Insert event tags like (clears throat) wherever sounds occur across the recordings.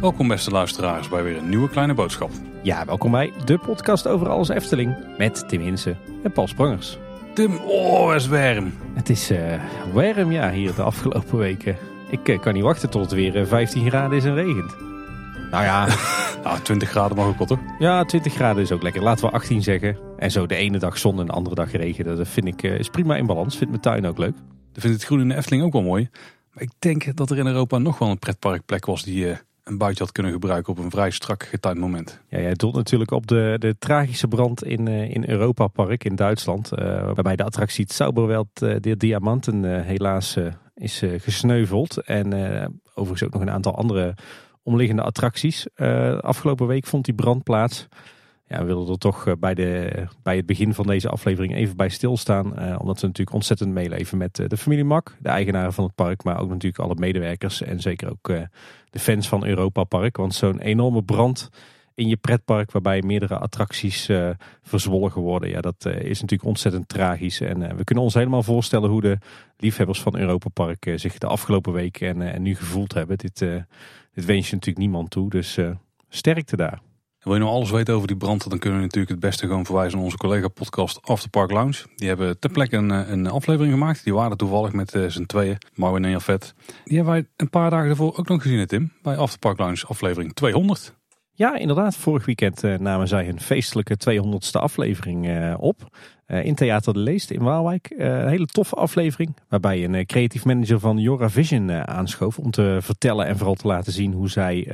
Welkom beste luisteraars bij weer een nieuwe kleine boodschap. Ja, welkom bij de podcast over alles Efteling met Tim Hinsen en Paul Sprangers. Tim, oh, is warm. Het is eh warm ja, hier de afgelopen weken. Ik eh, kan niet wachten tot het weer eh, 15 graden is en regent. Nou ja, (laughs) Nou, 20 graden mag ook wel toch? ja, 20 graden is ook lekker. Laten we 18 zeggen. En zo de ene dag zon en de andere dag regen. Dat vind ik eh, is prima in balans. Vindt mijn tuin ook leuk. Ik vind het groen in de Efteling ook wel mooi. Maar ik denk dat er in Europa nog wel een pretparkplek was die eh, een buitje had kunnen gebruiken op een vrij strak getimed moment. Ja, jij doelt natuurlijk op de, de tragische brand in, eh, in Europa Park in Duitsland. waarbij de attractie het Zauberwelt de Diamanten helaas is gesneuveld. En overigens ook nog een aantal andere omliggende attracties. Afgelopen week vond die brand plaats. Ja, we wilden er toch eh, bij, de, bij het begin van deze aflevering even bij stilstaan. eh, omdat we natuurlijk ontzettend meeleven met eh, de familie Mak, de eigenaren van het park. Maar ook natuurlijk alle medewerkers en zeker ook de fans van Europa Park. Want zo'n enorme brand in je pretpark waarbij meerdere attracties verzwolgen worden. Ja, dat is natuurlijk ontzettend tragisch. En we kunnen ons helemaal voorstellen hoe de liefhebbers van Europa Park zich de afgelopen week en, en nu gevoeld hebben. Dit, dit wens je natuurlijk niemand toe. Dus sterkte daar. Wil je nou alles weten over die brand, dan kunnen we natuurlijk het beste gewoon verwijzen naar onze collega podcast After Park Lounge. Die hebben ter plekke een, eh, een aflevering gemaakt. Die waren toevallig met eh, z'n tweeën, Marwin en Jafet. Die hebben wij een paar dagen daarvoor ook nog gezien, Tim. Bij After Park Lounge aflevering 200. Ja, inderdaad. Vorig weekend eh, namen zij hun feestelijke 200ste aflevering eh, op. eh, in Theater de Leest in Waalwijk. Een hele toffe aflevering. Waarbij een creatief manager van Jora Vision eh, aanschoof. Om te vertellen en vooral te laten zien hoe zij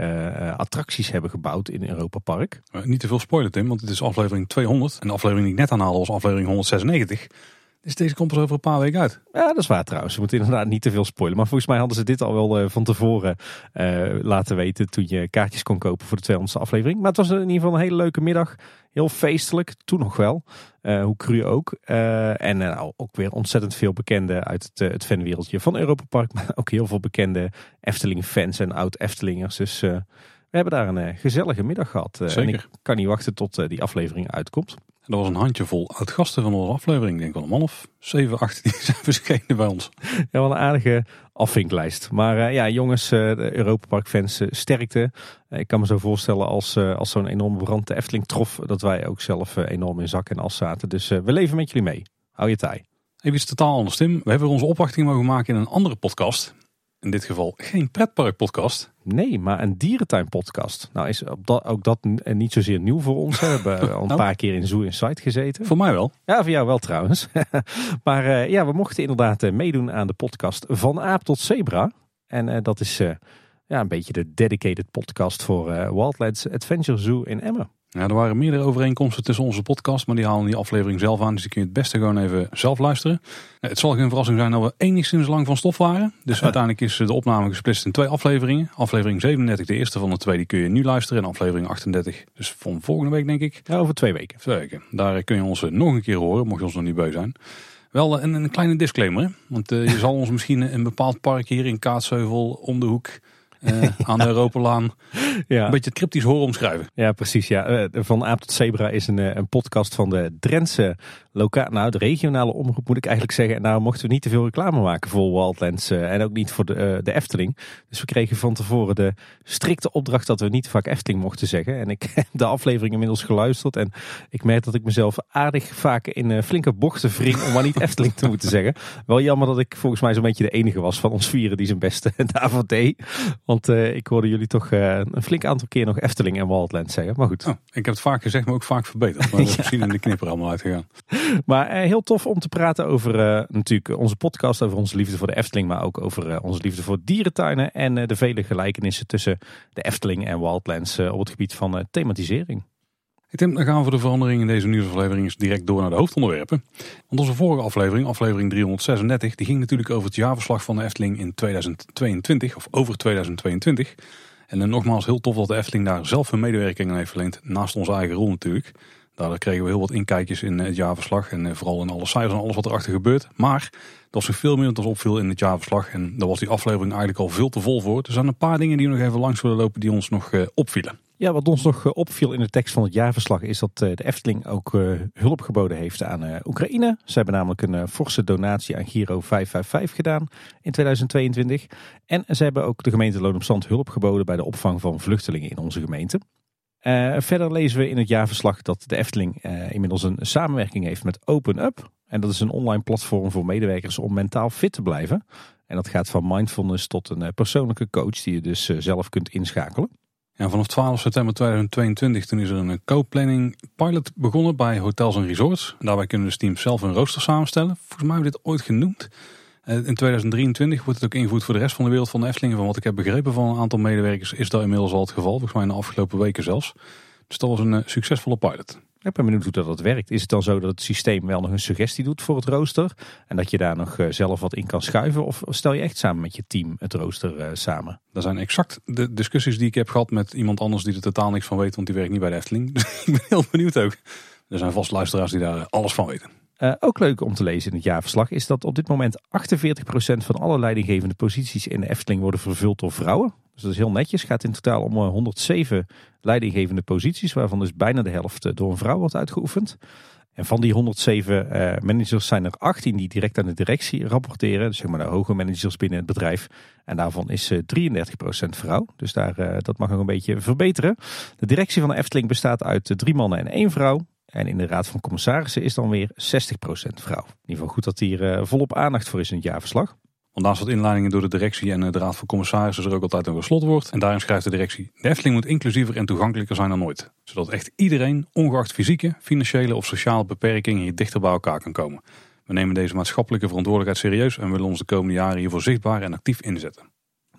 attracties hebben gebouwd in Europa Park. Niet te veel spoilen, Tim, want het is aflevering 200. En de aflevering die ik net aanhaalde was aflevering 196. Dus deze komt pas over een paar weken uit. Ja, dat is waar trouwens. We moeten inderdaad niet te veel spoilen. Maar volgens mij hadden ze dit al wel eh, van tevoren eh, laten weten toen je kaartjes kon kopen voor de 200ste aflevering. Maar het was in ieder geval een hele leuke middag. Heel feestelijk, toen nog wel. Eh, hoe cru ook. En nou, ook weer ontzettend veel bekenden uit het, het fanwereldje van Europa Park. Maar ook heel veel bekende Efteling-fans en oud-Eftelingers. Dus we hebben daar een gezellige middag gehad. Eh, en Zeker. ik kan niet wachten tot die aflevering uitkomt. En dat was een handjevol oud-gasten van onze aflevering. Ik denk wel een man of 7, 8 die (laughs) zijn verschenen bij ons. Ja, wel een aardige afvinklijst. Maar eh, ja, jongens, de Europa Park fans, eh, sterkte. Ik kan me zo voorstellen als, als zo'n enorme brand de Efteling trof, dat wij ook zelf enorm in zak en as zaten. Dus we leven met jullie mee. Hou je taai. Even iets totaal anders, Tim. We hebben onze opwachting mogen maken in een andere podcast. In dit geval geen pretparkpodcast. Nee, maar een dierentuin-podcast. Nou is op dat, ook dat niet zozeer nieuw voor ons. We hebben (laughs) al een Nou. paar keer in Zoo Insight gezeten. Voor mij wel. Ja, voor jou wel trouwens. (laughs) maar eh, ja, we mochten inderdaad eh, meedoen aan de podcast Van Aap tot Zebra. En eh, dat is ja, een beetje de dedicated podcast voor Wildlands Adventure Zoo in Emmen. Ja, er waren meerdere overeenkomsten tussen onze podcast, maar die halen die aflevering zelf aan. Dus die kun je het beste gewoon even zelf luisteren. Het zal geen verrassing zijn dat we enigszins lang van stof waren. Dus (laughs) uiteindelijk is de opname gesplitst in twee afleveringen. Aflevering 37, de eerste van de twee, die kun je nu luisteren. En aflevering 38, dus van volgende week denk ik. Ja, over twee weken. Twee weken. Daar kun je ons eh, nog een keer horen, mocht je ons nog niet bij zijn. Wel eh, een, een kleine disclaimer, hè? want eh, je zal ons (laughs) misschien een bepaald park hier in Kaatsheuvel om de hoek aan de (laughs) Europalaan Ja, een beetje het cryptisch horen omschrijven. ja precies. Ja. Eh, Van Aap tot Zebra is een, eh, een podcast van de Drentse nou, de regionale omroep moet ik eigenlijk zeggen. En daar mochten we niet te veel reclame maken voor Wildlands eh, en ook niet voor de, de Efteling. Dus we kregen van tevoren de strikte opdracht dat we niet vaak Efteling mochten zeggen. En ik (laughs) heb de aflevering inmiddels geluisterd en ik merk dat ik mezelf aardig vaak in flinke bochten wring om maar niet (laughs) Efteling te moeten zeggen. Wel jammer dat ik volgens mij zo'n beetje de enige was van ons vieren die zijn beste (laughs) daarvoor deed. Want ik hoorde jullie toch een flink aantal keer nog Efteling en Wildlands zeggen. Maar goed. Oh, ik heb het vaak gezegd, maar ook vaak verbeterd. Maar dat is misschien in de knipper allemaal uitgegaan. (laughs) Maar eh, heel tof om te praten over eh, natuurlijk onze podcast, over onze liefde voor de Efteling, maar ook over eh, onze liefde voor dierentuinen en de vele gelijkenissen tussen de Efteling en Wildlands op het gebied van thematisering. Hey Tim, dan gaan we voor de verandering in deze nieuwsaflevering eens direct door naar de hoofdonderwerpen. Want onze vorige aflevering, aflevering 336, die ging natuurlijk over het jaarverslag van de Efteling in 2022, of over 2022. En dan nogmaals heel tof dat de Efteling daar zelf hun medewerking aan heeft verleend, naast onze eigen rol natuurlijk. Daardoor kregen we heel wat inkijkjes in het jaarverslag en eh, vooral in alle cijfers en alles wat erachter gebeurt. Maar dat was veel meer dan ons opviel in het jaarverslag en daar was die aflevering eigenlijk al veel te vol voor. Er zijn een paar dingen die we nog even langs willen lopen die ons nog eh, opvielen. Ja, wat ons nog opviel in de tekst van het jaarverslag is dat de Efteling ook hulp geboden heeft aan Oekraïne. Ze hebben namelijk een forse donatie aan Giro 555 gedaan in 2022. En ze hebben ook de gemeente Loon op Zand hulp geboden bij de opvang van vluchtelingen in onze gemeente. Verder lezen we in het jaarverslag dat de Efteling inmiddels een samenwerking heeft met Open Up. En dat is een online platform voor medewerkers om mentaal fit te blijven. En dat gaat van mindfulness tot een persoonlijke coach die je dus zelf kunt inschakelen. Ja, vanaf 12 september 2022 toen is er een co-planning pilot begonnen bij hotels en resorts. Daarbij kunnen de teams zelf een rooster samenstellen. Volgens mij hebben we dit ooit genoemd. In 2023 wordt het ook ingevoerd voor de rest van de wereld van de Efteling. Van wat ik heb begrepen van een aantal medewerkers is dat inmiddels al het geval. Volgens mij in de afgelopen weken zelfs. Dus dat was een succesvolle pilot. Ik ben benieuwd hoe dat, dat werkt. Is het dan zo dat het systeem wel nog een suggestie doet voor het rooster? En dat je daar nog zelf wat in kan schuiven? Of stel je echt samen met je team het rooster samen? Dat zijn exact de discussies die ik heb gehad met iemand anders die er totaal niks van weet. Want die werkt niet bij de Efteling. (laughs) Ik ben heel benieuwd ook. Er zijn vast luisteraars die daar alles van weten. Uh, ook leuk om te lezen in het jaarverslag is dat op dit moment 48% van alle leidinggevende posities in de Efteling worden vervuld door vrouwen. Dus dat is heel netjes. Het gaat in totaal om 107 eh, leidinggevende posities, waarvan dus bijna de helft eh, door een vrouw wordt uitgeoefend. En van die 107 uh, managers zijn er 18 die direct aan de directie rapporteren. Dus zeg maar de hoge managers binnen het bedrijf. En daarvan is uh, 33% vrouw. Dus daar, dat mag nog een beetje verbeteren. De directie van de Efteling bestaat uit drie mannen en één vrouw. En in de Raad van Commissarissen is dan weer 60% vrouw. In ieder geval goed dat hier uh, volop aandacht voor is in het jaarverslag. Want naast wat inleidingen door de directie en de Raad van Commissarissen er ook altijd een wordt. En daarin schrijft de directie, de Efteling moet inclusiever en toegankelijker zijn dan ooit. Zodat echt iedereen, ongeacht fysieke, financiële of sociale beperkingen, hier dichter bij elkaar kan komen. We nemen deze maatschappelijke verantwoordelijkheid serieus en willen ons de komende jaren hiervoor zichtbaar en actief inzetten.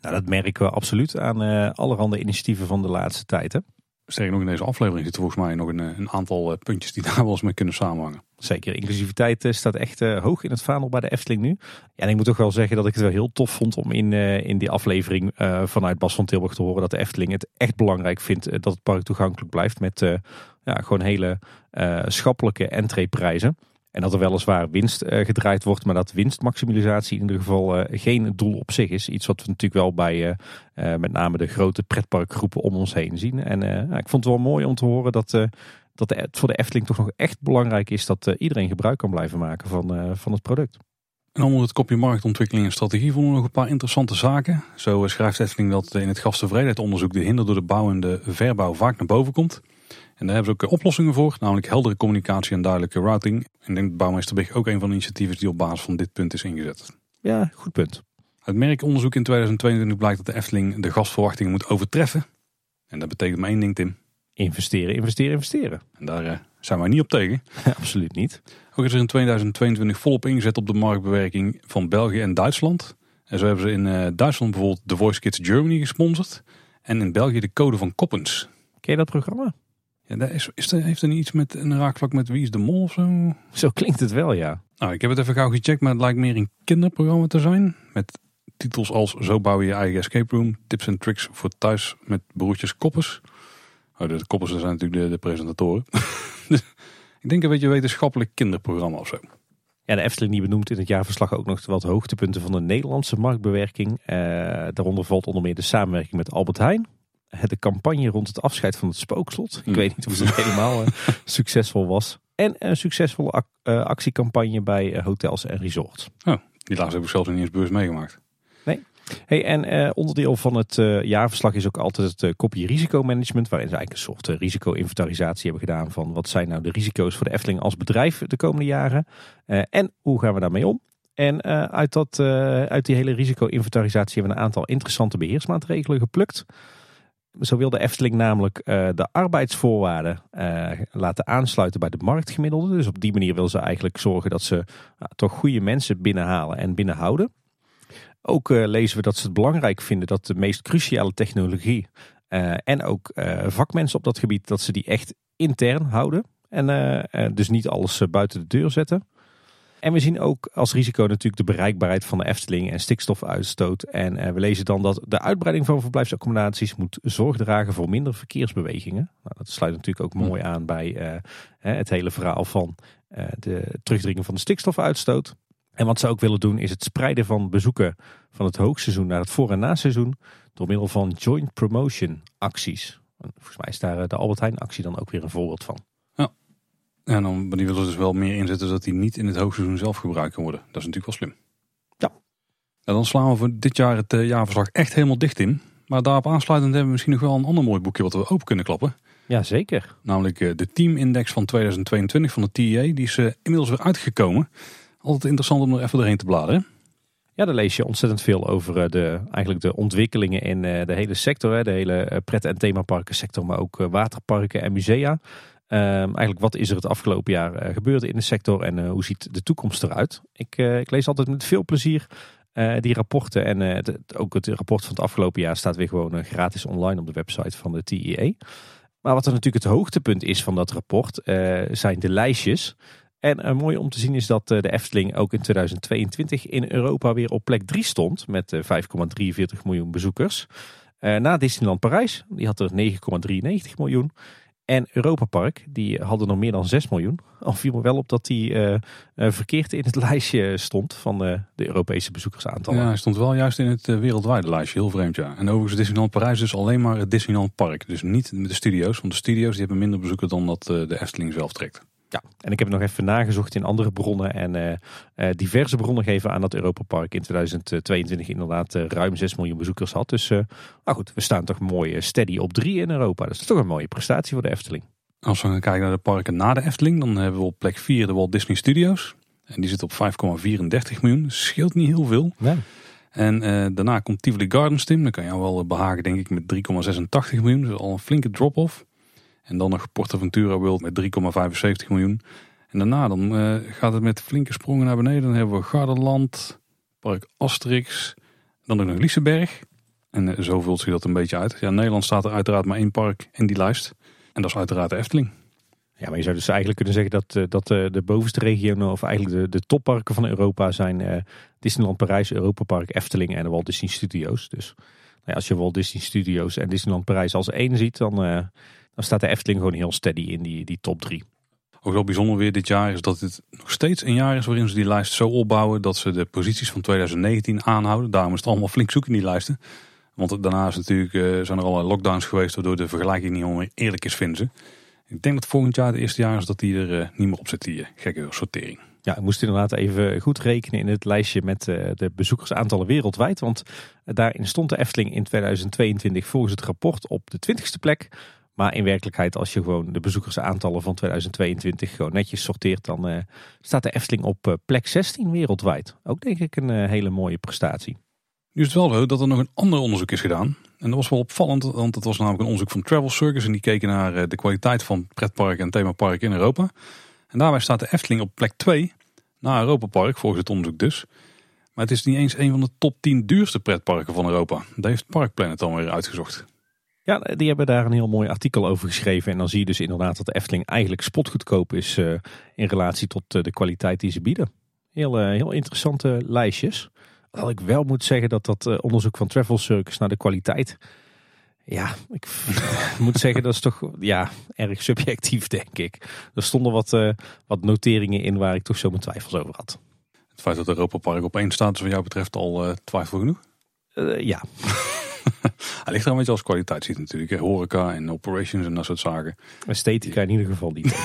Nou, dat merken we absoluut aan uh, allerhande initiatieven van de laatste tijd. Hè? Sterker nog, in deze aflevering zitten volgens mij nog een, eh, een aantal eh, puntjes die (laughs) daar wel eens mee kunnen samenhangen. Zeker, inclusiviteit eh, staat echt hoog in het vaandel bij de Efteling nu. En ik moet toch wel zeggen dat ik het wel heel tof vond om in, in die aflevering vanuit Bas van Tilburg te horen dat de Efteling het echt belangrijk vindt dat het park toegankelijk blijft met ja, gewoon hele schappelijke entreeprijzen. En dat er weliswaar winst uh, gedraaid wordt, maar dat winstmaximalisatie in ieder geval uh, geen doel op zich is. Iets wat we natuurlijk wel bij uh, met name de grote pretparkgroepen om ons heen zien. En nou, ik vond het wel mooi om te horen dat, dat het voor de Efteling toch nog echt belangrijk is dat iedereen gebruik kan blijven maken van, van het product. En onder het kopje marktontwikkeling en strategie vonden we nog een paar interessante zaken. Zo schrijft Efteling dat in het gasttevredenheidsonderzoek de hinder door de bouw en de verbouw vaak naar boven komt. En daar hebben ze ook oplossingen voor, namelijk heldere communicatie en duidelijke routing. En ik denk dat Bouwmeester Big ook een van de initiatieven die op basis van dit punt is ingezet. Ja, goed punt. Uit merkonderzoek in 2022 blijkt dat de Efteling de gastverwachtingen moet overtreffen. En dat betekent maar één ding, Tim. Investeren, investeren, investeren. En daar uh, zijn wij niet op tegen. (laughs) Absoluut niet. Ook is er in 2022 volop ingezet op de marktbewerking van België en Duitsland. En zo hebben ze in uh, Duitsland bijvoorbeeld The Voice Kids Germany gesponsord. En in België de Code van Koppens. Ken je dat programma? Ja, daar is, is er, heeft er niet iets met een raakvlak met Wie is de Mol of zo? Zo klinkt het wel, ja. Nou, ik heb het even gauw gecheckt, maar het lijkt meer een kinderprogramma te zijn. Met titels als Zo bouw je je eigen escape room. Tips en tricks voor thuis met broertjes Koppers. Oh, de Koppers zijn natuurlijk de, de presentatoren. (laughs) dus ik denk een beetje een wetenschappelijk kinderprogramma of zo. Ja, de Efteling die benoemt in het jaarverslag ook nog wat hoogtepunten van de Nederlandse marktbewerking. Eh, daaronder valt onder meer de samenwerking met Albert Heijn de campagne rond het afscheid van het spookslot. Ik hmm. weet niet of het (laughs) helemaal uh, succesvol was. En een succesvolle uh, actiecampagne bij uh, hotels en resorts. Oh, die laatste heb ik zelf niet eens beurs meegemaakt. Nee. Hey, en onderdeel van het jaarverslag is ook altijd het kopje risicomanagement. Waarin ze eigenlijk een soort risico-inventarisatie hebben gedaan. Van wat zijn nou de risico's voor de Efteling als bedrijf de komende jaren. en hoe gaan we daarmee om? En uit, dat, uit die hele risico-inventarisatie hebben we een aantal interessante beheersmaatregelen geplukt. Zo wil de Efteling namelijk uh, de arbeidsvoorwaarden uh, laten aansluiten bij de marktgemiddelde. Dus op die manier wil ze eigenlijk zorgen dat ze uh, toch goede mensen binnenhalen en binnenhouden. Ook eh, lezen we dat ze het belangrijk vinden dat de meest cruciale technologie en ook vakmensen op dat gebied, dat ze die echt intern houden. En dus niet alles buiten de deur zetten. En we zien ook als risico natuurlijk de bereikbaarheid van de Efteling en stikstofuitstoot. En eh, we lezen dan dat de uitbreiding van verblijfsaccommodaties moet zorg dragen voor minder verkeersbewegingen. Nou, dat sluit natuurlijk ook mooi aan bij uh, het hele verhaal van uh, de terugdringen van de stikstofuitstoot. En wat ze ook willen doen is het spreiden van bezoeken van het hoogseizoen naar het voor- en naseizoen door middel van joint promotion acties. En volgens mij is daar de Albert Heijn actie dan ook weer een voorbeeld van. En dan, die willen dus wel meer inzetten zodat die niet in het hoogseizoen zelf gebruikt kan worden. Dat is natuurlijk wel slim. Ja. En dan slaan we voor dit jaar het jaarverslag echt helemaal dicht in. Maar daarop aansluitend hebben we misschien nog wel een ander mooi boekje wat we open kunnen klappen. Ja, zeker. Namelijk de Teamindex van 2022 van de TEA. Die is inmiddels weer uitgekomen. Altijd interessant om er even doorheen te bladeren. Ja, daar lees je ontzettend veel over de, eigenlijk de ontwikkelingen in de hele sector. De hele pret- en themaparken sector, maar ook waterparken en musea. Ehm, eigenlijk wat is er het afgelopen jaar gebeurd in de sector en hoe ziet de toekomst eruit? Ik, ik lees altijd met veel plezier die rapporten. En ook het rapport van het afgelopen jaar staat weer gewoon gratis online op de website van de TIE. Maar wat er natuurlijk het hoogtepunt is van dat rapport zijn de lijstjes. En mooi om te zien is dat de Efteling ook in 2022 in Europa weer op plek 3 stond met 5,43 miljoen bezoekers. na Disneyland Parijs, die had er 9,93 miljoen. En Europa Park, die hadden nog meer dan 6 miljoen. Al viel me wel op dat die uh, verkeerd in het (laughs) lijstje stond van uh, de Europese bezoekersaantallen. Ja, hij stond wel juist in het wereldwijde lijstje. Heel vreemd, ja. En overigens Disneyland Parijs dus alleen maar het Disneyland Park. Dus niet de studio's, want de studio's die hebben minder bezoekers dan dat de Efteling zelf trekt. Ja, en ik heb het nog even nagezocht in andere bronnen. En uh, uh, diverse bronnen geven aan dat Europa Park in 2022 inderdaad uh, ruim 6 miljoen bezoekers had. Dus nou goed, we staan toch mooi steady op 3 in Europa. Dus dat is toch een mooie prestatie voor de Efteling. Als we gaan kijken naar de parken na de Efteling, dan hebben we op plek 4 de Walt Disney Studios. En die zit op 5,34 miljoen. Dus scheelt niet heel veel. Nee. En daarna komt Tivoli Gardens, Tim. Dan kan je wel behagen, denk ik, met 3,86 miljoen. Dus al een flinke drop-off. En dan nog Portaventura World met 3,75 miljoen. En daarna dan uh, gaat het met flinke sprongen naar beneden. Dan hebben we Gardenland, Park Asterix, dan ook nog Liseberg. En uh, zo vult zich dat een beetje uit. Ja, Nederland staat er uiteraard maar één park in die lijst. En dat is uiteraard de Efteling. Ja, maar je zou dus eigenlijk kunnen zeggen dat, uh, dat de bovenste regionen, of eigenlijk de, de topparken van Europa zijn Disneyland Parijs, Europa Park, Efteling en de Walt Disney Studios. Dus nou ja, als je Walt Disney Studios en Disneyland Parijs als één ziet, dan dan staat de Efteling gewoon heel steady in die, die top drie. Ook wel bijzonder weer dit jaar is dat het nog steeds een jaar is waarin ze die lijst zo opbouwen dat ze de posities van 2019 aanhouden. Daarom is het allemaal flink zoeken in die lijsten. Want daarna is natuurlijk, uh, zijn er allerlei lockdowns geweest waardoor de vergelijking niet meer eerlijk is, vinden ze. Ik denk dat volgend jaar het eerste jaar is dat die er uh, niet meer op zit, die uh, gekke sortering. Ja, ik moest inderdaad even goed rekenen in het lijstje met de bezoekersaantallen wereldwijd. Want daarin stond de Efteling in 2022 volgens het rapport op de 20ste plek. Maar in werkelijkheid, als je gewoon de bezoekersaantallen van 2022 gewoon netjes sorteert, dan uh, staat de Efteling op uh, plek 16 wereldwijd. Ook denk ik een uh, hele mooie prestatie. Nu is het wel zo dat er nog een ander onderzoek is gedaan. En dat was wel opvallend, want dat was namelijk een onderzoek van Travel Circus. En die keken naar de kwaliteit van pretparken en themaparken in Europa. En daarbij staat de Efteling op plek 2, na Europa Park, volgens het onderzoek dus. Maar het is niet eens een van de top 10 duurste pretparken van Europa. Dat heeft Parkplanet dan weer uitgezocht. Ja, die hebben daar een heel mooi artikel over geschreven. En dan zie je dus inderdaad dat de Efteling eigenlijk spotgoedkoop is uh, in relatie tot uh, de kwaliteit die ze bieden. Heel, uh, heel interessante lijstjes. Al ik wel moet zeggen dat dat onderzoek van Travel Circus naar de kwaliteit... Ja, ik (laughs) moet zeggen dat is toch ja, erg subjectief denk ik. Er stonden wat, wat noteringen in waar ik toch zo mijn twijfels over had. Het feit dat Europa Park op één staat is wat jou betreft al twijfel genoeg? ja. (laughs) (laughs) Hij ligt er een beetje als kwaliteit ziet natuurlijk. Hè. Horeca en operations en dat soort zaken. Esthetica in ieder geval niet.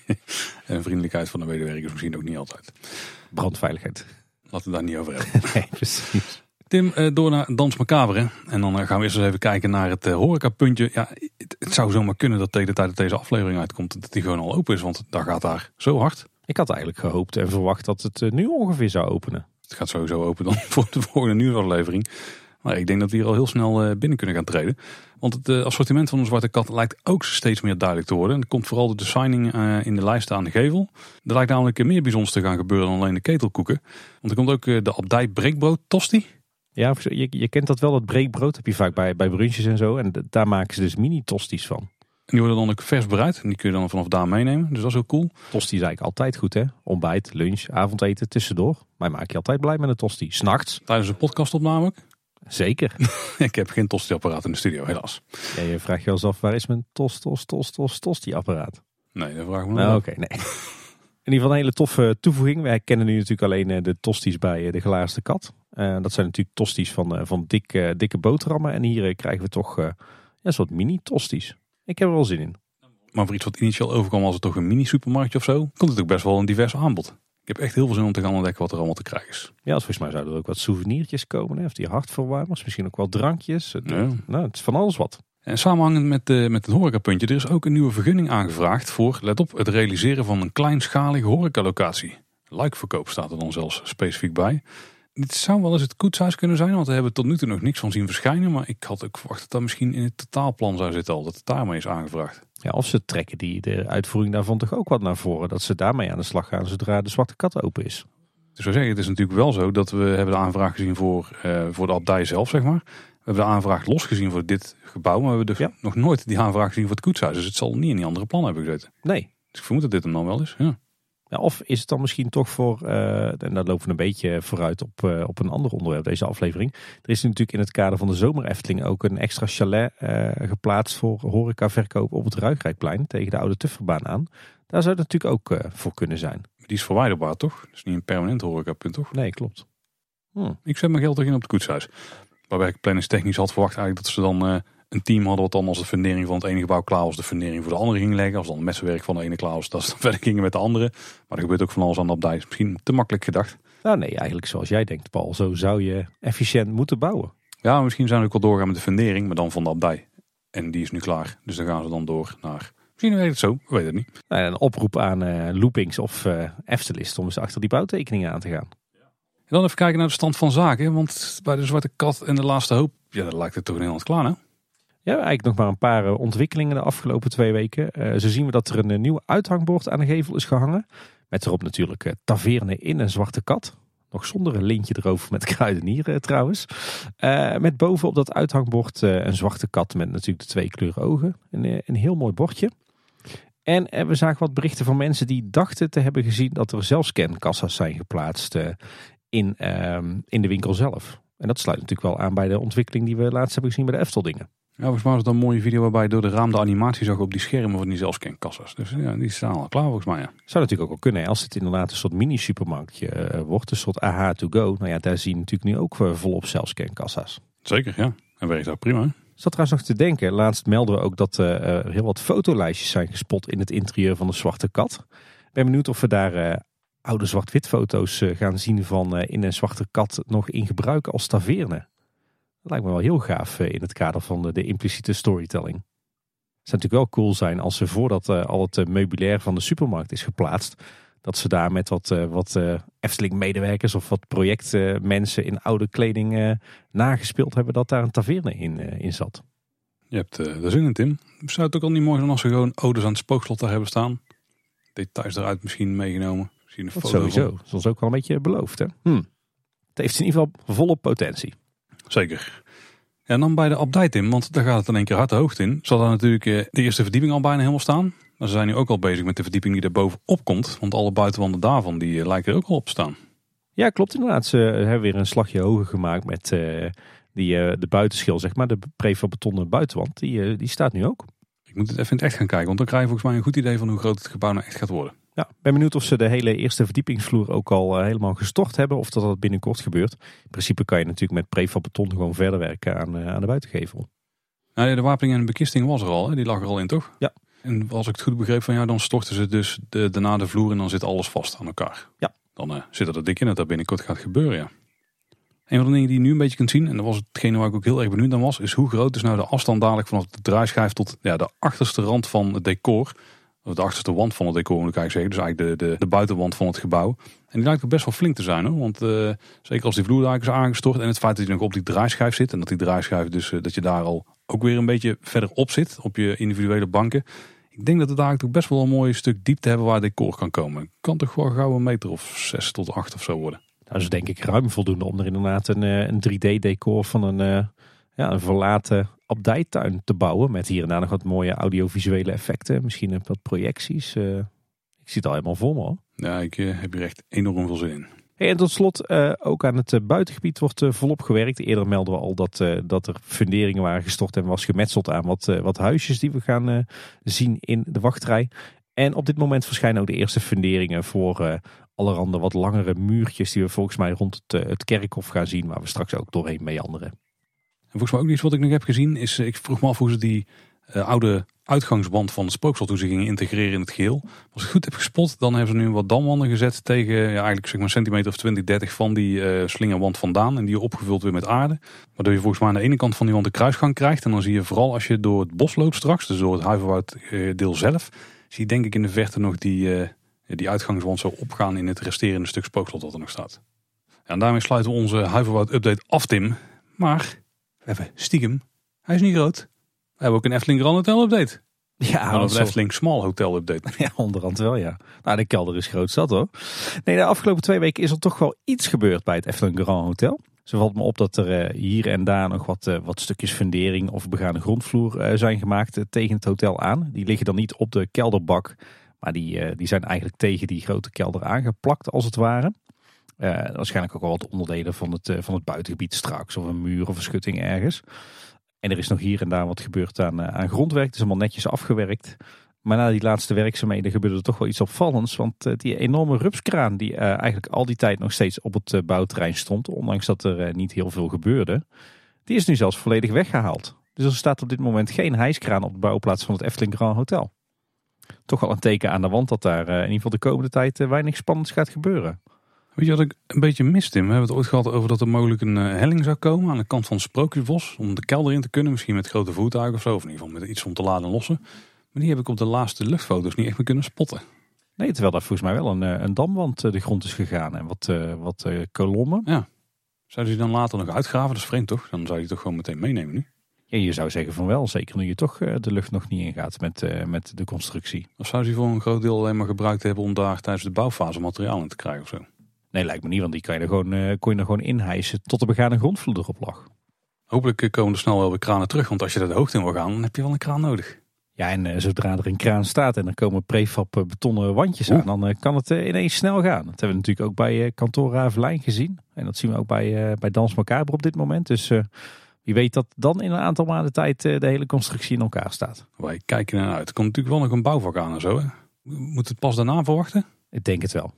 (laughs) en vriendelijkheid van de medewerkers misschien ook niet altijd. Brandveiligheid. Laten we daar niet over hebben. (laughs) nee, precies. Tim, eh, door naar Dans Macabre. En dan eh, gaan we eerst eens even kijken naar het horecapuntje. Ja, het, het, zou zomaar kunnen dat tegen de tijd dat deze aflevering uitkomt, dat die gewoon al open is. Want daar gaat daar zo hard. Ik had eigenlijk gehoopt en verwacht dat het nu ongeveer zou openen. Het gaat sowieso open dan voor de volgende nieuwsaflevering. Maar ik denk dat we hier al heel snel eh, binnen kunnen gaan treden. Want het eh, assortiment van de Zwarte Kat lijkt ook steeds meer duidelijk te worden. En dat komt vooral door de signing eh, in de lijst aan de gevel. Er lijkt namelijk meer bijzonders te gaan gebeuren dan alleen de ketelkoeken. Want er komt ook de abdij breekbrood tosti. Ja, je, je kent dat wel, dat breekbrood heb je vaak bij, bij brunches en zo. En daar maken ze dus mini tosties van. En die worden dan ook vers bereid. En die kun je dan vanaf daar meenemen. Dus dat is heel cool. Tosti is eigenlijk altijd goed hè. Ontbijt, lunch, avondeten, tussendoor. Maar maak je altijd blij met een tosti. S'nachts. Tijdens de podcastopname ook. Zeker. (laughs) ik heb geen tosti-apparaat in de studio, helaas. Ja, je vraagt je af, waar is mijn tos, tos, tos, tos, tosti-apparaat? Nee, dat vraag ik me nou, Oké, nee. (laughs) In ieder geval een hele toffe toevoeging. Wij kennen nu natuurlijk alleen eh, de tosties bij eh, de Gelaarste Kat. Uh, dat zijn natuurlijk tosties van, van dik, dikke boterhammen. En hier krijgen we toch een soort mini-tosties. Ik heb er wel zin in. Maar voor iets wat initieel overkwam als het toch een mini-supermarktje of zo, komt het ook best wel een divers aanbod. Ik heb echt heel veel zin om te gaan ontdekken wat er allemaal te krijgen is. Ja, volgens mij zouden er ook wat souvenirtjes komen. Hè? Of die hartverwarmers, misschien ook wel drankjes. Het, Ja. nou, het is van alles wat. En samenhangend met, de, met het horecapuntje, er is ook een nieuwe vergunning aangevraagd voor, let op, het realiseren van een kleinschalige horecalocatie. Luikverkoop staat er dan zelfs specifiek bij. Dit zou wel eens het koetshuis kunnen zijn, want we hebben tot nu toe nog niks van zien verschijnen. Maar ik had ook verwacht dat dat misschien in het totaalplan zou zitten al, dat het daarmee is aangevraagd. Ja, of ze trekken die de uitvoering daarvan toch ook wat naar voren. Dat ze daarmee aan de slag gaan zodra de zwarte kat open is. Dus we zeggen, het is natuurlijk wel zo dat we hebben de aanvraag gezien voor, eh, voor de abdij zelf, zeg maar. We hebben de aanvraag losgezien voor dit gebouw, maar we hebben dus Ja. nog nooit die aanvraag gezien voor het koetshuis. Dus het zal niet in die andere plannen hebben gezeten. Nee. Dus ik vermoed dat dit hem dan wel is. Ja. Ja, of is het dan misschien toch voor, eh, en daar lopen we een beetje vooruit op, eh, op een ander onderwerp deze aflevering. Er is natuurlijk in het kader van de zomer Efteling ook een extra chalet eh, geplaatst voor horecaverkoop op het Ruigrijkplein tegen de oude Tufferbaan aan. Daar zou het natuurlijk ook voor kunnen zijn. Maar Die is verwijderbaar, toch? Dat is niet een permanent horecapunt, toch? Nee, klopt. Hm. Ik zet mijn geld erin op het koetshuis. Waarbij ik planningstechnisch had verwacht eigenlijk dat ze dan een team hadden wat dan als de fundering van het ene gebouw klaar was, de fundering voor de andere ging leggen. Als dan het messenwerk van de ene klaar was, dat ze dan (laughs) verder gingen met de andere. Maar er gebeurt ook van alles aan de abdij. Is Misschien te makkelijk gedacht. Nou nee, eigenlijk zoals jij denkt Paul. Zo zou je efficiënt moeten bouwen. Ja, misschien zijn we ook wel doorgaan met de fundering, maar dan van de abdij. En die is nu klaar. Dus dan gaan ze dan door naar... Misschien weet het zo, we weten het niet. Nou, een oproep aan eh, Loopings of Eftelist om eens achter die bouwtekeningen aan te gaan. En dan even kijken naar de stand van zaken. Want bij de Zwarte Kat en de Laatste Hoop, ja, dat lijkt het toch in Nederland klaar, hè? Ja, eigenlijk nog maar een paar eh, ontwikkelingen de afgelopen twee weken. Eh, zo zien we dat er een eh, nieuw uithangbord aan de gevel is gehangen. Met erop natuurlijk taverne in een zwarte kat. Nog zonder een lintje erover met (laughs) kruidenier eh, trouwens. Met bovenop dat uithangbord een zwarte kat met natuurlijk de twee kleuren ogen. Een, een heel mooi bordje. En we zagen wat berichten van mensen die dachten te hebben gezien dat er zelfscankassa's zijn geplaatst in, ehm, in de winkel zelf. En dat sluit natuurlijk wel aan bij de ontwikkeling die we laatst hebben gezien bij de Efteldingen. Ja, volgens mij was het een mooie video waarbij je door de raam de animatie zag op die schermen van die zelfscankassas. Dus ja, die staan al klaar volgens mij, ja. Zou natuurlijk ook wel kunnen als het inderdaad een soort mini-supermarktje eh, wordt. Een soort AH to go. Nou ja, daar zie je natuurlijk nu ook eh, volop zelfscankassa's. Zeker, ja. En werkt daar prima, hè? Zat trouwens nog te denken. Laatst melden we ook dat eh, er heel wat fotolijstjes zijn gespot in het interieur van de Zwarte Kat. Ik ben benieuwd of we daar oude zwart-wit foto's gaan zien van in een Zwarte Kat nog in gebruik als taverne. Lijkt me wel heel gaaf eh, in het kader van de, de impliciete storytelling. Het zou natuurlijk wel cool zijn als ze voordat eh, al het eh, meubilair van de supermarkt is geplaatst, dat ze daar met wat, wat Efteling-medewerkers of wat projectmensen in oude kleding nagespeeld hebben dat daar een taverne in, in zat. Je hebt daar zin in, Tim. Zou het ook al niet mooi zijn als ze gewoon odes aan het spookslot daar hebben staan? Details eruit misschien meegenomen. Misschien een Dat foto sowieso. van. Dat is ons ook wel een beetje beloofd. Hè? Hm. Het heeft in ieder geval volop potentie. Zeker. En dan bij de abdij, Tim, want daar gaat het in één keer hard de hoogte in. Zal daar natuurlijk eh, de eerste verdieping al bijna helemaal staan. Maar ze zijn nu ook al bezig met de verdieping die er bovenop komt. Want alle buitenwanden daarvan, die eh, lijken er ook al op te staan. Ja, klopt inderdaad. Ze hebben weer een slagje hoger gemaakt met eh, die, de buitenschil, zeg maar. De prefab-betonnen buitenwand. Die, die staat nu ook. Ik moet het even in het echt gaan kijken, want dan krijg je volgens mij een goed idee van hoe groot het gebouw nou echt gaat worden. Ja, ben benieuwd of ze de hele eerste verdiepingsvloer ook al eh, helemaal gestort hebben. Of dat dat binnenkort gebeurt. In principe kan je natuurlijk met prefab-beton gewoon verder werken aan, eh, aan de buitengevel. Nou, de wapening en de bekisting was er al, hè? die lag er al in, toch? Ja. En als ik het goed begreep van jou, dan storten ze dus de, daarna de vloer en dan zit alles vast aan elkaar. Ja. Dan eh, zit er dat dik in dat dat binnenkort gaat gebeuren, ja. Een van de dingen die je nu een beetje kunt zien, en dat was hetgene waar ik ook heel erg benieuwd naar was, is hoe groot is nou de afstand dadelijk vanaf de draaischijf tot ja, de achterste rand van het decor. Of de achterste wand van het decor moet ik eigenlijk zeggen. Dus eigenlijk de, de, de buitenwand van het gebouw. En die lijkt ook best wel flink te zijn hoor. Want eh, zeker als die vloer is aangestort en het feit dat je nog op die draaischijf zit. En dat die draaischijf dus, eh, dat je daar al ook weer een beetje verder op zit. Op je individuele banken. Ik denk dat we daar ook best wel een mooi stuk diepte hebben waar decor kan komen. Kan toch wel gauw een meter of zes tot acht of zo worden. Dat is denk ik ruim voldoende om er inderdaad een, eh, een 3D-decor van een, ja, een verlaten abdijtuin te bouwen. Met hier en daar nog wat mooie audiovisuele effecten. Misschien een wat projecties. eh. ik zie het al helemaal voor me hoor. Ja, ik eh, heb hier echt enorm veel zin in. Hey, en tot slot, eh, ook aan het buitengebied wordt volop gewerkt. Eerder melden we al dat, dat er funderingen waren gestort en was gemetseld aan wat, wat huisjes die we gaan zien in de wachtrij. En op dit moment verschijnen ook de eerste funderingen voor allerhande wat langere muurtjes die we volgens mij rond het, het kerkhof gaan zien, waar we straks ook doorheen meanderen. En volgens mij ook iets wat ik nog heb gezien is, ik vroeg me af hoe ze die oude uitgangsband van het spooksel toen ze gingen integreren in het geheel. Als ik goed heb gespot, dan hebben ze nu wat damwanden gezet tegen ja, eigenlijk zeg maar centimeter of 20, 30 van die uh, slingerwand vandaan. En die opgevuld weer met aarde. Waardoor je volgens mij aan de ene kant van die wand de kruisgang krijgt. En dan zie je vooral als je door het bos loopt straks, dus door het Huiverwoud deel zelf, zie je denk ik in de verte nog die, die uitgangswand zo opgaan in het resterende stuk spookslot dat er nog staat. En daarmee sluiten we onze Huiverwoud update af, Tim. Maar we hebben stiekem, hij is niet groot, we hebben ook een Efteling Grand Hotel update. Ja, een Efteling Small Hotel update. (laughs) Ja, onderhand wel ja. Nou, de kelder is groot zat hoor. Nee, de afgelopen twee weken is er toch wel iets gebeurd bij het Efteling Grand Hotel. Zo valt me op dat er eh, hier en daar nog wat, uh, wat stukjes fundering of begane grondvloer uh, zijn gemaakt tegen het hotel aan. Die liggen dan niet op de kelderbak, maar die, die zijn eigenlijk tegen die grote kelder aangeplakt als het ware. Waarschijnlijk ook al wat onderdelen van het, van het buitengebied straks of een muur of een schutting ergens. En er is nog hier en daar wat gebeurd aan, aan grondwerk. Het is allemaal netjes afgewerkt. Maar na die laatste werkzaamheden gebeurde er toch wel iets opvallends. Want die enorme rupskraan die eigenlijk al die tijd nog steeds op het bouwterrein stond. Ondanks dat er niet heel veel gebeurde. Die is nu zelfs volledig weggehaald. Dus er staat op dit moment geen hijskraan op de bouwplaats van het Efteling Grand Hotel. Toch wel een teken aan de wand dat daar in ieder geval de komende tijd weinig spannends gaat gebeuren. Weet je wat ik een beetje mist, Tim? We hebben het ooit gehad over dat er mogelijk een helling zou komen aan de kant van het Sprookjesbos. Om de kelder in te kunnen, misschien met grote voertuigen of zo. Of in ieder geval met iets om te laden en lossen. Maar die heb ik op de laatste luchtfoto's niet echt meer kunnen spotten. Nee, terwijl daar volgens mij wel een, een damwand de grond is gegaan en wat, wat kolommen. Ja. Zouden ze dan later nog uitgraven? Dat is vreemd toch? Dan zou je toch gewoon meteen meenemen nu? Ja, je zou zeggen van wel. Zeker nu je toch de lucht nog niet ingaat met, met de constructie. Of zou ze voor een groot deel alleen maar gebruikt hebben om daar tijdens de bouwfase materiaal in te krijgen of zo? Nee, lijkt me niet, want die kan je er gewoon, kon je er gewoon inhijsen tot de begane grondvloer erop lag. Hopelijk komen er snel wel weer kranen terug, want als je er de hoogte in wil gaan, dan heb je wel een kraan nodig. Ja, en uh, zodra er een kraan staat en er komen prefab uh, betonnen wandjes aan, dan uh, kan het ineens snel gaan. Dat hebben we natuurlijk ook bij kantoor Ravelijn gezien. En dat zien we ook bij, bij Dans Macabre op dit moment. Dus wie weet dat dan in een aantal maanden tijd de hele constructie in elkaar staat. Wij kijken naar uit. Er komt natuurlijk wel nog een bouwvak aan en zo. Hè? Moet het pas daarna verwachten? Ik denk het wel.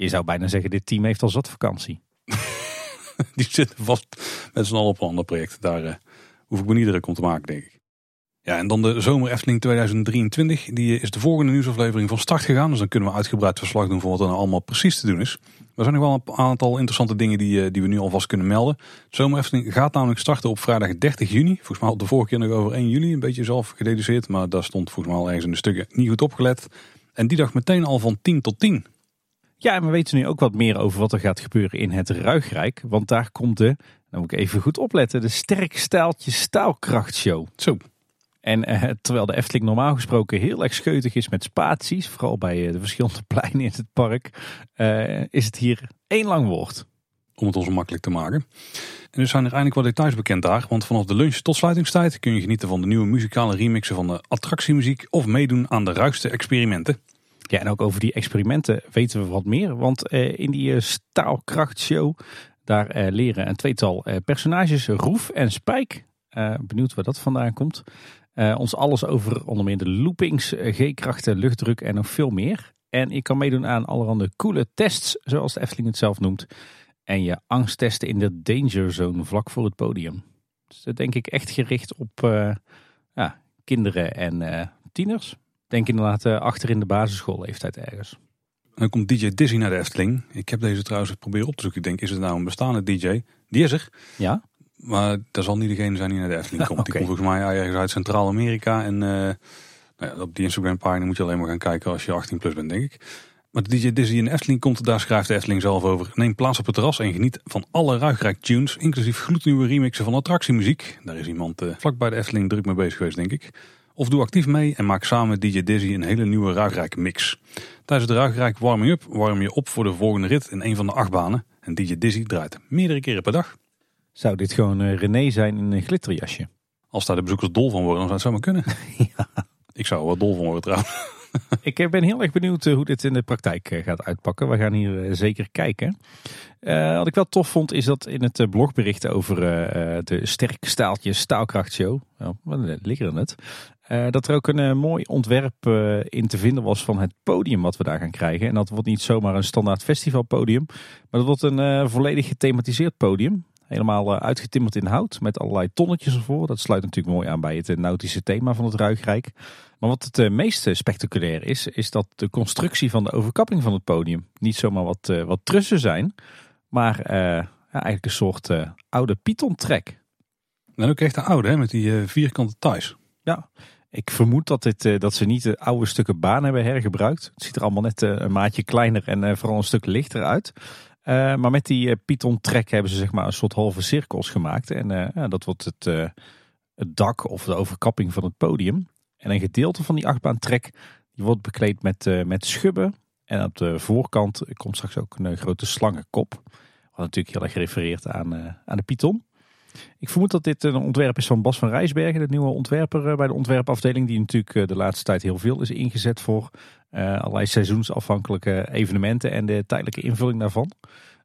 Je zou bijna zeggen, dit team heeft al zat vakantie. (laughs) Die zitten vast met z'n allen op een ander project. Daar hoef ik me niet druk om te maken, denk ik. Ja, en dan de zomer Efteling 2023. Die is de volgende nieuwsaflevering van start gegaan. Dus dan kunnen we uitgebreid verslag doen van wat er nou allemaal precies te doen is. Er zijn nog wel een aantal interessante dingen die, eh, die we nu alvast kunnen melden. De zomer Efteling gaat namelijk starten op vrijdag 30 juni. Volgens mij had de vorige keer nog over 1 juli. Een beetje zelf gededuceerd. Maar daar stond volgens mij al ergens in de stukken niet goed opgelet. En die dag meteen al van 10 tot 10. Ja, en we weten nu ook wat meer over wat er gaat gebeuren in het Ruigrijk. Want daar komt de, nou moet ik even goed opletten, de Sterk Staaltje Staalkrachtshow. Zo. En eh, terwijl de Efteling normaal gesproken heel erg scheutig is met spaties, vooral bij eh, de verschillende (laughs) pleinen in het park, eh, is het hier één lang woord. Om het ons makkelijk te maken. En dus zijn er eindelijk wat details bekend daar, want vanaf de lunch tot sluitingstijd kun je genieten van de nieuwe muzikale remixen van de attractiemuziek of meedoen aan de ruigste experimenten. Ja, en ook over die experimenten weten we wat meer, want in die staalkrachtshow, daar leren een tweetal personages, Roef en Spijk, benieuwd waar dat vandaan komt. Ons alles over onder meer de loopings, eh, G-krachten, luchtdruk en nog veel meer. En je kan meedoen aan allerhande coole tests, zoals de Efteling het zelf noemt. En je angst testen in de danger zone vlak voor het podium. Dus dat denk ik echt gericht op ja, kinderen en tieners. Denk inderdaad uh, achter in de basisschoolleeftijd ergens. En dan komt DJ Dizzy naar de Efteling. Ik heb deze trouwens proberen op te zoeken. Ik denk, is het nou een bestaande DJ? Die is er. Ja. Maar dat zal niet degene zijn die naar de Efteling komt. Die (laughs) komt volgens mij ergens uit Centraal-Amerika. En uh, nou ja, op die Instagram pagina moet je alleen maar gaan kijken als je 18 plus bent, denk ik. Maar de DJ Dizzy in de Efteling komt, daar schrijft de Efteling zelf over. Neem plaats op het terras en geniet van alle ruigrijk tunes, inclusief gloednieuwe remixen van attractiemuziek. Daar is iemand uh, vlak bij de Efteling druk mee bezig geweest, denk ik. Of doe actief mee en maak samen met DJ Dizzy een hele nieuwe ruigrijk mix. Tijdens de ruigrijk warming up warm je op voor de volgende rit in een van de acht banen. En DJ Dizzy draait meerdere keren per dag. Zou dit gewoon uh, René zijn in een glitterjasje? Als daar de bezoekers dol van worden, dan zou het zomaar kunnen. (laughs) ja. Ik zou er wel dol van worden trouwens. (laughs) Ik eh, ben heel erg benieuwd hoe dit in de praktijk gaat uitpakken. We gaan hier zeker kijken. Uh, wat ik wel tof vond is dat in het blogbericht over uh, de sterk staaltje staalkrachtshow, nou, wat liggen er net, uh, dat er ook een mooi ontwerp in te vinden was van het podium wat we daar gaan krijgen. En dat wordt niet zomaar een standaard festivalpodium, maar dat wordt een volledig gethematiseerd podium. Helemaal eh, uitgetimmerd in hout met allerlei tonnetjes ervoor. Dat sluit natuurlijk mooi aan bij het nautische thema van het Ruigrijk. Maar wat het meest spectaculair is, is dat de constructie van de overkapping van het podium niet zomaar wat, wat trussen zijn, maar ja, eigenlijk een soort oude Python-trek. En ook echt een oude, hè, met die vierkante thuis. Ja, ik vermoed dat, dit, dat ze niet de oude stukken baan hebben hergebruikt. Het ziet er allemaal net een maatje kleiner en vooral een stuk lichter uit. Maar met die Python trek hebben ze zeg maar een soort halve cirkels gemaakt. En dat wordt het, het, dak of de overkapping van het podium. En een gedeelte van die achtbaan trek die wordt bekleed met, met schubben. En op de voorkant komt straks ook een grote slangenkop. Wat natuurlijk heel erg refereert aan, aan de Python. Ik vermoed dat dit een ontwerp is van Bas van Rijsbergen, de nieuwe ontwerper bij de ontwerpafdeling. Die natuurlijk de laatste tijd heel veel is ingezet voor uh, allerlei seizoensafhankelijke evenementen en de tijdelijke invulling daarvan.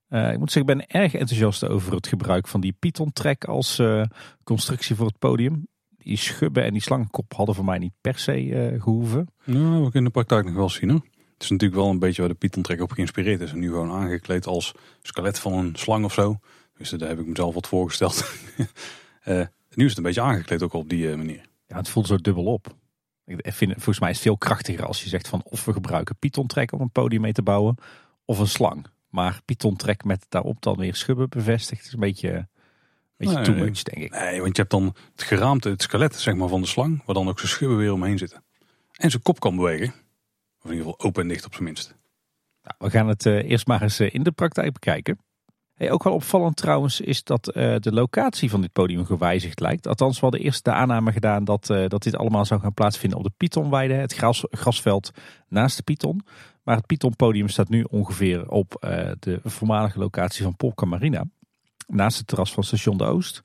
Uh, ik moet zeggen, ik ben erg enthousiast over het gebruik van die Python-trek als uh, constructie voor het podium. Die schubben en die slangenkop hadden voor mij niet per se gehoeven. Nou, we kunnen de praktijk nog wel zien hoor. Het is natuurlijk wel een beetje waar de Python-trek op geïnspireerd is. En nu gewoon aangekleed als skelet van een slang of zo. Dus daar heb ik mezelf wat voorgesteld. (laughs) nu is het een beetje aangekleed ook op die manier. Ja, het voelt zo dubbel op. Ik vind, volgens mij is het veel krachtiger als je zegt van of we gebruiken Python trek om een podium mee te bouwen of een slang. Maar Python trek met daarop dan weer schubben bevestigd is een beetje, een beetje too much denk ik. Nee, want je hebt dan het geraamte, het skelet zeg maar, van de slang, waar dan ook zijn schubben weer omheen zitten. En zijn kop kan bewegen. Of in ieder geval open en dicht op zijn minst. Nou, we gaan het uh, eerst maar eens uh, in de praktijk bekijken. Ook wel opvallend trouwens is dat uh, de locatie van dit podium gewijzigd lijkt. Althans, we hadden eerst de aanname gedaan dat, uh, dat dit allemaal zou gaan plaatsvinden op de Pythonweide, het gras, grasveld naast de Python. Maar het Pythonpodium staat nu ongeveer op uh, de voormalige locatie van Polka Marina, naast het terras van Station de Oost.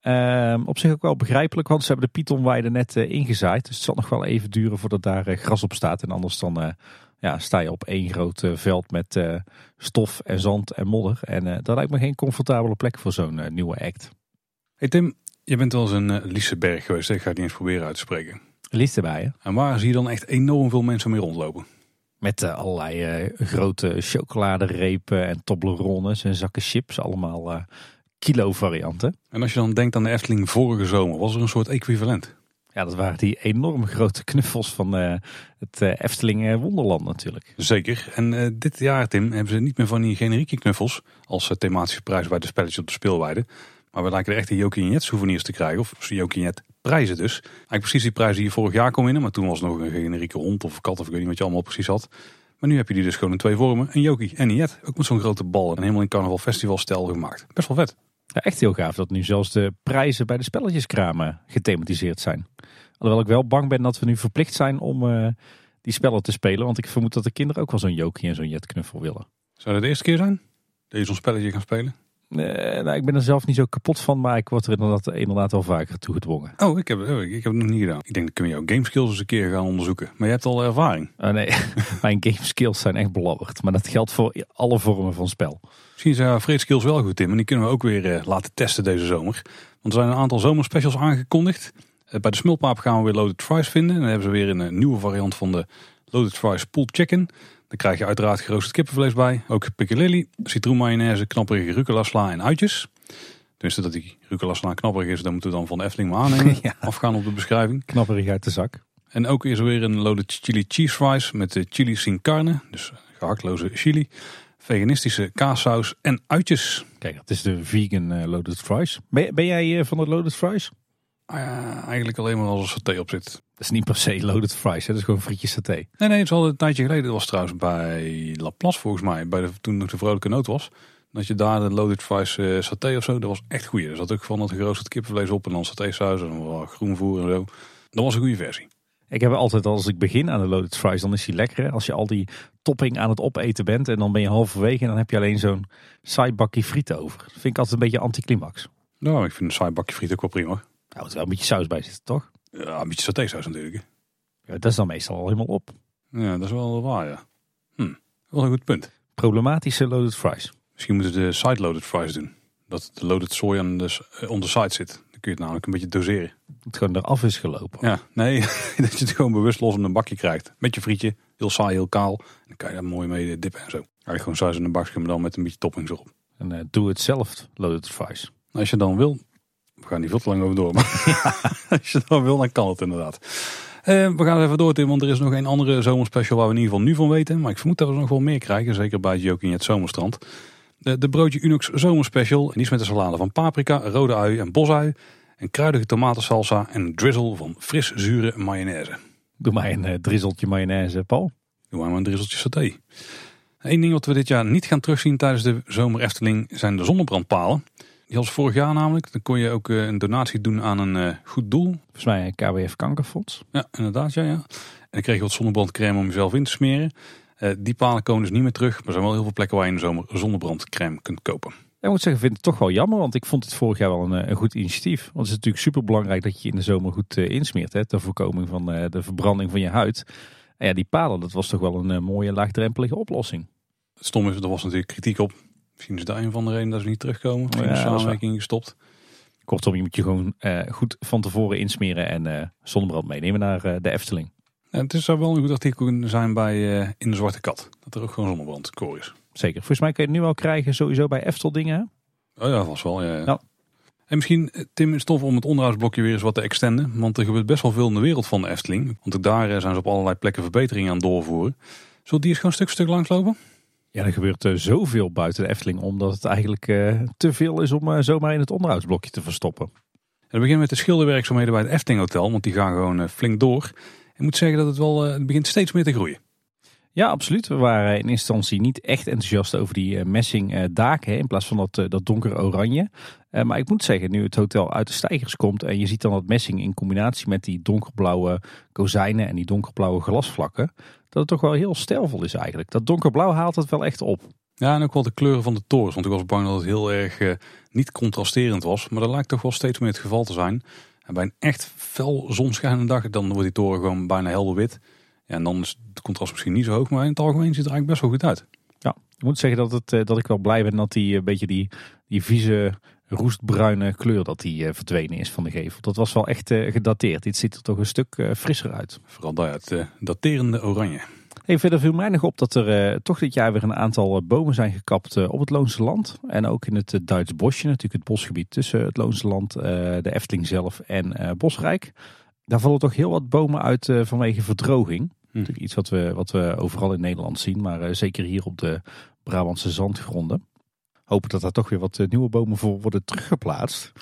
Ehm, op zich ook wel begrijpelijk, want ze hebben de Pythonweide net ingezaaid. Dus het zal nog wel even duren voordat daar gras op staat. En anders dan ja, sta je op één groot eh, veld met uh, stof en zand en modder. En uh, dat lijkt me geen comfortabele plek voor zo'n nieuwe act. Hey Tim, je bent wel eens in Liseberg geweest. Ik ga het niet eens proberen uit te spreken. Liseberg, En waar zie je dan echt enorm veel mensen mee rondlopen? Met allerlei grote chocoladerepen en Toblerones en zakken chips. Allemaal kilo varianten. En als je dan denkt aan de Efteling vorige zomer, was er een soort equivalent? Ja, dat waren die enorme grote knuffels van uh, het uh, Efteling Wonderland natuurlijk. Zeker. En dit jaar, Tim, hebben ze niet meer van die generieke knuffels als thematische prijs bij de spelletjes op de speelweide. Maar we lijken er echt de Jokie Jet souvenirs te krijgen. Of Jokie Jet prijzen dus. Eigenlijk precies die prijzen die je vorig jaar kon winnen. Maar toen was het nog een generieke hond of kat of ik weet niet wat je allemaal precies had. Maar nu heb je die dus gewoon in twee vormen. Een Jokie en een Jet. Ook met zo'n grote bal. En helemaal in carnaval festival stijl gemaakt. Best wel vet. Ja, echt heel gaaf dat nu zelfs de prijzen bij de spelletjeskramen gethematiseerd zijn. Alhoewel ik wel bang ben dat we nu verplicht zijn om uh, die spellen te spelen. Want ik vermoed dat de kinderen ook wel zo'n Jokie en zo'n Jetknuffel willen. Zou dat de eerste keer zijn? Dat je zo'n spelletje gaan spelen? Nee, nou, ik ben er zelf niet zo kapot van, maar ik word er inderdaad, inderdaad wel vaker toe gedwongen. Oh, ik heb, oh, ik heb het nog niet gedaan. Ik denk dat kunnen we jouw gameskills eens een keer gaan onderzoeken. Maar je hebt al ervaring. (laughs) Oh, nee, (laughs) mijn gameskills zijn echt belabberd. Maar dat geldt voor alle vormen van spel. Misschien zijn Fred skills wel goed, Tim. En die kunnen we ook weer uh, laten testen deze zomer. Want er zijn een aantal zomerspecials aangekondigd. Bij de Smulpaap gaan we weer Loaded Fries vinden. En dan hebben ze weer een, nieuwe variant van de Loaded Fries Pulled Chicken. Dan krijg je uiteraard geroosterd kippenvlees bij. Ook piccalilli, citroenmayonaise, knapperige rucola sla en uitjes. Tenminste dat die rucola sla knapperig is, dan moeten we dan van de Efteling maar aannemen. (laughs) ja. Afgaan op de beschrijving. Knapperig uit de zak. En ook is er weer een loaded chili cheese fries met de chili sin carne. Dus gehaktloze chili. Veganistische kaassaus en uitjes. Kijk, dat is de vegan uh, loaded fries. Ben, ben jij uh, van de loaded fries? Uh, eigenlijk alleen maar als er saté op zit. Dat is niet per se loaded fries, hè? dat is gewoon frietjes saté. Nee, nee, het is al een tijdje geleden. Dat was trouwens bij Laplace volgens mij, bij de, toen nog de vrolijke noot was. Dat je daar de loaded fries uh, saté of zo, dat was echt goed. Er zat ook van dat geroosterd kippenvlees op en dan saté saus en wat groenvoer en zo. Dat was een goede versie. Ik heb altijd als ik begin aan de loaded fries, dan is die lekker. Als je al die topping aan het opeten bent en dan ben je halverwege en dan heb je alleen zo'n saai bakje frieten over. Dat vind ik altijd een beetje anticlimax. Nou, ik vind een saai bakje frieten ook wel prima. Nou, er wel een beetje saus bij zitten, toch? Ja, een beetje satésaus natuurlijk. Ja, dat is dan meestal al helemaal op. Ja, dat is wel waar, ja. Hm, wel een goed punt. Problematische loaded fries. Misschien moeten we de side loaded fries doen. Dat de loaded soy aan de, eh, on the side zit. Dan kun je het namelijk een beetje doseren. Dat het gewoon eraf is gelopen. Ja, nee, (laughs) dat je het gewoon bewust los in een bakje krijgt. Met je frietje, heel saai, heel kaal. En dan kan je daar mooi mee dippen en zo. Eigenlijk gewoon saus in een bakje, maar dan met een beetje toppings erop. Een uh, do-it-zelf loaded device. Als je dan wil, we gaan niet veel te lang over door, maar (laughs) als je dan wil, dan kan het inderdaad. Uh, we gaan even door, Tim, want er is nog een andere zomerspecial waar we in ieder geval nu van weten. Maar ik vermoed dat we nog wel meer krijgen, zeker bij Joking het Zomerstrand. De, de broodje Unox zomerspecial, en die is met een salade van paprika, rode ui en bosui. Een kruidige tomatensalsa en een drizzle van fris zure mayonaise. Doe mij een uh, drizzeltje mayonaise, Paul. Doe maar een drizzeltje saté. Eén ding wat we dit jaar niet gaan terugzien tijdens de zomer Efteling zijn de zonnebrandpalen. Die was vorig jaar namelijk. Dan kon je ook eh, een donatie doen aan een uh, goed doel. Volgens mij KWF Kankerfonds. Ja, inderdaad. Ja, ja. En dan kreeg je wat zonnebrandcrème om jezelf in te smeren. Uh, die palen komen dus niet meer terug. Maar er zijn wel heel veel plekken waar je in de zomer zonnebrandcrème kunt kopen. Ik moet zeggen, ik vind het toch wel jammer, want ik vond het vorig jaar wel een, een goed initiatief. Want het is natuurlijk super belangrijk dat je in de zomer goed uh, insmeert, hè, ter voorkoming van uh, de verbranding van je huid. En ja, die palen, dat was toch wel een uh, mooie laagdrempelige oplossing. Het stom is, er was natuurlijk kritiek op. Misschien is dat een van de redenen dat ze niet terugkomen. Misschien ja, de samenwerking gestopt. Kortom, je moet je gewoon goed van tevoren insmeren en zonnebrand meenemen naar de Efteling. En het is zou wel een goed artikel zijn bij In de Zwarte Kat. Dat er ook gewoon zonnebrand koor is. Zeker. Volgens mij kun je het nu al krijgen sowieso bij Eftel dingen. Oh ja, was wel. Ja, ja. En misschien, Tim, is tof om het onderhoudsblokje weer eens wat te extenden. Want er gebeurt best wel veel in de wereld van de Efteling. Want ook daar zijn ze op allerlei plekken verbeteringen aan doorvoeren. Zullen die eens gewoon stuk voor stuk langslopen? Ja, er gebeurt uh, zoveel buiten de Efteling. Omdat het eigenlijk uh, te veel is om uh, zomaar in het onderhoudsblokje te verstoppen. En we beginnen met de schilderwerkzaamheden bij het Efteling Hotel. Want die gaan gewoon flink door. Ik moet zeggen dat het wel het begint steeds meer te groeien. Ja, absoluut. We waren in eerste instantie niet echt enthousiast over die messing daken in plaats van dat, dat donker oranje. maar ik moet zeggen, nu het hotel uit de stijgers komt en je ziet dan dat messing in combinatie met die donkerblauwe kozijnen en die donkerblauwe glasvlakken, dat het toch wel heel stijlvol is eigenlijk. Dat donkerblauw haalt het wel echt op. Ja, en ook wel de kleuren van de torens, want ik was bang dat het heel erg niet contrasterend was. Maar dat lijkt toch wel steeds meer het geval te zijn. En bij een echt fel zonschijnende dag, dan wordt die toren gewoon bijna helder wit. Ja, en dan is het contrast misschien niet zo hoog, maar in het algemeen ziet het er eigenlijk best wel goed uit. Ja, ik moet zeggen dat, het, eh, dat ik wel blij ben dat die een beetje die, die vieze roestbruine kleur dat die uh, verdwenen is van de gevel. Dat was wel echt uh, gedateerd. Dit ziet er toch een stuk uh, frisser uit. Vooral daar het daterende oranje. Hey, verder viel mij nog op dat er toch dit jaar weer een aantal bomen zijn gekapt op het Loonse Land. En ook in het Duits bosje, natuurlijk het bosgebied tussen het Loonse Land, de Efteling zelf en Bosrijk. Daar vallen toch heel wat bomen uit vanwege verdroging. Hm. Natuurlijk iets wat we, wat we overal in Nederland zien, maar zeker hier op de Brabantse zandgronden. Hopen dat daar toch weer wat uh, nieuwe bomen voor worden teruggeplaatst.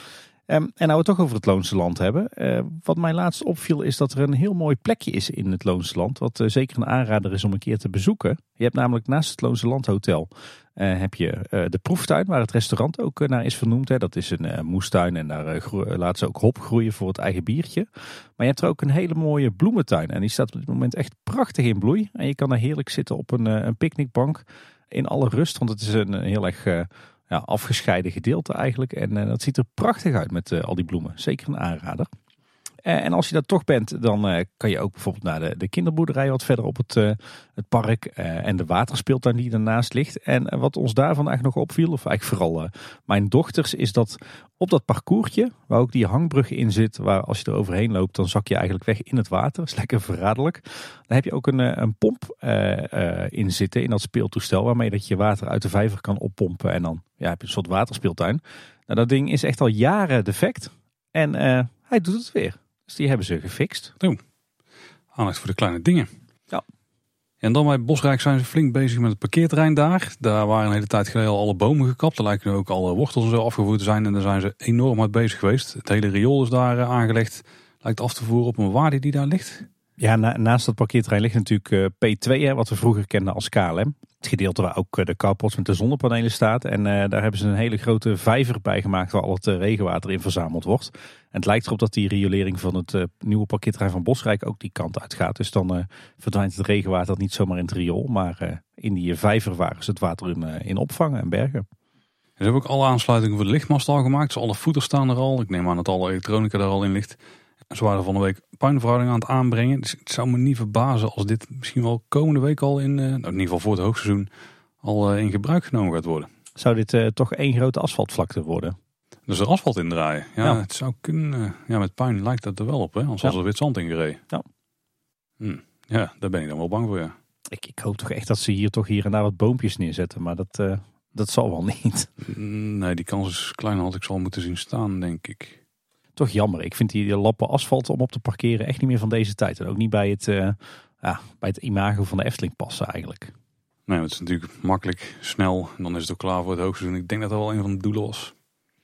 Um, en nou we het toch over het Loonse Land hebben. Uh, wat mij laatst opviel is dat er een heel mooi plekje is in het Loonse Land. Wat zeker een aanrader is om een keer te bezoeken. Je hebt namelijk naast het Loonse Hotel heb je de proeftuin waar het restaurant ook naar is vernoemd. Hè. Dat is een moestuin en daar laten ze ook hop groeien voor het eigen biertje. Maar je hebt er ook een hele mooie bloementuin en die staat op dit moment echt prachtig in bloei. En je kan daar heerlijk zitten op een, een picknickbank in alle rust, want het is een heel erg ja, afgescheiden gedeelte eigenlijk. En dat ziet er prachtig uit met al die bloemen. Zeker een aanrader. Eh, en als je dat toch bent, dan uh, kan je ook bijvoorbeeld naar de, de kinderboerderij wat verder op het, uh, het park en de waterspeeltuin die ernaast ligt. En wat ons daarvan eigenlijk nog opviel, of eigenlijk vooral mijn dochters, is dat op dat parcoursje, waar ook die hangbrug in zit, waar als je er overheen loopt, dan zak je eigenlijk weg in het water. Dat is lekker verraderlijk. Dan heb je ook een, een pomp in zitten in dat speeltoestel, waarmee dat je water uit de vijver kan oppompen. En dan ja, heb je een soort waterspeeltuin. Nou, dat ding is echt al jaren defect. En hij doet het weer. Dus die hebben ze gefixt. Doen. Aandacht voor de kleine dingen. Ja. En dan bij Bosrijk zijn ze flink bezig met het parkeerterrein daar. Daar waren een hele tijd geleden al alle bomen gekapt. Er lijken ook alle wortels en zo afgevoerd te zijn. En daar zijn ze enorm hard bezig geweest. Het hele riool is daar eh, aangelegd. Lijkt af te voeren op een waarde die daar ligt. Ja, naast dat parkeerterrein ligt natuurlijk eh, P2, hè, wat we vroeger kenden als KLM. Het gedeelte waar ook eh, de carports met de zonnepanelen staat. En uh, daar hebben ze een hele grote vijver bij gemaakt waar al het regenwater in verzameld wordt. En het lijkt erop dat die riolering van het nieuwe parkeerterrein van Bosrijk ook die kant uit gaat. Dus dan verdwijnt het regenwater niet zomaar in het riool, maar in die vijver waar ze het water in, opvangen en bergen. Ze hebben ook alle aansluitingen voor de lichtmast al gemaakt. Dus alle voeters staan er al. Ik neem aan dat alle elektronica er al in ligt. Ze waren van de week puinverhouding aan het aanbrengen. Dus het zou me niet verbazen als dit misschien wel komende week al in, uh, nou in ieder geval voor het hoogseizoen, al uh, in gebruik genomen gaat worden. Zou dit uh, toch één grote asfaltvlakte worden? Dus er asfalt indraaien. Ja, ja, het zou kunnen. Ja, met puin lijkt dat er wel op, hè? Anders ja. was er wit zand ingereden. Ja. Hm. Ja, daar ben ik dan wel bang voor, ja. Ik, ik hoop toch echt dat ze hier toch hier en daar wat boompjes neerzetten. Maar dat, Dat zal wel niet. Nee, die kans is kleiner had ik zal moeten zien staan, denk ik. Toch jammer. Ik vind die lappen asfalt om op te parkeren echt niet meer van deze tijd. En ook niet bij het, uh, ja, bij het imago van de Efteling passen eigenlijk. Nee, het is natuurlijk makkelijk, snel. En dan is het ook klaar voor het hoogseizoen. Ik denk dat dat wel een van de doelen was.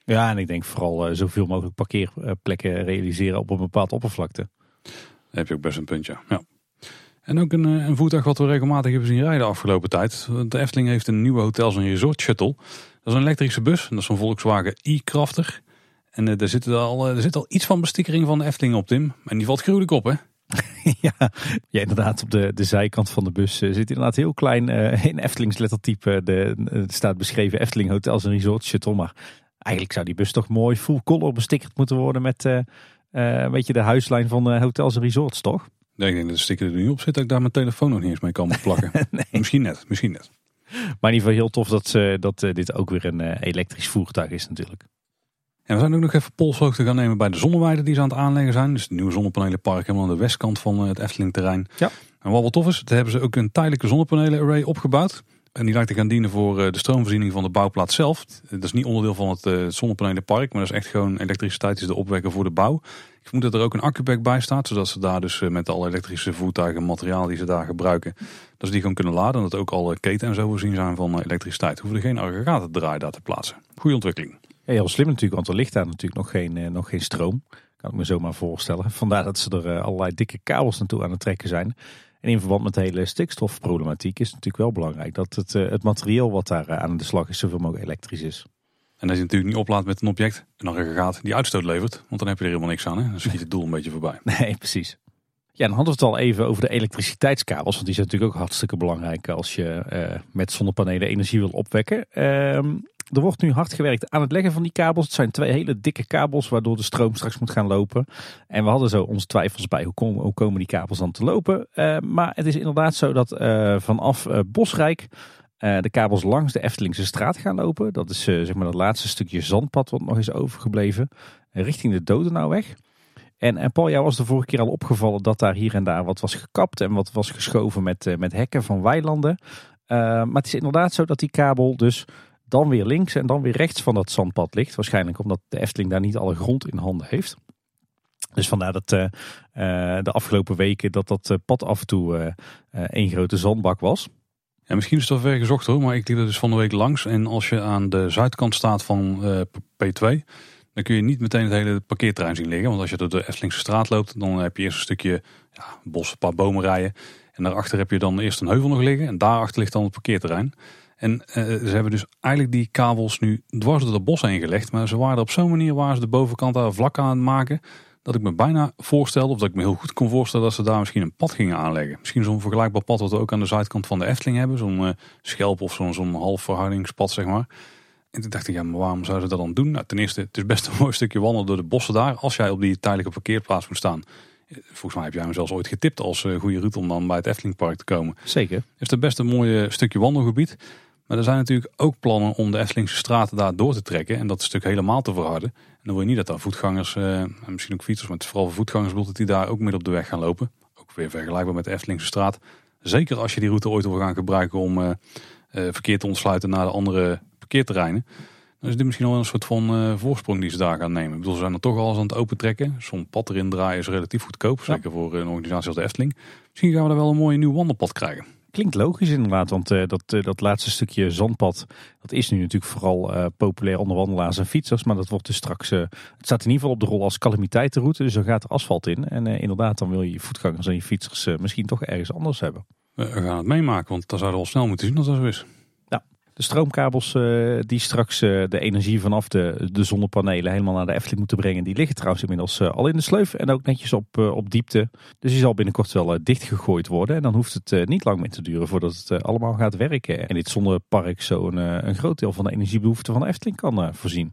Ja, en ik denk vooral uh, zoveel mogelijk parkeerplekken realiseren op een bepaald oppervlakte. Daar heb je ook best een puntje. Ja. En ook een, een, voertuig wat we regelmatig hebben zien rijden de afgelopen tijd. De Efteling heeft een nieuwe hotels- en resort shuttle. Dat is een elektrische bus. En dat is een Volkswagen e-Crafter. En uh, er, zit al, er zit al iets van bestikkering van de Efteling op, Tim. En die valt gruwelijk op, hè? (laughs) ja, ja, inderdaad. Op de, de zijkant van de bus uh, zit inderdaad heel klein uh, in Eftelings lettertype. De, er staat beschreven Efteling Hotels en Resort Shuttle. Maar eigenlijk zou die bus toch mooi full color bestickerd moeten worden met weet je, de huislijn van hotels en resorts, toch? Nee, ik denk dat de sticker er nu op zit dat ik daar mijn telefoon nog niet eens mee kan (laughs) plakken. (laughs) nee. Misschien net, misschien net. Maar in ieder geval heel tof dat, dat dit ook weer een elektrisch voertuig is natuurlijk. En we zijn ook nog even polshoogte gaan nemen bij de zonneweide die ze aan het aanleggen zijn. Dus het nieuwe zonnepanelenpark helemaal aan de westkant van het Efteling terrein. Ja. En wat wel tof is, daar hebben ze ook een tijdelijke zonnepanelen-array opgebouwd. En die lijkt te gaan dienen voor de stroomvoorziening van de bouwplaats zelf. Dat is niet onderdeel van het zonnepanelenpark, maar dat is echt gewoon elektriciteit die ze opwekken voor de bouw. Ik vermoed dat er ook een accupack bij staat, zodat ze daar dus met alle elektrische voertuigen en materiaal die ze daar gebruiken, dat ze die gewoon kunnen laden. En dat ook alle keten en zo voorzien zijn van elektriciteit. Hoeven er geen aggregaten draaien daar te plaatsen. Goede ontwikkeling. Ja, heel slim natuurlijk, want er ligt daar natuurlijk nog geen, nog geen stroom. Kan ik me zomaar voorstellen. (laughs) Vandaar dat ze er allerlei dikke kabels naartoe aan het trekken zijn. En in verband met de hele stikstofproblematiek is het natuurlijk wel belangrijk dat het, het materiaal wat daar aan de slag is zoveel mogelijk elektrisch is. En dat je natuurlijk niet oplaadt met een object, een aggregaat die uitstoot levert. Want dan heb je er helemaal niks aan. Hè? Dan schiet het doel een beetje voorbij. (laughs) Nee, precies. Ja, dan hadden we het al even over de elektriciteitskabels. Want die zijn natuurlijk ook hartstikke belangrijk als je uh, met zonnepanelen energie wil opwekken. Uh, er wordt nu hard gewerkt aan het leggen van die kabels. Het zijn twee hele dikke kabels waardoor de stroom straks moet gaan lopen. En we hadden zo onze twijfels bij hoe komen, hoe komen die kabels dan te lopen. Uh, maar het is inderdaad zo dat vanaf Bosrijk uh, de kabels langs de Eftelingse straat gaan lopen. Dat is zeg maar dat laatste stukje zandpad wat nog is overgebleven. Richting de Dodenauweg. En, en Paul, jou was de vorige keer al opgevallen dat daar hier en daar wat was gekapt en wat was geschoven met, met hekken van weilanden. maar het is inderdaad zo dat die kabel dus dan weer links en dan weer rechts van dat zandpad ligt. Waarschijnlijk omdat de Efteling daar niet alle grond in handen heeft. Dus vandaar dat de afgelopen weken dat dat pad af en toe één grote zandbak was. Ja, misschien is het wel ver gezocht hoor, maar ik liep er dus van de week langs. En als je aan de zuidkant staat van uh, P2, dan kun je niet meteen het hele parkeerterrein zien liggen. Want als je door de Eftelingse straat loopt, dan heb je eerst een stukje ja, bos, een paar bomen rijden. En daarachter heb je dan eerst een heuvel nog liggen. En daarachter ligt dan het parkeerterrein. En uh, ze hebben dus eigenlijk die kabels nu dwars door het bos heen gelegd. Maar ze waren op zo'n manier waar ze de bovenkant daar vlak aan het maken dat ik me bijna voorstelde, of dat ik me heel goed kon voorstellen, dat ze daar misschien een pad gingen aanleggen. Misschien zo'n vergelijkbaar pad wat we ook aan de zuidkant van de Efteling hebben. Zo'n uh, schelp of zo'n zo'n halfverhoudingspad, zeg maar. En toen dacht ik, ja, maar waarom zouden ze dat dan doen? Nou, ten eerste, het is best een (laughs) mooi stukje wandelen door de bossen daar. Als jij op die tijdelijke parkeerplaats moet staan. Eh, volgens mij heb jij me zelfs ooit getipt als uh, goede route om dan bij het Eftelingpark te komen. Zeker. Het is best een mooi stukje wandelgebied. Maar er zijn natuurlijk ook plannen om de Eftelingse straten daar door te trekken. En dat stuk helemaal te verharden. En dan wil je niet dat daar voetgangers, uh, misschien ook fietsers, maar vooral voor voetgangers bedoelt dat die daar ook midden op de weg gaan lopen. Ook weer vergelijkbaar met de Eftelingse straat. Zeker als je die route ooit wil gaan gebruiken om uh, uh, verkeer te ontsluiten naar de andere parkeerterreinen. Dan is dit misschien wel een soort van voorsprong die ze daar gaan nemen. Ik bedoel, ze zijn er toch al eens aan het opentrekken. Zo'n pad erin draaien is relatief goedkoop. Zeker voor een organisatie als de Efteling. Misschien gaan we daar wel een mooi nieuw wandelpad krijgen. Klinkt logisch inderdaad, want uh, dat, uh, dat laatste stukje zandpad, dat is nu natuurlijk vooral uh, populair onder wandelaars en fietsers. Maar dat wordt dus straks, het staat in ieder geval op de rol als calamiteitenroute, dus er gaat er asfalt in. En inderdaad, dan wil je je voetgangers en je fietsers misschien toch ergens anders hebben. We gaan het meemaken, want dan zouden we al snel moeten zien dat dat zo is. De stroomkabels uh, die straks uh, de energie vanaf de, de zonnepanelen helemaal naar de Efteling moeten brengen. Die liggen trouwens inmiddels uh, al in de sleuf en ook netjes op, op diepte. Dus die zal binnenkort wel dichtgegooid worden. En dan hoeft het niet lang meer te duren voordat het allemaal gaat werken. En dit zonnepark zo een, groot deel van de energiebehoefte van de Efteling kan voorzien.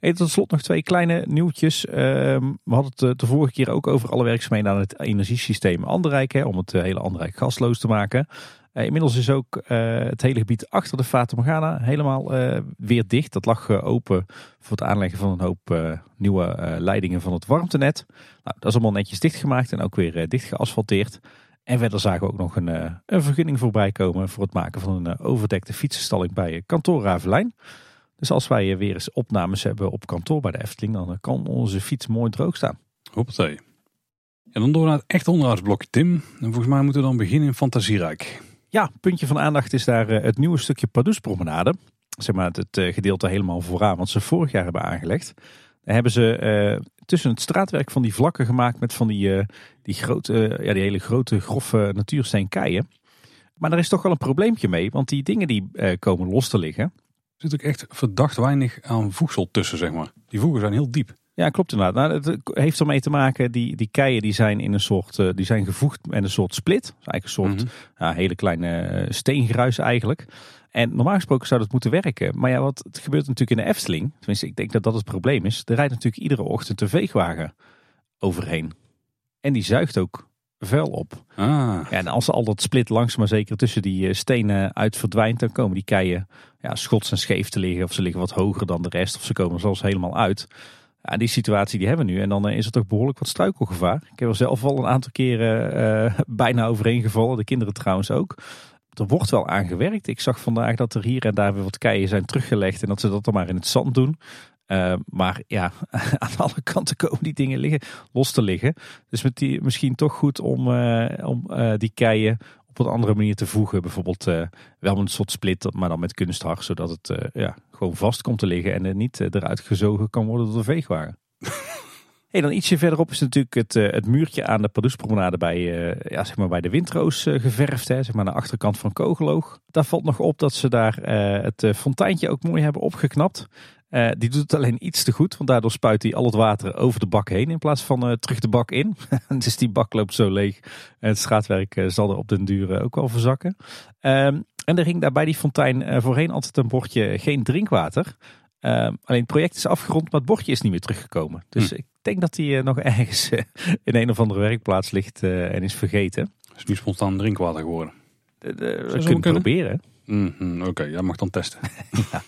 Hey, tot slot nog twee kleine nieuwtjes. Ehm, we hadden het de vorige keer ook over alle werkzaamheden aan het energiesysteem Anderrijk. Om het hele Anderrijk gasloos te maken. Uh, inmiddels is ook uh, het hele gebied achter de Fata Morgana helemaal uh, weer dicht. Dat lag open voor het aanleggen van een hoop nieuwe leidingen van het warmtenet. Nou, dat is allemaal netjes dichtgemaakt en ook weer dicht geasfalteerd. En verder zagen we ook nog een, een vergunning voorbij komen voor het maken van een overdekte fietsenstalling bij kantoor Ravelijn. Dus als wij weer eens opnames hebben op kantoor bij de Efteling, dan kan onze fiets mooi droog staan. Hoppatee. En dan door naar het echt onderhoudsblokje, Tim. En volgens mij moeten we dan beginnen in Fantasierijk. Ja, puntje van aandacht is daar het nieuwe stukje Pardoespromenade zeg maar, het eh, gedeelte helemaal vooraan wat ze vorig jaar hebben aangelegd. Daar hebben ze uh, tussen het straatwerk van die vlakken gemaakt met van die, die, grote, ja, die hele grote grove natuursteenkeien. Maar er is toch wel een probleempje mee, want die dingen die komen los te liggen. Er zit ook echt verdacht weinig aan voedsel tussen, zeg maar. Die voegen zijn heel diep. Ja, klopt inderdaad. Nou, het heeft ermee te maken, die, die keien die zijn in een soort, die zijn gevoegd met een soort split. eigenlijk een soort mhm. ja, hele kleine steengruis eigenlijk. En normaal gesproken zou dat moeten werken. Maar ja, wat het gebeurt natuurlijk in de Efteling. Tenminste, ik denk dat dat het probleem is. Er rijdt natuurlijk iedere ochtend een veegwagen overheen. En die zuigt ook vuil op. Ah. Ja, en als al dat split langzaam maar zeker tussen die eh, stenen uit verdwijnt, dan komen die keien ja, schots en scheef te liggen. Of ze liggen wat hoger dan de rest. Of ze komen zelfs helemaal uit. Ja, die situatie die hebben we nu. En dan eh, is er toch behoorlijk wat struikelgevaar. Ik heb er zelf al een aantal keren uh, (laughs) bijna overheen gevallen. De kinderen trouwens ook er wordt wel aan gewerkt. Ik zag vandaag dat er hier en daar weer wat keien zijn teruggelegd en dat ze dat dan maar in het zand doen. Uh, maar ja, (laughs) aan alle kanten komen die dingen liggen, los te liggen. Dus met die, misschien toch goed om, om die keien op een andere manier te voegen. Bijvoorbeeld wel met een soort split, maar dan met kunsthar. Zodat het ja, gewoon vast komt te liggen en er niet eruit gezogen kan worden door de veegwagen. (laughs) Hey, dan ietsje verderop is natuurlijk het, uh, het muurtje aan de Pardoespromenade bij, uh, ja, zeg maar bij de Windroos uh, geverfd. Hè, zeg maar aan de achterkant van Kogeloog. Daar valt nog op dat ze daar het fonteintje ook mooi hebben opgeknapt. Die doet het alleen iets te goed, want daardoor spuit hij al het water over de bak heen in plaats van terug de bak in. (laughs) dus die bak loopt zo leeg. En het straatwerk zal er op den duur ook wel verzakken. Um, en er ging daar bij die fontein voorheen altijd een bordje geen drinkwater. Ehm, alleen het project is afgerond, maar het bordje is niet meer teruggekomen. Dus hm. ik denk dat hij eh, nog (laughs) ergens eh, in een of andere werkplaats ligt eh, en is vergeten. Is nu spontaan drinkwater geworden. we kunnen het proberen. Mm Oké, jij mag dan testen. (laughs) ja.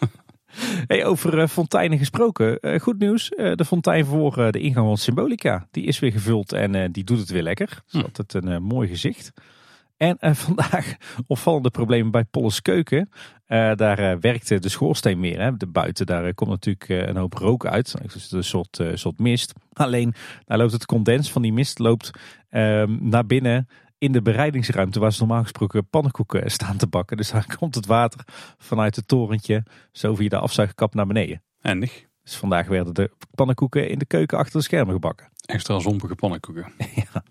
Hey, over fonteinen gesproken. goed nieuws. de fontein voor de ingang van Symbolica. Die is weer gevuld en die doet het weer lekker. Hm. Dat het een mooi gezicht. En (laughs) vandaag opvallende problemen bij Polles Keuken. Daar werkte de schoorsteen meer. Hè. De buiten, daar komt natuurlijk een hoop rook uit. Dus een soort, soort mist. Alleen, daar loopt het condens van die mist loopt ehm, naar binnen in de bereidingsruimte waar ze normaal gesproken pannenkoeken staan te bakken. Dus daar (laughs) komt het water vanuit het torentje zo via de afzuigkap naar beneden. Eindig. Dus vandaag werden de pannenkoeken in de keuken achter de schermen gebakken. Extra zompige pannenkoeken. (laughs) ja.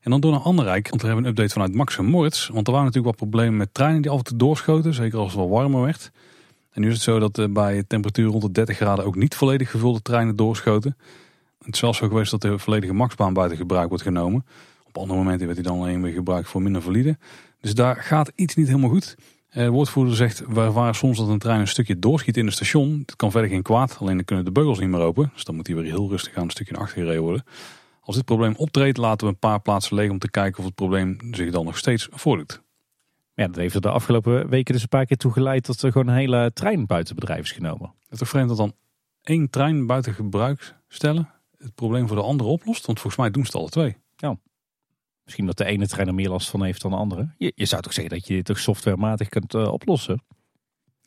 En dan door naar Anderrijk, want we hebben een update vanuit Max en Moritz. Want er waren natuurlijk wat problemen met treinen die af en toe doorschoten, zeker als het wel warmer werd. En nu is het zo dat eh, bij temperatuur rond de 30 graden ook niet volledig gevulde treinen doorschoten. Het is zelfs zo geweest dat de volledige maxbaan buiten gebruik wordt genomen. Op andere momenten werd hij dan alleen weer gebruikt voor minder valide. Dus daar gaat iets niet helemaal goed. Eh, de woordvoerder zegt, we waren soms dat een trein een stukje doorschiet in het station. Dat kan verder geen kwaad, alleen dan kunnen de beugels niet meer open. Dus dan moet hij weer heel rustig aan een stukje naar achter gereden worden. Als dit probleem optreedt, laten we een paar plaatsen leeg om te kijken of het probleem zich dan nog steeds voordoet. Ja, dat heeft er de afgelopen weken dus een paar keer toe geleid dat er gewoon een hele trein buiten bedrijf is genomen. Het is toch vreemd dat dan één trein buiten gebruik stellen het probleem voor de andere oplost? Want volgens mij doen ze het alle twee. Ja. Misschien dat de ene trein er meer last van heeft dan de andere. Je, je zou toch zeggen dat je dit toch softwarematig kunt uh, oplossen?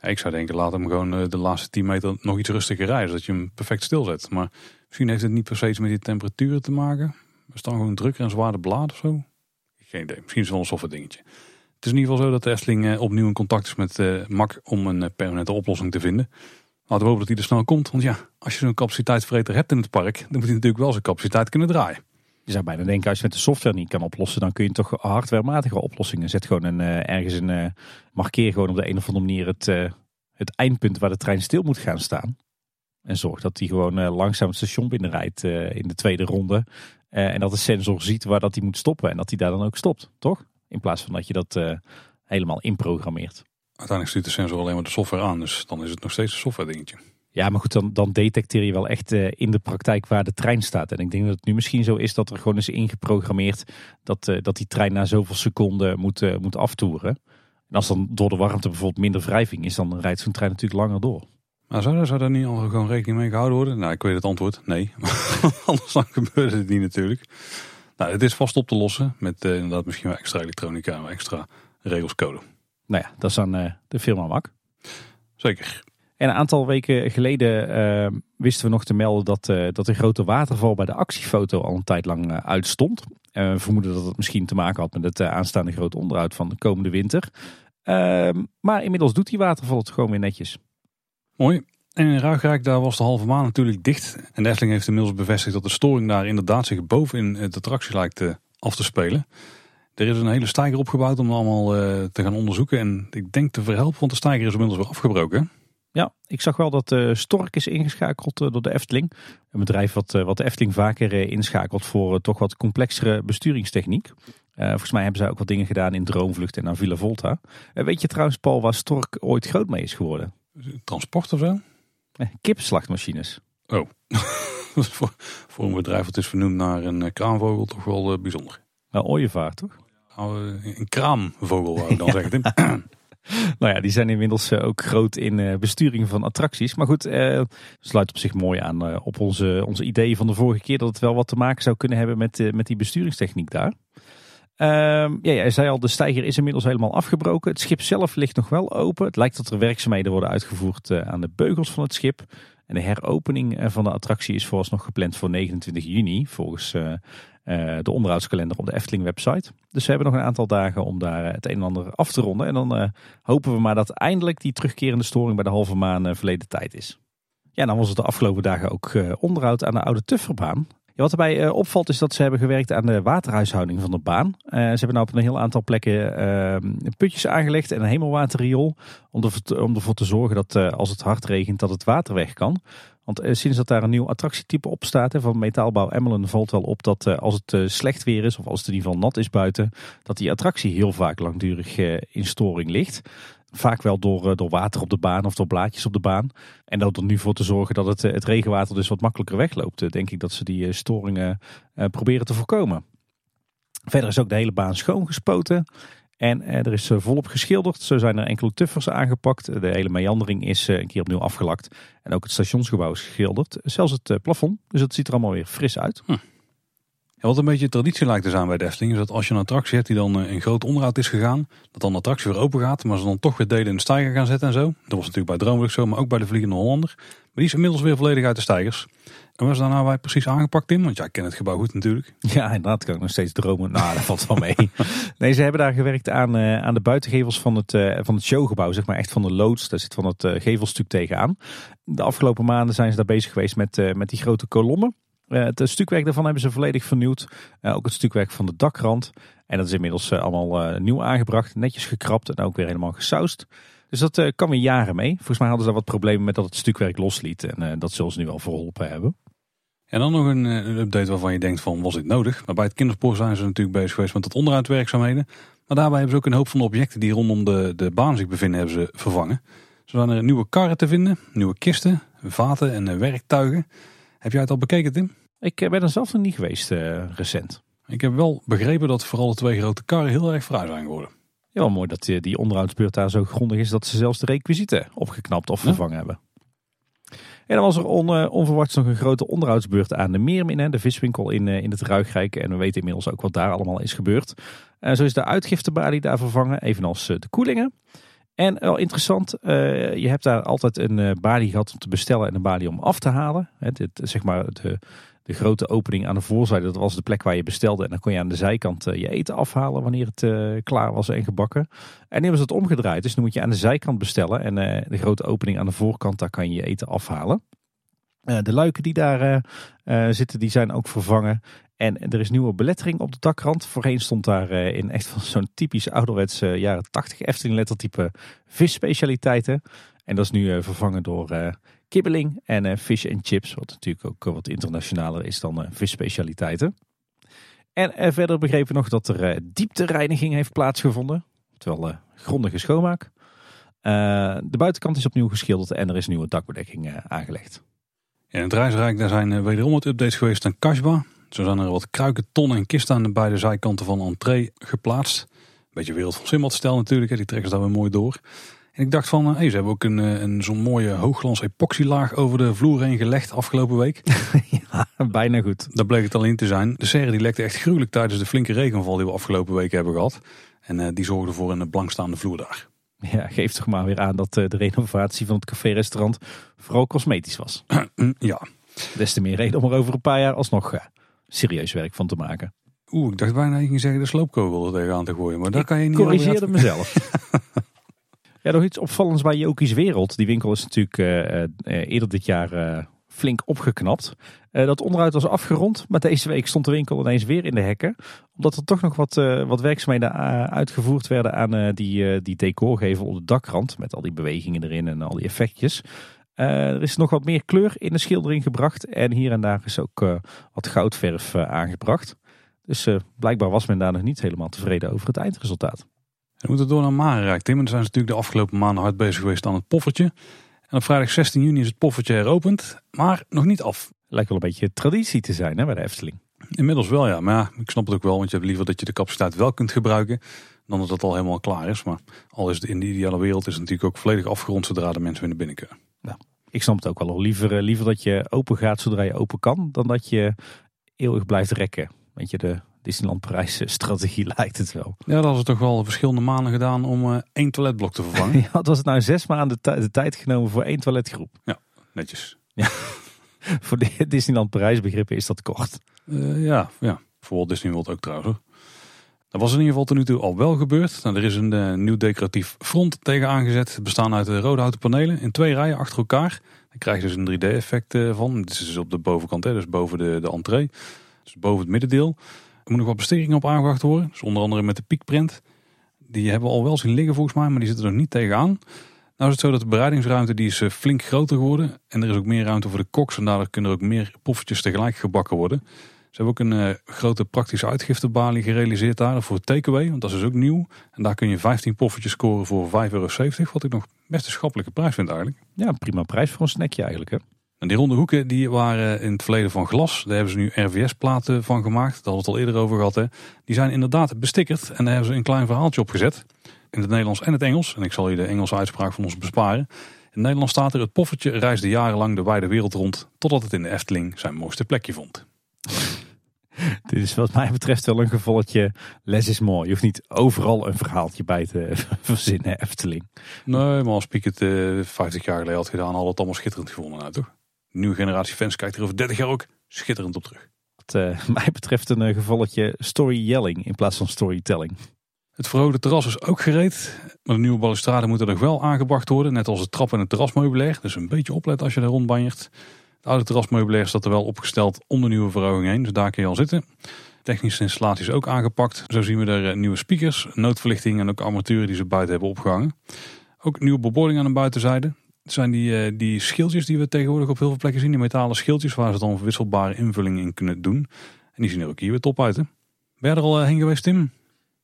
ik zou denken, laat hem gewoon eh, de laatste 10 meter nog iets rustiger rijden. Zodat je hem perfect stilzet. Maar misschien heeft het niet per se met die temperaturen te maken. Er staan gewoon drukker en zwaarder bladen of zo. Geen idee. Misschien is het wel een software dingetje. Het is in ieder geval zo dat de Efteling eh, opnieuw in contact is met uh, MAC om een permanente oplossing te vinden. Laten we hopen dat die er snel komt. Want ja, als je zo'n capaciteitsvreter hebt in het park, dan moet hij natuurlijk wel zijn capaciteit kunnen draaien. Je zou bijna denken, als je met de software niet kan oplossen, dan kun je toch hardwarematige oplossingen. Zet gewoon een, uh, ergens een, uh, markeer gewoon op de een of andere manier het, uh, het eindpunt waar de trein stil moet gaan staan. En zorg dat hij gewoon langzaam het station binnenrijdt in de tweede ronde. en dat de sensor ziet waar dat hij moet stoppen en dat hij daar dan ook stopt, toch? In plaats van dat je dat helemaal inprogrammeert. Uiteindelijk stuurt de sensor alleen maar de software aan, dus dan is het nog steeds een software dingetje. Ja, maar goed, dan, dan detecteer je wel echt uh, in de praktijk waar de trein staat. En ik denk dat het nu misschien zo is dat er gewoon is ingeprogrammeerd dat, uh, dat die trein na zoveel seconden moet, uh, moet aftoeren. En als dan door de warmte bijvoorbeeld minder wrijving is, dan rijdt zo'n trein natuurlijk langer door. Maar zou, zou daar niet al gewoon rekening mee gehouden worden? Nou, ik weet het antwoord, nee. (laughs) Anders dan gebeurt het niet natuurlijk. Nou, het is vast op te lossen met inderdaad misschien wel extra elektronica en extra regelscode. Nou ja, dat is dan uh, de firma Mac. Zeker. En een aantal weken geleden uh, wisten we nog te melden dat, dat de grote waterval bij de actiefoto al een tijd lang uitstond. we vermoeden dat het misschien te maken had met het aanstaande grote onderhoud van de komende winter. Ehm, maar inmiddels doet die waterval het gewoon weer netjes. Mooi. En in Ruigrijk daar was de halve maan natuurlijk dicht. En de Efteling heeft inmiddels bevestigd dat de storing daar inderdaad zich bovenin het attractie lijkt uh, af te spelen. Er is een hele stijger opgebouwd om allemaal uh, te gaan onderzoeken. En ik denk te verhelpen, want de stijger is inmiddels weer afgebroken. Ja, ik zag wel dat uh, Stork is ingeschakeld door de Efteling. Een bedrijf wat, wat de Efteling vaker inschakelt voor toch wat complexere besturingstechniek. volgens mij hebben zij ook wat dingen gedaan in Droomvlucht en aan Villa Volta. weet je trouwens, Paul, waar Stork ooit groot mee is geworden? Transport of zo? Kipslachtmachines. Oh, (laughs) voor, voor een bedrijf dat is vernoemd naar een eh, kraanvogel toch wel bijzonder. Nou, ooievaar toch? Nou, een kraamvogel wou ik dan (laughs) zeggen. (clears throat) (laughs) nou ja, die zijn inmiddels ook groot in besturing van attracties. Maar goed, uh, sluit op zich mooi aan op onze, onze ideeën van de vorige keer... dat het wel wat te maken zou kunnen hebben met, met die besturingstechniek daar. Ehm, ja, jij zei al, de steiger is inmiddels helemaal afgebroken. Het schip zelf ligt nog wel open. Het lijkt dat er werkzaamheden worden uitgevoerd aan de beugels van het schip. En de heropening eh, van de attractie is vooralsnog gepland voor 29 juni, volgens de onderhoudskalender op de Efteling website. Dus we hebben nog een aantal dagen om daar het een en ander af te ronden. En dan hopen we maar dat eindelijk die terugkerende storing bij de halve maan verleden tijd is. Ja, dan was het de afgelopen dagen ook onderhoud aan de oude Tufferbaan wat erbij opvalt is dat ze hebben gewerkt aan de waterhuishouding van de baan. Ze hebben nou op een heel aantal plekken uh, putjes aangelegd en een hemelwaterriool. Om, om ervoor te zorgen dat als het hard regent dat het water weg kan. Want sinds dat daar een nieuw attractietype op staat hè, van metaalbouw Emmelen valt wel op dat als het slecht weer is of als het in ieder geval nat is buiten. Dat die attractie heel vaak langdurig in storing ligt. Vaak wel door, eh, door water op de baan of door blaadjes op de baan. En dat er nu voor te zorgen dat het, eh, het regenwater dus wat makkelijker wegloopt. Eh, denk ik dat ze die storingen proberen te voorkomen. Verder is ook de hele baan schoongespoten. En er is volop geschilderd. Zo zijn er enkele tuffers aangepakt. De hele meandering is een keer opnieuw afgelakt. En ook het stationsgebouw is geschilderd. Zelfs het plafond. Dus het ziet er allemaal weer fris uit. Hm wat een beetje traditie lijkt te zijn bij Efteling, is dat als je een attractie hebt die dan eh, in groot onderhoud is gegaan, dat dan de attractie weer open gaat, maar ze dan toch weer delen in de stijger gaan zetten en zo. Dat was natuurlijk bij Droomvlucht zo, maar ook bij de Vliegende Hollander. Maar die is inmiddels weer volledig uit de stijgers. En waar is daar nou bij precies aangepakt, Tim? Want jij kent het gebouw goed natuurlijk. Ja, inderdaad kan ik nog steeds dromen. Nou, dat valt wel mee. (laughs) Nee, ze hebben daar gewerkt aan, uh, aan de buitengevels van het, uh, van het showgebouw. Zeg maar echt van de loods. Daar zit van het uh, gevelstuk tegenaan. De afgelopen maanden zijn ze daar bezig geweest met, met die grote kolommen. Eh, het stukwerk daarvan hebben ze volledig vernieuwd. Eh, ook het stukwerk van de dakrand. En dat is inmiddels eh, allemaal nieuw aangebracht. Netjes gekrapt en ook weer helemaal gesausd. Dus dat kan weer jaren mee. Volgens mij hadden ze daar wat problemen met dat het stukwerk losliet. En dat zullen ze nu wel verholpen hebben. En dan nog een, update waarvan je denkt van was dit nodig? Maar bij het kinderspoor zijn ze natuurlijk bezig geweest met het onderhoudwerkzaamheden. Maar daarbij hebben ze ook een hoop van de objecten die rondom de, de baan zich bevinden hebben ze vervangen. Zo zijn er nieuwe karren te vinden, nieuwe kisten, vaten en werktuigen. Heb jij het al bekeken, Tim? Ik eh, ben er zelf nog niet geweest uh, recent. Ik heb wel begrepen dat vooral de twee grote karren heel erg fraai zijn geworden. Ja, wel mooi dat die, die onderhoudsbeurt daar zo grondig is dat ze zelfs de requisieten opgeknapt of vervangen hebben. En dan was er uh, onverwachts nog een grote onderhoudsbeurt aan de Meermin, de viswinkel in, in het Ruigrijk. En we weten inmiddels ook wat daar allemaal is gebeurd. Uh, zo is de uitgiftebalie daar vervangen, evenals de koelingen. En wel interessant, je hebt daar altijd een uh, balie gehad om te bestellen en een balie om af te halen. Dit, zeg maar de, de grote opening aan de voorzijde, dat was de plek waar je bestelde. En dan kon je aan de zijkant uh, je eten afhalen wanneer het klaar was en gebakken. En nu ze het omgedraaid, dus nu moet je aan de zijkant bestellen. En de grote opening aan de voorkant, daar kan je je eten afhalen. de luiken die daar zitten, die zijn ook vervangen. En er is nieuwe belettering op de dakrand. Voorheen stond daar eh, in echt van zo'n typisch ouderwetse jaren 80 Efteling lettertype visspecialiteiten. En dat is nu uh, vervangen door uh, kibbeling en fish and chips. Wat natuurlijk ook wat internationaler is dan visspecialiteiten. En verder begrepen we nog dat er dieptereiniging heeft plaatsgevonden. Terwijl grondige schoonmaak. de buitenkant is opnieuw geschilderd en er is nieuwe dakbedekking aangelegd. in het reisrijk daar zijn wederom wat updates geweest aan Kashba. Zo zijn er wat kruiken, tonnen en kisten aan de beide zijkanten van de entree geplaatst. Beetje wereld van natuurlijk, die trekken ze daar weer mooi door. En ik dacht van, hey, ze hebben ook een, een zo'n mooie hoogglans epoxylaag over de vloer heen gelegd afgelopen week. (laughs) ja, bijna goed. Daar bleek het alleen te zijn. De serre die lekte echt gruwelijk tijdens de flinke regenval die we afgelopen week hebben gehad. En die zorgde voor een blankstaande vloer daar. Ja, geeft toch maar weer aan dat de renovatie van het café-restaurant vooral cosmetisch was. (clears throat) ja. Des te meer reden om er over een paar jaar alsnog serieus werk van te maken. Oeh, ik dacht bijna dat je ging zeggen de sloopkogel er tegenaan te gooien. Maar daar kan je niet corrigeerde mezelf. (laughs) ja, nog iets opvallends bij Jokies Wereld. Die winkel is natuurlijk uh, uh, eerder dit jaar uh, flink opgeknapt. dat onderuit was afgerond. Maar deze week stond de winkel ineens weer in de hekken. Omdat er toch nog wat, wat werkzaamheden uitgevoerd werden aan die, die decorgevel op de dakrand. Met al die bewegingen erin en al die effectjes. er is nog wat meer kleur in de schildering gebracht. En hier en daar is ook wat goudverf aangebracht. Dus blijkbaar was men daar nog niet helemaal tevreden over het eindresultaat. We moeten door naar Marenrijk, Tim. En zijn ze natuurlijk de afgelopen maanden hard bezig geweest aan het poffertje. En op vrijdag 16 juni is het poffertje heropend, maar nog niet af. Lijkt wel een beetje traditie te zijn hè, bij de Efteling. Inmiddels wel, ja. Maar ja, ik snap het ook wel, want je hebt liever dat je de capaciteit wel kunt gebruiken dan dat het al helemaal klaar is. Maar al is het in de ideale wereld is het natuurlijk ook volledig afgerond zodra de mensen weer naar binnen kunnen. Nou, ik snap het ook wel. Liever, eh, liever dat je open gaat zodra je open kan, dan dat je eeuwig blijft rekken. Weet je, de Disneyland Parijs strategie (laughs) lijkt het wel. Ja, dat hadden ze toch wel verschillende maanden gedaan om uh, één toiletblok te vervangen. (laughs) ja, was het nou zes maanden de tijd genomen voor één toiletgroep. Ja, netjes. Ja. (laughs) voor de Disneyland Parijs begrippen is dat kort. Uh, ja, ja, voor Walt Disney World ook trouwens. Dat was in ieder geval tot nu toe al wel gebeurd. Nou, er is een uh, nieuw decoratief front tegen aangezet. Bestaan uit de rode houten panelen in twee rijen achter elkaar. Daar krijg je dus een 3D-effect van. Dit is dus op de bovenkant, hè, dus boven de, de entree. Dus boven het middendeel. Moet nog wat bestedingen op aangebracht worden. Dus onder andere met de piekprint. Die hebben we al wel zien liggen volgens mij, maar die zitten er nog niet tegenaan. Nou is het zo dat de bereidingsruimte die is eh, flink groter geworden. En er is ook meer ruimte voor de koks. En daardoor kunnen er ook meer poffertjes tegelijk gebakken worden. Ze hebben ook een uh, grote praktische uitgiftebalie gerealiseerd daar voor takeaway. Want dat is dus ook nieuw. En daar kun je 15 poffertjes scoren voor 5,70 euro. Wat ik nog best een schappelijke prijs vind eigenlijk. Ja, prima prijs voor een snackje eigenlijk hè. En die ronde hoeken die waren in het verleden van glas. Daar hebben ze nu RVS-platen van gemaakt. Daar hadden we het al eerder over gehad. Hè. Die zijn inderdaad bestickerd en daar hebben ze een klein verhaaltje op gezet. In het Nederlands en het Engels. En ik zal je de Engelse uitspraak van ons besparen. In het Nederlands staat er: Het poffertje reisde jarenlang de wijde wereld rond. Totdat het in de Efteling zijn mooiste plekje vond. (laughs) Dit is wat mij betreft wel een gevalletje les is mooi. Je hoeft niet overal een verhaaltje bij te (laughs) verzinnen, Efteling. Nee, maar als Piek het uh, 50 jaar geleden had gedaan, had het allemaal schitterend gevonden, nou, toch? Nieuwe generatie fans kijkt er over 30 jaar ook schitterend op terug. Wat uh, (laughs) mij betreft een uh, gevalletje storytelling in plaats van storytelling. Het verhoogde terras is ook gereed. Maar de nieuwe balustrade moet er nog wel aangebracht worden. Net als de trap en het terrasmeubilair. Dus een beetje opletten als je daar rondbanjert. Het oude terrasmeubilair staat er wel opgesteld om de nieuwe verhoging heen. Dus daar kun je al zitten. Technische installaties ook aangepakt. Zo zien we er eh, nieuwe speakers, noodverlichting en ook armaturen die ze buiten hebben opgehangen. Ook nieuwe bebording aan de buitenzijde. Het zijn die, uh, die schildjes die we tegenwoordig op heel veel plekken zien. Die metalen schildjes waar ze dan wisselbare invulling in kunnen doen. En die zien er ook hier weer top uit. Hè? Ben je er al uh, heen geweest Tim?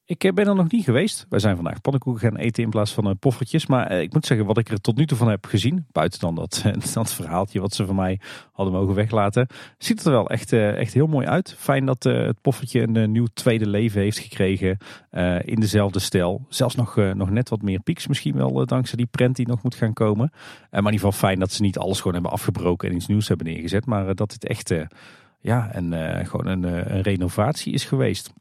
Ik eh, ben er nog niet geweest. Wij zijn vandaag pannenkoeken gaan eten in plaats van poffertjes. Maar ik moet zeggen, wat ik er tot nu toe van heb gezien, buiten dan dat, (laughs) verhaaltje wat ze van mij hadden mogen weglaten, ziet het er wel echt, echt heel mooi uit. Fijn dat het poffertje een nieuw tweede leven heeft gekregen in dezelfde stijl. Zelfs nog, nog net wat meer pieks misschien wel, dankzij die prent die nog moet gaan komen. maar in ieder geval fijn dat ze niet alles gewoon hebben afgebroken en iets nieuws hebben neergezet. Maar dat het echt ja, en, gewoon een, een renovatie is geweest.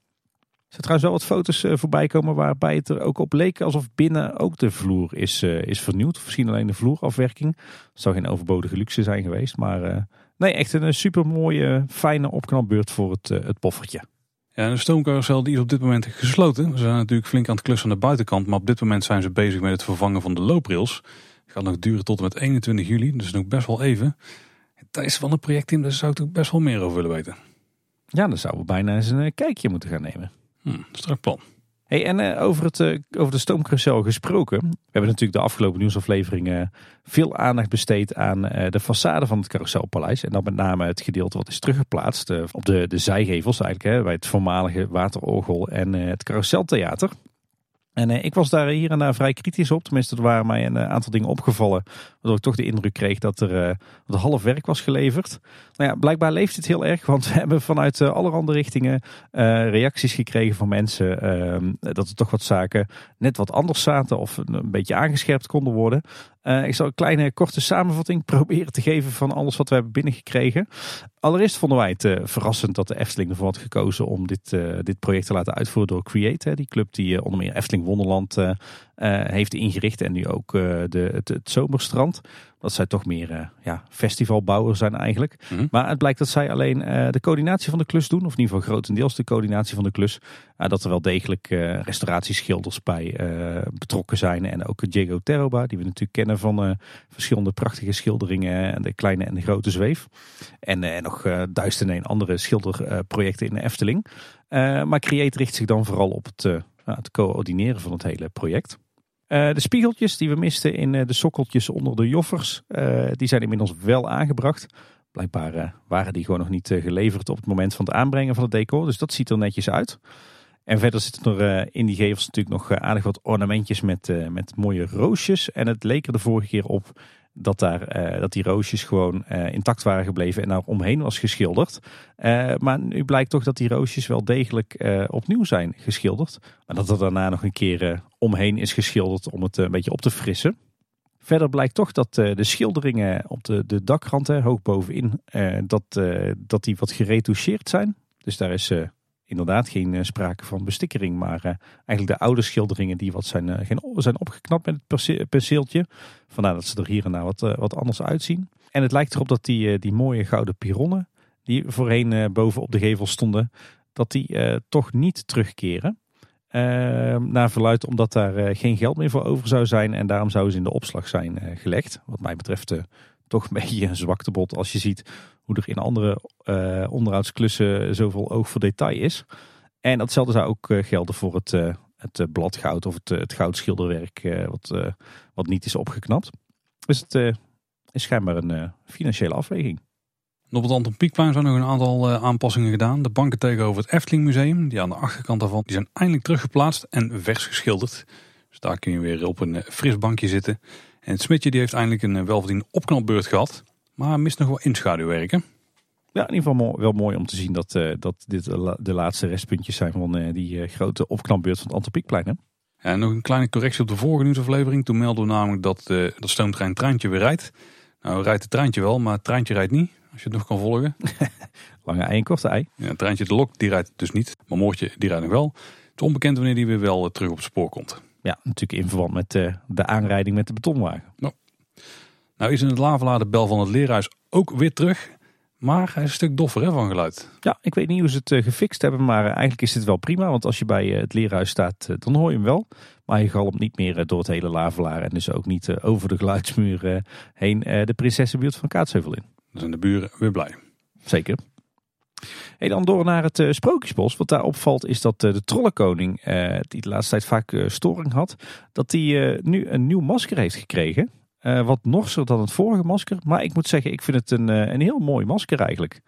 Er zijn trouwens wel wat foto's uh, voorbij komen waarbij het er ook op leek alsof binnen ook de vloer is, uh, is vernieuwd. Misschien alleen de vloerafwerking. Het zou geen overbodige luxe zijn geweest. Maar uh, nee, echt een super mooie, fijne opknapbeurt voor het, het poffertje. Ja, de stoomcarousel die is op dit moment gesloten. Ze zijn natuurlijk flink aan het klussen aan de buitenkant. Maar op dit moment zijn ze bezig met het vervangen van de looprails. Het gaat nog duren tot en met 21 juli. Dus nog best wel even. Dat is wel een projectteam, daar zou ik best wel meer over willen weten. Ja, dan zouden we bijna eens een kijkje moeten gaan nemen. Hmm, strak plan. Hey, en uh, over, het, uh, over de stoomcarousel gesproken. We hebben natuurlijk de afgelopen nieuwsafleveringen veel aandacht besteed aan uh, de façade van het carouselpaleis. En dan met name het gedeelte wat is teruggeplaatst op de, de zijgevels eigenlijk. Hè, bij het voormalige waterorgel en het carouseltheater. En eh, ik was daar hier en daar vrij kritisch op. Tenminste, er waren mij een eh, aantal dingen opgevallen. Waardoor ik toch de indruk kreeg dat er half werk was geleverd. Nou ja, blijkbaar leeft het heel erg. Want (laughs) we hebben vanuit allerhande richtingen reacties gekregen van mensen. Ehm, dat er toch wat zaken net wat anders zaten. Of een beetje aangescherpt konden worden. Ik zal een kleine korte samenvatting proberen te geven van alles wat we hebben binnengekregen. Allereerst vonden wij het verrassend dat de Efteling ervoor had gekozen om dit, dit project te laten uitvoeren door Create. die club die onder meer Efteling Wonderland heeft ingericht. En nu ook de, het, Zomerstrand. Dat zij toch meer ja, festivalbouwers zijn eigenlijk. Mhm. Maar het blijkt dat zij alleen de coördinatie van de klus doen. Of in ieder geval grotendeels de coördinatie van de klus. dat er wel degelijk restauratieschilders bij betrokken zijn. En ook Diego Terroba, die we natuurlijk kennen van verschillende prachtige schilderingen. En de kleine en de grote zweef. En nog duizend en een andere schilderprojecten in de Efteling. maar Create richt zich dan vooral op het het coördineren van het hele project. Uh, de spiegeltjes die we misten in uh, de sokkeltjes onder de joffers, uh, die zijn inmiddels wel aangebracht. Blijkbaar waren die gewoon nog niet geleverd op het moment van het aanbrengen van het decor. Dus dat ziet er netjes uit. En verder zitten er in die gevels natuurlijk nog aardig wat ornamentjes met, met mooie roosjes. En het leek er de vorige keer op dat, daar, uh, dat die roosjes gewoon uh, intact waren gebleven en daar omheen was geschilderd. Uh, maar nu blijkt toch dat die roosjes wel degelijk opnieuw zijn geschilderd. Maar dat er daarna nog een keer omheen is geschilderd om het een beetje op te frissen. Verder blijkt toch dat de schilderingen op de, de dakrand, hoog bovenin, dat, dat die wat geretoucheerd zijn. Dus daar is inderdaad geen eh, sprake van bestikkering. Maar uh, eigenlijk de oude schilderingen die wat zijn, uh, zijn opgeknapt met het penseeltje. Vandaar dat ze er hier en daar wat, wat anders uitzien. En het lijkt erop dat die, die mooie gouden pironnen die voorheen boven op de gevel stonden, dat die toch niet terugkeren. naar verluid omdat daar geen geld meer voor over zou zijn en daarom zouden ze in de opslag zijn gelegd. Wat mij betreft toch een (laughs) beetje een zwaktebod als je ziet hoe er in andere uh, onderhoudsklussen zoveel oog voor detail is. En datzelfde zou ook uh, gelden voor het, uh, het bladgoud of het, het goudschilderwerk wat, wat niet is opgeknapt. Dus het is schijnbaar een financiële afweging. op het Anton Pieckplein zijn nog een aantal aanpassingen gedaan. De banken tegenover het Efteling Museum, die aan de achterkant daarvan, die zijn eindelijk teruggeplaatst en vers geschilderd. Dus daar kun je weer op een fris bankje zitten. En het smidje die heeft eindelijk een welverdiende opknapbeurt gehad. Maar mist nog wel inschaduwwerken. Ja, in ieder geval wel mooi om te zien dat, uh, dat dit de laatste restpuntjes zijn van uh, die uh, grote opknapbeurt van het Antropiekplein. Ja, en nog een kleine correctie op de vorige nieuwsaflevering. Toen melden we namelijk dat dat stoomtrein treintje weer rijdt. Nou rijdt het treintje wel, maar het treintje rijdt niet. Als je het nog kan volgen. (laughs) Lange ei en korte ei. Ja, het treintje de lok die rijdt dus niet. Maar Moortje die rijdt nog wel. Het is onbekend wanneer die weer wel terug op het spoor komt. Ja, natuurlijk in verband met de aanrijding met de betonwagen. Nou. Nou is in het Lavelaar de bel van het leerhuis ook weer terug. Maar hij is een stuk doffer hè, van geluid. Ja, ik weet niet hoe ze het uh, gefixt hebben, maar uh, eigenlijk is het wel prima. Want als je bij uh, het leerhuis staat, dan hoor je hem wel. Maar je galmt niet meer door het hele Lavelaar en dus ook niet over de geluidsmuur heen de Prinsessenbuurt van Kaatsheuvel in. Dan zijn de buren weer blij. Zeker. Hey, dan door naar het Sprookjesbos. Wat daar opvalt is dat de Trollenkoning, die de laatste tijd vaak storing had, dat hij nu een nieuw masker heeft gekregen. Uh, wat norser dan het vorige masker. Maar ik moet zeggen, ik vind het een, uh, een heel mooi masker eigenlijk.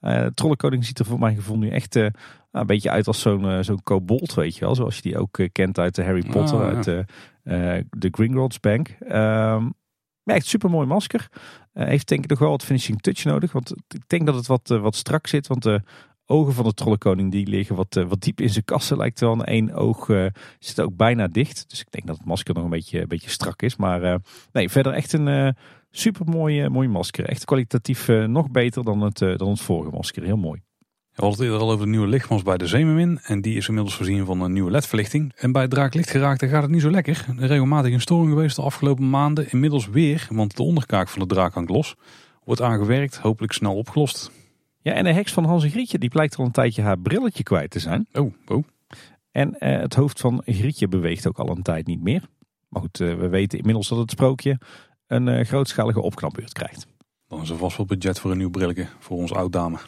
Uh, Trollenkoning ziet er voor mijn gevoel nu echt nou, een beetje uit als zo'n zo'n kobold, weet je wel. Zoals je die ook kent uit de Harry Potter, oh, uit de Gringotts Bank. Um, ja, echt super mooi masker. heeft denk ik nog wel wat finishing touch nodig. Want ik denk dat het wat, wat strak zit. Want de ogen van de trollenkoning die liggen wat, wat diep in zijn kassen. Lijkt wel. een één oog uh, zit ook bijna dicht. Dus ik denk dat het masker nog een beetje, een beetje strak is. Maar uh, nee, verder echt een super mooi, mooi masker. Echt kwalitatief nog beter dan het, dan het vorige masker. Heel mooi. We hadden het eerder al over de nieuwe lichtmast bij de Zeemermin. En die is inmiddels voorzien van een nieuwe ledverlichting. En bij het draaklicht geraakte gaat het niet zo lekker. Er regelmatig een storing geweest de afgelopen maanden. Inmiddels weer, want de onderkaak van de draak hangt los. Wordt aangewerkt, hopelijk snel opgelost. Ja, en de heks van Hans en Grietje die blijkt al een tijdje haar brilletje kwijt te zijn. Oh, oh. En eh, het hoofd van Grietje beweegt ook al een tijd niet meer. Maar goed, eh, we weten inmiddels dat het sprookje een uh, grootschalige opknapbeurt krijgt. Dan is er vast wel budget voor een nieuw brilletje voor ons oud-dame.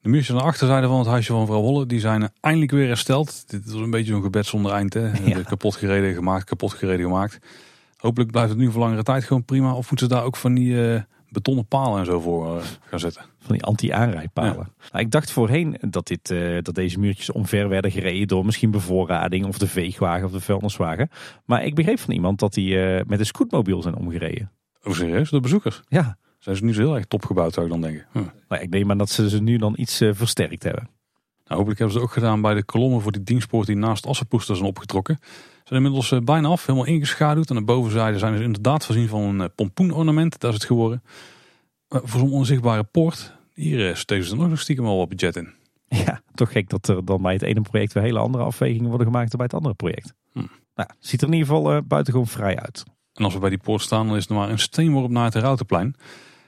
De muurtjes aan de achterzijde van het huisje van vrouw Holle die zijn eindelijk weer hersteld. Dit was een beetje zo'n gebed zonder eind. Hè? Ja. Kapot gereden gemaakt, kapot gereden gemaakt. Hopelijk blijft het nu voor langere tijd gewoon prima. Of moeten ze daar ook van die betonnen palen en zo voor uh, gaan zetten. Van die anti-aanrijpalen. Nou, ik dacht voorheen dat, dit, uh, dat deze muurtjes omver werden gereden door misschien bevoorrading of de veegwagen of de vuilniswagen. Maar ik begreep van iemand dat die uh, met een scootmobiel zijn omgereden. Oh serieus? De bezoekers? Ja. Zijn ze nu zo heel erg top gebouwd zou ik dan denken. Nou, ik neem aan dat ze ze nu dan iets versterkt hebben. Nou, hopelijk hebben ze het ook gedaan bij de kolommen voor die dienstpoort die naast Assenpoester zijn opgetrokken. Zijn inmiddels uh, bijna af, helemaal ingeschaduwd. Aan de bovenzijde zijn ze inderdaad voorzien van een uh, pompoenornament. Daar is het geworden. Uh, voor zo'n onzichtbare poort, hier steken ze er nog stiekem wel wat budget in. Ja, toch gek dat er dan bij het ene project weer hele andere afwegingen worden gemaakt dan bij het andere project. Hm. Nou, ziet er in ieder geval buitengewoon vrij uit. En als we bij die poort staan, dan is het maar een steenworp naar het Routenplein.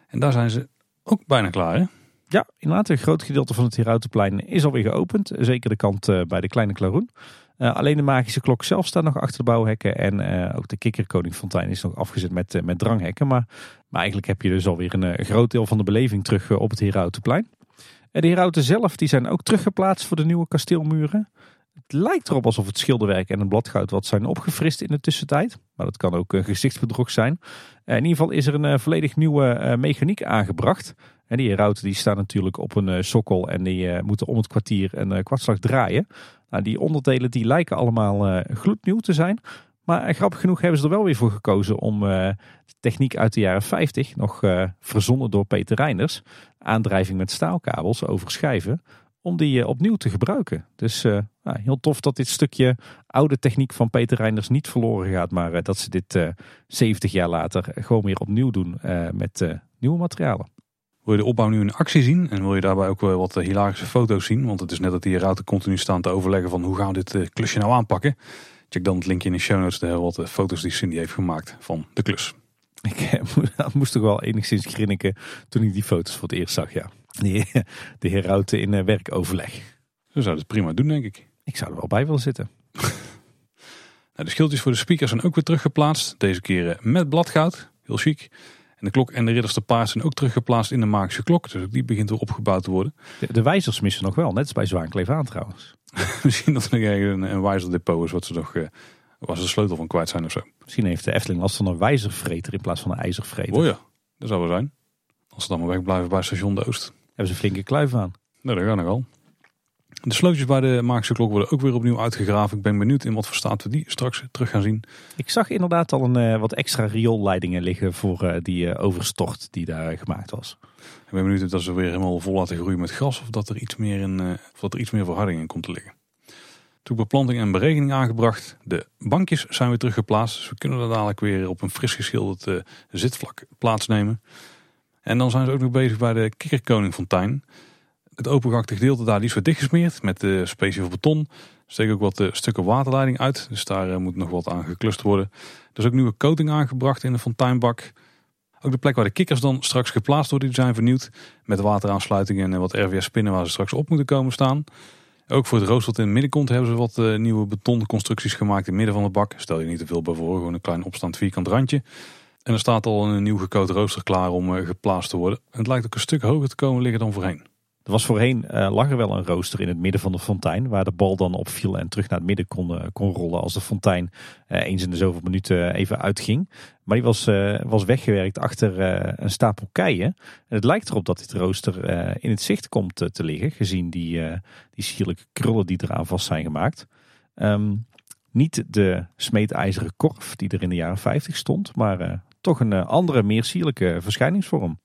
En daar zijn ze ook bijna klaar, hè? Ja, inderdaad. Een groot gedeelte van het Herautenplein is alweer geopend. Zeker de kant uh, bij de Kleine Klaroen. Uh, alleen de magische klok zelf staat nog achter de bouwhekken. En uh, ook de kikkerkoningfontein is nog afgezet met, met dranghekken. Maar, maar eigenlijk heb je dus alweer een groot deel van de beleving terug op het Herautenplein. En de Herauten zelf die zijn ook teruggeplaatst voor de nieuwe kasteelmuren. Het lijkt erop alsof het schilderwerk en het bladgoud wat zijn opgefrist in de tussentijd. Maar dat kan ook gezichtsbedrog zijn. in ieder geval is er een volledig nieuwe mechaniek aangebracht. En die herauten die staan natuurlijk op een uh, sokkel en die uh, moeten om het kwartier een uh, kwartslag draaien. Nou, die onderdelen die lijken allemaal gloednieuw te zijn. Maar grappig genoeg hebben ze er wel weer voor gekozen om techniek uit de jaren 50, nog verzonnen door Peter Reinders, aandrijving met staalkabels over schijven, om die opnieuw te gebruiken. Dus nou, heel tof dat dit stukje oude techniek van Peter Reinders niet verloren gaat, maar dat ze dit 70 jaar later gewoon weer opnieuw doen met nieuwe materialen. Wil je de opbouw nu in actie zien en wil je daarbij ook wel wat hilarische foto's zien? Want het is net dat die herauten continu staan te overleggen van hoe gaan we dit klusje nou aanpakken. Check dan het linkje in de show notes, de wat foto's die Cindy heeft gemaakt van de klus. Ik (laughs) moest toch wel enigszins grinniken toen ik die foto's voor het eerst zag, ja. (laughs) De herauten in werkoverleg. Zo zou het prima doen, denk ik. Ik zou er wel bij willen zitten. (laughs) nou, de schildjes voor de speakers zijn ook weer teruggeplaatst. Deze keer met bladgoud. Heel chic. En de klok en de ridders te paard zijn ook teruggeplaatst in de magische klok. Dus ook die begint weer opgebouwd te worden. De, de wijzers missen nog wel, net als bij Zwaankleef aan trouwens. (laughs) Misschien dat er een, een wijzerdepot is wat ze nog... Uh, waar ze de sleutel van kwijt zijn of zo. Misschien heeft de Efteling last van een wijzervreter in plaats van een ijzervreter. Oh ja, dat zou wel zijn. Als ze dan maar wegblijven bij station de Oost. Hebben ze een flinke kluif aan. Nee, dat gaat nog wel. De sleutels bij de magische klok worden ook weer opnieuw uitgegraven. Ik ben benieuwd in wat voor staat we die straks terug gaan zien. Ik zag inderdaad al een, uh, wat extra rioolleidingen liggen voor uh, die uh, overstort die daar gemaakt was. Ik ben benieuwd of dat ze weer helemaal vol laten groeien met gras of dat er iets meer, in, of dat er iets meer verharding in komt te liggen. Toen beplanting en berekening aangebracht. De bankjes zijn weer teruggeplaatst. Dus we kunnen er dadelijk weer op een fris geschilderd zitvlak plaatsnemen. En dan zijn ze ook nog bezig bij de Kikkerkoningfontein. Het opengehakte gedeelte daar die is weer dichtgesmeerd met uh, speciaal beton. Er ook wat uh, stukken waterleiding uit. Dus daar uh, moet nog wat aan geklust worden. Er is ook nieuwe coating aangebracht in de fonteinbak. Ook de plek waar de kikkers dan straks geplaatst worden, die zijn vernieuwd. Met wateraansluitingen en wat RWS spinnen waar ze straks op moeten komen staan. Ook voor het rooster in het midden komt hebben ze wat nieuwe betonconstructies gemaakt in het midden van de bak. Stel je niet te veel bij voor, gewoon een klein opstand vierkant randje. En er staat al een nieuw gekoot rooster klaar om geplaatst te worden. En het lijkt ook een stuk hoger te komen liggen dan voorheen. Er was voorheen, uh, lag er wel een rooster in het midden van de fontein. Waar de bal dan op viel en terug naar het midden kon, kon rollen. Als de fontein uh, eens in de zoveel minuten even uitging. Maar die was, was weggewerkt achter een stapel keien. En het lijkt erop dat dit rooster in het zicht komt te liggen. Gezien die, die sierlijke krullen die eraan vast zijn gemaakt. Um, niet de smeedijzeren korf die er in de jaren 50 stond. Maar toch een andere, meer sierlijke verschijningsvorm.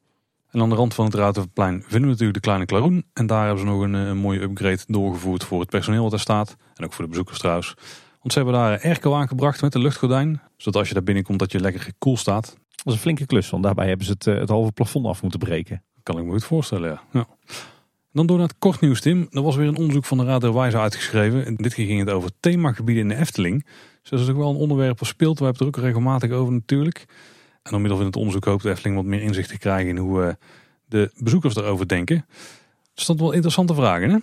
En aan de rand van het Ruitenplein vinden we natuurlijk de Kleine Klaroen. En daar hebben ze nog een, eh, een mooie upgrade doorgevoerd voor het personeel wat daar staat. En ook voor de bezoekers trouwens. Want ze hebben daar airco aangebracht met een luchtgordijn. Zodat als je daar binnenkomt dat je lekker koel staat. Dat is een flinke klus, want daarbij hebben ze het, eh, het halve plafond af moeten breken. Kan ik me goed voorstellen, ja. ja. Dan door naar het kort nieuws, Tim. Er was weer een onderzoek van de Raad der Wijze uitgeschreven. En dit keer ging het over themagebieden in de Efteling. Dus dat is ook wel een onderwerp wat speelt. We hebben het er ook regelmatig over natuurlijk. En door middel van het onderzoek hoopt de Efteling wat meer inzicht te krijgen in hoe... Uh, de bezoekers erover denken. Dat stond wel interessante vragen, hè?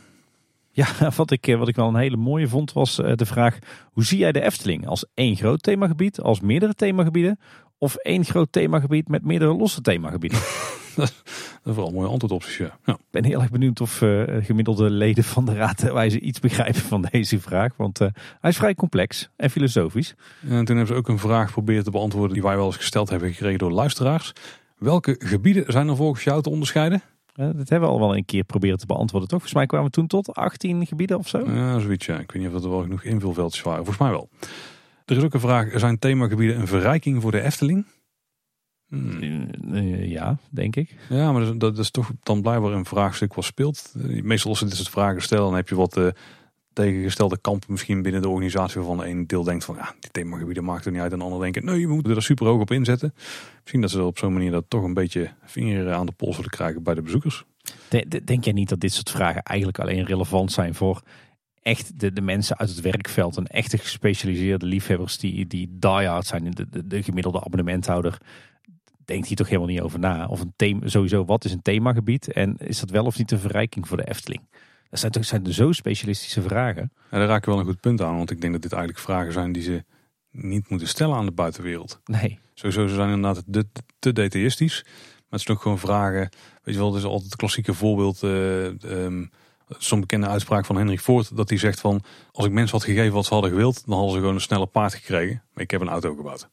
Ja, (laughs) wat ik, eh, wat ik wel een hele mooie vond was eh, de vraag: hoe zie jij de Efteling? Als één groot themagebied, als meerdere themagebieden? Of één groot themagebied met meerdere losse themagebieden? (laughs) dat is wel een mooie antwoord op zich. Ja. Ik ben heel erg benieuwd of uh, gemiddelde leden van de Raad wijze iets begrijpen van deze vraag. Want uh, hij is vrij complex en filosofisch. En toen hebben ze ook een vraag geprobeerd te beantwoorden die wij wel eens gesteld hebben gekregen door luisteraars. Welke gebieden zijn er volgens jou te onderscheiden? Uh, dat hebben we al wel een keer proberen te beantwoorden, toch? Volgens mij kwamen we toen tot 18 gebieden of zo. Ja, zoiets. Ja. Ik weet niet of er wel genoeg invulveldjes waren. Volgens mij wel. Er is ook een vraag, zijn themagebieden een verrijking voor de Efteling? Hmm. Ja, denk ik. Ja, maar dat, is toch dan blijkbaar een vraagstuk wat speelt. Meestal als ze dit soort vragen stellen, dan heb je wat uh, tegengestelde kampen misschien binnen de organisatie waarvan een deel denkt van ja, die themagebieden maakt er niet uit. En de ander denkt nee, we moeten er super hoog op inzetten. Misschien dat ze op zo'n manier dat toch een beetje vinger aan de pols willen krijgen bij de bezoekers. Denk jij niet dat dit soort vragen eigenlijk alleen relevant zijn voor echt de, de mensen uit het werkveld en echte gespecialiseerde liefhebbers die, die die-hard zijn, de, de, de gemiddelde abonnementhouder, denkt hier toch helemaal niet over na. Of een thema, sowieso, wat is een themagebied en is dat wel of niet een verrijking voor de Efteling? Dat zijn toch zijn zo specialistische vragen. Ja, daar raak je wel een goed punt aan, want ik denk dat dit eigenlijk vragen zijn die ze niet moeten stellen aan de buitenwereld. Nee. Sowieso, ze zijn inderdaad te, te detailistisch. Maar het is toch gewoon vragen, weet je wel, is altijd het klassieke voorbeeld... Uh, Zo'n bekende uitspraak van Henry Ford, dat hij zegt van... als ik mensen had gegeven wat ze hadden gewild, dan hadden ze gewoon een sneller paard gekregen. Maar ik heb een auto gebouwd.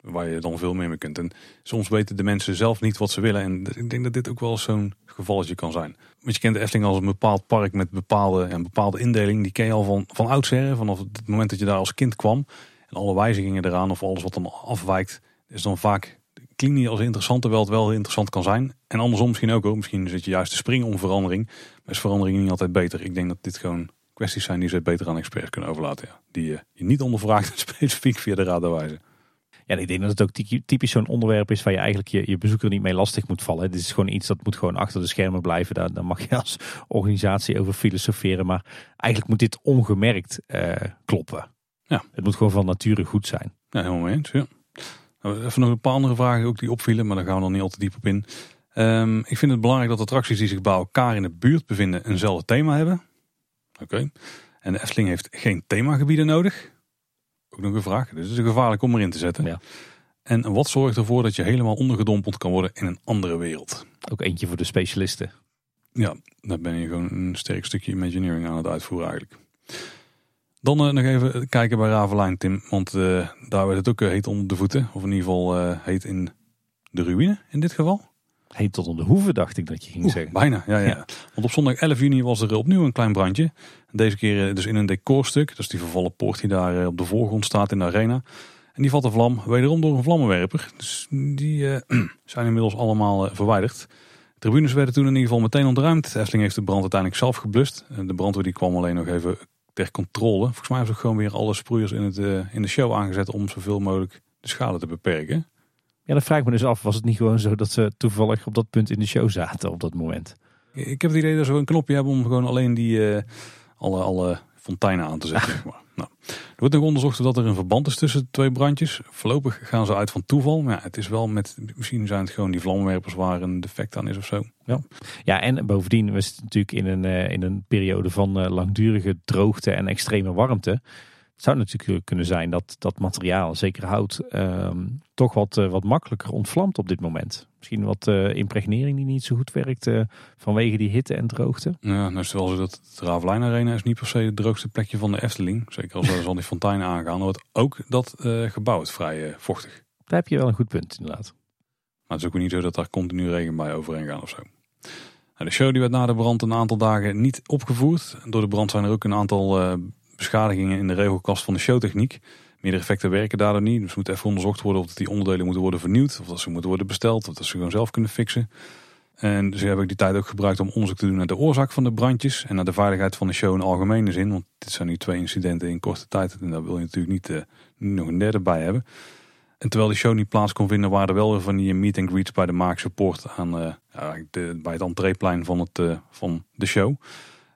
Waar je dan veel meer mee kunt. En soms weten de mensen zelf niet wat ze willen. En ik denk dat dit ook wel zo'n gevalletje kan zijn. Want je kent de Efteling als een bepaald park met bepaalde, en bepaalde indeling. Die ken je al van, van oudsher, vanaf het moment dat je daar als kind kwam. En alle wijzigingen eraan of alles wat dan afwijkt, is dan vaak klinkt niet als interessant, terwijl het wel interessant kan zijn. En andersom misschien ook hoor. Misschien zit je juist te springen om verandering. Is verandering niet altijd beter. Ik denk dat dit gewoon kwesties zijn die ze beter aan experts kunnen overlaten. Ja. Die je, je niet ondervraagt (laughs) specifiek via de raad wijzen. Ja, ik denk dat het ook typisch zo'n onderwerp is waar je eigenlijk je, je bezoeker niet mee lastig moet vallen. Dit is gewoon iets dat moet gewoon achter de schermen blijven. Daar, daar mag je als organisatie over filosoferen. Maar eigenlijk moet dit ongemerkt uh, kloppen. Ja. Het moet gewoon van nature goed zijn. Ja, helemaal mee eens. Ja. Nou, even nog een paar andere vragen ook die opvielen, maar daar gaan we nog niet al te diep op in. Um, ik vind het belangrijk dat attracties die zich bij elkaar in de buurt bevinden eenzelfde thema hebben. Oké. En de Efteling heeft geen themagebieden nodig. Ook nog een vraag. Dus het is gevaarlijk om erin te zetten. Ja. En wat zorgt ervoor dat je helemaal ondergedompeld kan worden in een andere wereld? Ook eentje voor de specialisten. Ja, daar ben je gewoon een sterk stukje imagineering aan het uitvoeren eigenlijk. Dan uh, nog even kijken bij Ravelijn, Tim. Want uh, daar werd het ook uh, heet onder de voeten. Of in ieder geval heet in de ruïne in dit geval. Heet tot onder de hoeven, dacht ik dat je ging zeggen. Bijna, ja, ja, Want op zondag 11 juni was er opnieuw een klein brandje. Deze keer dus in een decorstuk. Is die vervallen poort die daar op de voorgrond staat in de arena. En die valt de vlam wederom door een vlammenwerper. Dus die (clears throat) zijn inmiddels allemaal verwijderd. De tribunes werden toen in ieder geval meteen ontruimd. Efteling heeft de brand uiteindelijk zelf geblust. De brandweer die kwam alleen nog even ter controle. Volgens mij hebben ze gewoon weer alle sproeiers in, het, uh, in de show aangezet om zoveel mogelijk de schade te beperken. Ja, dan vraag ik me dus af, was het niet gewoon zo dat ze toevallig op dat punt in de show zaten op dat moment? Ik heb het idee dat ze een knopje hebben om gewoon alleen die uh, alle, alle fonteinen aan te zetten. (laughs) Zeg maar. nou, er wordt nog onderzocht of er een verband is tussen de twee brandjes. Voorlopig gaan ze uit van toeval. Maar ja, het is wel met, misschien zijn het gewoon die vlammenwerpers waar een defect aan is of zo. Ja, ja en bovendien was het natuurlijk in een, uh, in een periode van uh, langdurige droogte en extreme warmte. Het zou natuurlijk kunnen zijn dat dat materiaal, zeker hout, uh, toch wat, uh, wat makkelijker ontvlamt op dit moment. Misschien wat uh, impregnering die niet zo goed werkt vanwege die hitte en droogte. Ja, nou is wel zo dat het Ravelijn Arena is niet per se het droogste plekje van de Efteling. Zeker als er al (laughs) die fonteinen aangaan, wordt ook dat gebouw is vrij vochtig. Daar heb je wel een goed punt inderdaad. Maar het is ook niet zo dat daar continu regen bij overheen gaan of zo. Nou, de show die werd na de brand een aantal dagen niet opgevoerd. Door de brand zijn er ook een aantal beschadigingen in de regelkast van de showtechniek. Meerdere effecten werken daardoor niet. Dus moet even onderzocht worden of die onderdelen moeten worden vernieuwd. Of dat ze moeten worden besteld. Of dat ze gewoon zelf kunnen fixen. En ze hebben die tijd ook gebruikt om onderzoek te doen naar de oorzaak van de brandjes. En naar de veiligheid van de show in algemene zin. Want dit zijn nu twee incidenten in korte tijd. En daar wil je natuurlijk niet, uh, nog een derde bij hebben. En terwijl die show niet plaats kon vinden, waren er wel weer van die meet and greets bij de Maak Support aan uh, bij het entreeplein van, het, van de show.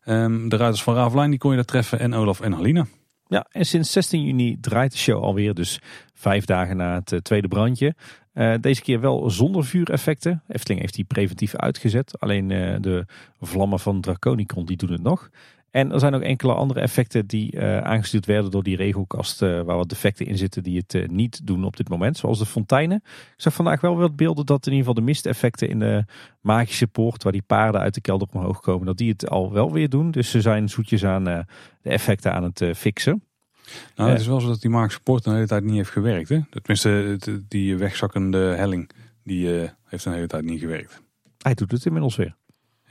Um, de ruiters van Ravelijn die kon je daar treffen en Olaf en Halina. Ja, en sinds 16 juni draait de show alweer, dus vijf dagen na het uh, tweede brandje. Uh, deze keer wel zonder vuureffecten. Efteling heeft die preventief uitgezet. Alleen uh, de vlammen van Draconicon die doen het nog. En er zijn ook enkele andere effecten die uh, aangestuurd werden door die regelkast. Uh, waar wat defecten in zitten die het uh, niet doen op dit moment. Zoals de fonteinen. Ik zag vandaag wel wat beelden dat in ieder geval de misteffecten in de magische poort. Waar die paarden uit de kelder omhoog komen. Dat die het al wel weer doen. Dus ze zijn zoetjes aan de effecten aan het fixen. Nou, het is wel zo dat die magische poort de hele tijd niet heeft gewerkt. Hè? Tenminste, die wegzakkende helling. Die eh, heeft een hele tijd niet gewerkt. Hij doet het inmiddels weer.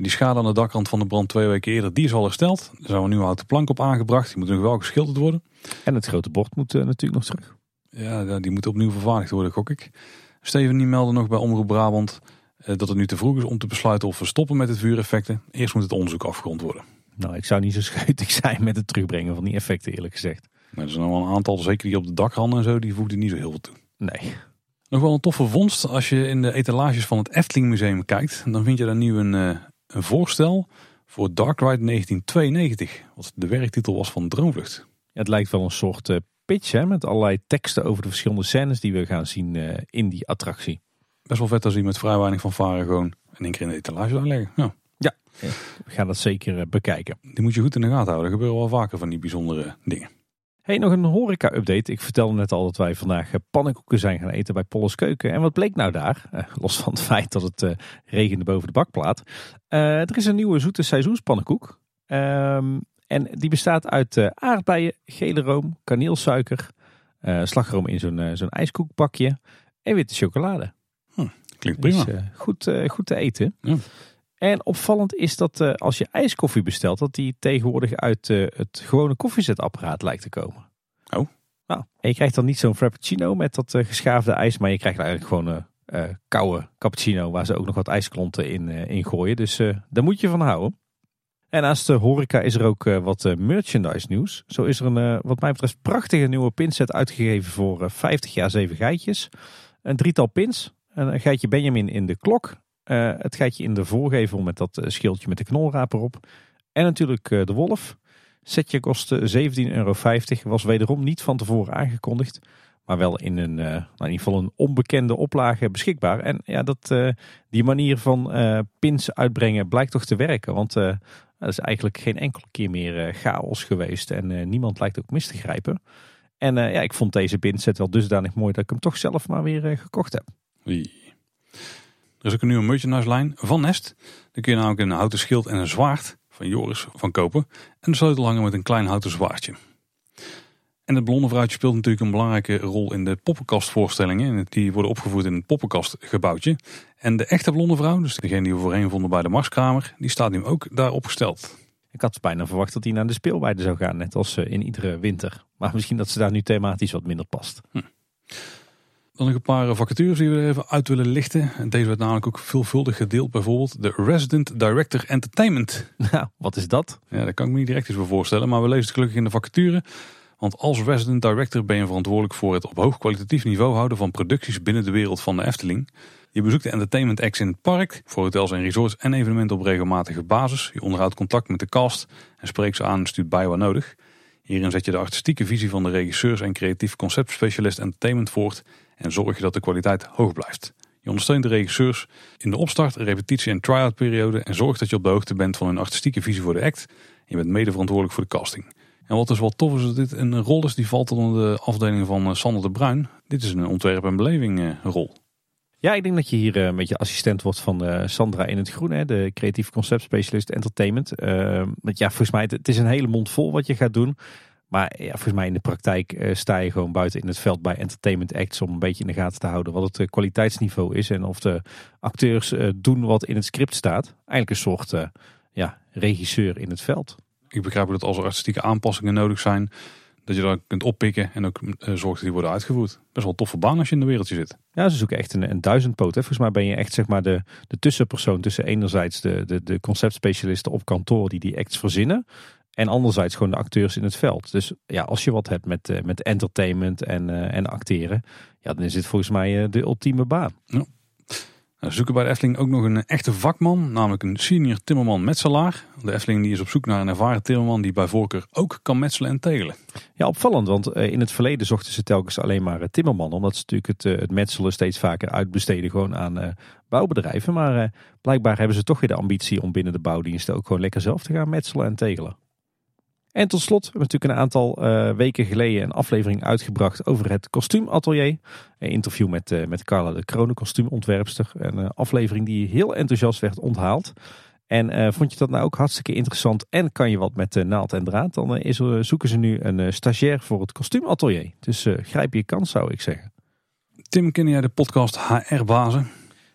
En die schade aan de dakrand van de brand twee weken eerder, die is al hersteld. Er zijn een nieuwe houten plank op aangebracht. Die moet nog wel geschilderd worden. En het grote bord moet eh, natuurlijk nog terug. Ja, die moet opnieuw vervaardigd worden, gok ik. Steven die meldde nog bij Omroep Brabant eh, dat het nu te vroeg is om te besluiten of we stoppen met het vuureffecten. Eerst moet het onderzoek afgerond worden. Nou, ik zou niet zo scheutig (laughs) zijn met het terugbrengen van die effecten, eerlijk gezegd. Maar er zijn wel een aantal, zeker die op de dakranden en zo, die voegden niet zo heel veel toe. Nee. Nog wel een toffe vondst als je in de etalages van het Efteling Museum kijkt. Dan vind je daar nu een, eh, een voorstel voor Dark Ride 1992. Wat de werktitel was van Droomvlucht. Ja, het lijkt wel een soort uh, pitch hè, met allerlei teksten over de verschillende scènes die we gaan zien uh, in die attractie. Best wel vet als je met vrij weinig van varen gewoon in één keer in de etalage aanleggen. Ja. Ja, we gaan dat zeker bekijken. Die moet je goed in de gaten houden. Er gebeuren wel vaker van die bijzondere dingen. Hey, nog een horeca-update. Ik vertelde net al dat wij vandaag pannenkoeken zijn gaan eten bij Polles Keuken. En wat bleek nou daar? Eh, (laughs) los van het feit dat het uh, regende boven de bakplaat. Uh, er is een nieuwe zoete seizoenspannenkoek. Um, en die bestaat uit aardbeien, gele room, kaneelsuiker, slagroom in zo'n zo'n ijskoekbakje en witte chocolade. Hm, klinkt prima. Dus, goed, goed te eten. Ja. En opvallend is dat uh, als je ijskoffie bestelt, dat die tegenwoordig uit uh, het gewone koffiezetapparaat lijkt te komen. Oh. Nou, en je krijgt dan niet zo'n frappuccino met dat uh, geschaafde ijs, maar je krijgt eigenlijk gewoon een koude cappuccino waar ze ook nog wat ijsklonten in, in gooien. Dus daar moet je van houden. En naast de horeca is er ook wat merchandise nieuws. Zo is er een, wat mij betreft, prachtige nieuwe pinset uitgegeven voor 50 jaar 7 geitjes. Een drietal pins. Een geitje Benjamin in de klok. Uh, het geitje in de voorgevel met dat uh, schildje met de knolraap erop. En natuurlijk uh, de wolf. Setje kostte 17,50 euro. Was wederom niet van tevoren aangekondigd. Maar wel in een, nou in ieder geval een onbekende oplage beschikbaar. En ja, dat, die manier van pins uitbrengen blijkt toch te werken. Want er is eigenlijk geen enkele keer meer chaos geweest. En niemand lijkt ook mis te grijpen. En ja, ik vond deze pinset wel dusdanig mooi dat ik hem toch zelf maar weer gekocht heb. Er is ook een nieuwe merchandise lijn van Nest. Daar kun je namelijk een houten schild en een zwaard van Joris van kopen. En de sleutelhanger met een klein houten zwaardje. En het blonde vrouwtje speelt natuurlijk een belangrijke rol in de poppenkastvoorstellingen. Die worden opgevoerd in het poppenkastgebouwtje. En de echte blonde vrouw, dus degene die we voorheen vonden bij de Marskramer, die staat nu ook daar opgesteld. Ik had bijna verwacht dat hij naar de speelweide zou gaan, net als in iedere winter. Maar misschien dat ze daar nu thematisch wat minder past. Hm. Dan nog een paar vacatures die we er even uit willen lichten. Deze werd namelijk ook veelvuldig gedeeld. Bijvoorbeeld de Resident Director Entertainment. (laughs) Nou, wat is dat? Ja, daar kan ik me niet direct eens voor voorstellen. Maar we lezen het gelukkig in de vacature. Want als Resident Director ben je verantwoordelijk voor het op hoog kwalitatief niveau houden van producties binnen de wereld van de Efteling. Je bezoekt de entertainment acts in het park, voor hotels en resorts en evenementen op regelmatige basis. Je onderhoudt contact met de cast en spreekt ze aan en stuurt bij waar nodig. Hierin zet je de artistieke visie van de regisseurs en creatief conceptspecialist entertainment voort en zorg je dat de kwaliteit hoog blijft. Je ondersteunt de regisseurs in de opstart, repetitie en try-out periode en zorgt dat je op de hoogte bent van hun artistieke visie voor de act. Je bent mede verantwoordelijk voor de casting. En wat dus wel tof is, dat dit een rol is die valt onder de afdeling van eh, Sander de Bruin. Dit is een ontwerp- en beleving eh, rol. Ja, ik denk dat je hier een beetje assistent wordt van Sandra in het groen, de creatief conceptspecialist entertainment. Uh, ja, volgens mij, het is een hele mond vol wat je gaat doen. Maar ja, volgens mij in de praktijk uh, sta je gewoon buiten in het veld bij entertainment acts om een beetje in de gaten te houden wat het uh, kwaliteitsniveau is en of de acteurs uh, doen wat in het script staat. Eigenlijk een soort ja, regisseur in het veld. Ik begrijp dat als er artistieke aanpassingen nodig zijn, dat je dan kunt oppikken en ook zorgt dat die worden uitgevoerd. Best wel een toffe baan als je in de wereldje zit. Ja, ze zoeken echt een, een duizendpoot. Hè. Volgens mij ben je echt zeg maar de, de tussenpersoon tussen enerzijds de, de, de conceptspecialisten op kantoor die die acts verzinnen. En anderzijds gewoon de acteurs in het veld. Dus ja, als je wat hebt met, uh, met entertainment en, uh, en acteren, ja, dan is dit volgens mij uh, de ultieme baan. Ja. We zoeken bij de Efteling ook nog een echte vakman, namelijk een senior timmerman metselaar. De Efteling die is op zoek naar een ervaren timmerman die bij voorkeur ook kan metselen en tegelen. Ja, opvallend, want in het verleden zochten ze telkens alleen maar timmerman, omdat ze natuurlijk het, het metselen steeds vaker uitbesteden gewoon aan bouwbedrijven. Maar blijkbaar hebben ze toch weer de ambitie om binnen de bouwdiensten ook gewoon lekker zelf te gaan metselen en tegelen. En tot slot hebben we natuurlijk een aantal uh, weken geleden een aflevering uitgebracht over het kostuumatelier. Een interview met, uh, met Carla de Kronen, kostuumontwerpster. Een uh, aflevering die heel enthousiast werd onthaald. En vond je dat nou ook hartstikke interessant en kan je wat met naald en draad? Dan is er, zoeken ze nu een stagiair voor het kostuumatelier. Dus grijp je kans zou ik zeggen. Tim, ken jij de podcast HR-bazen?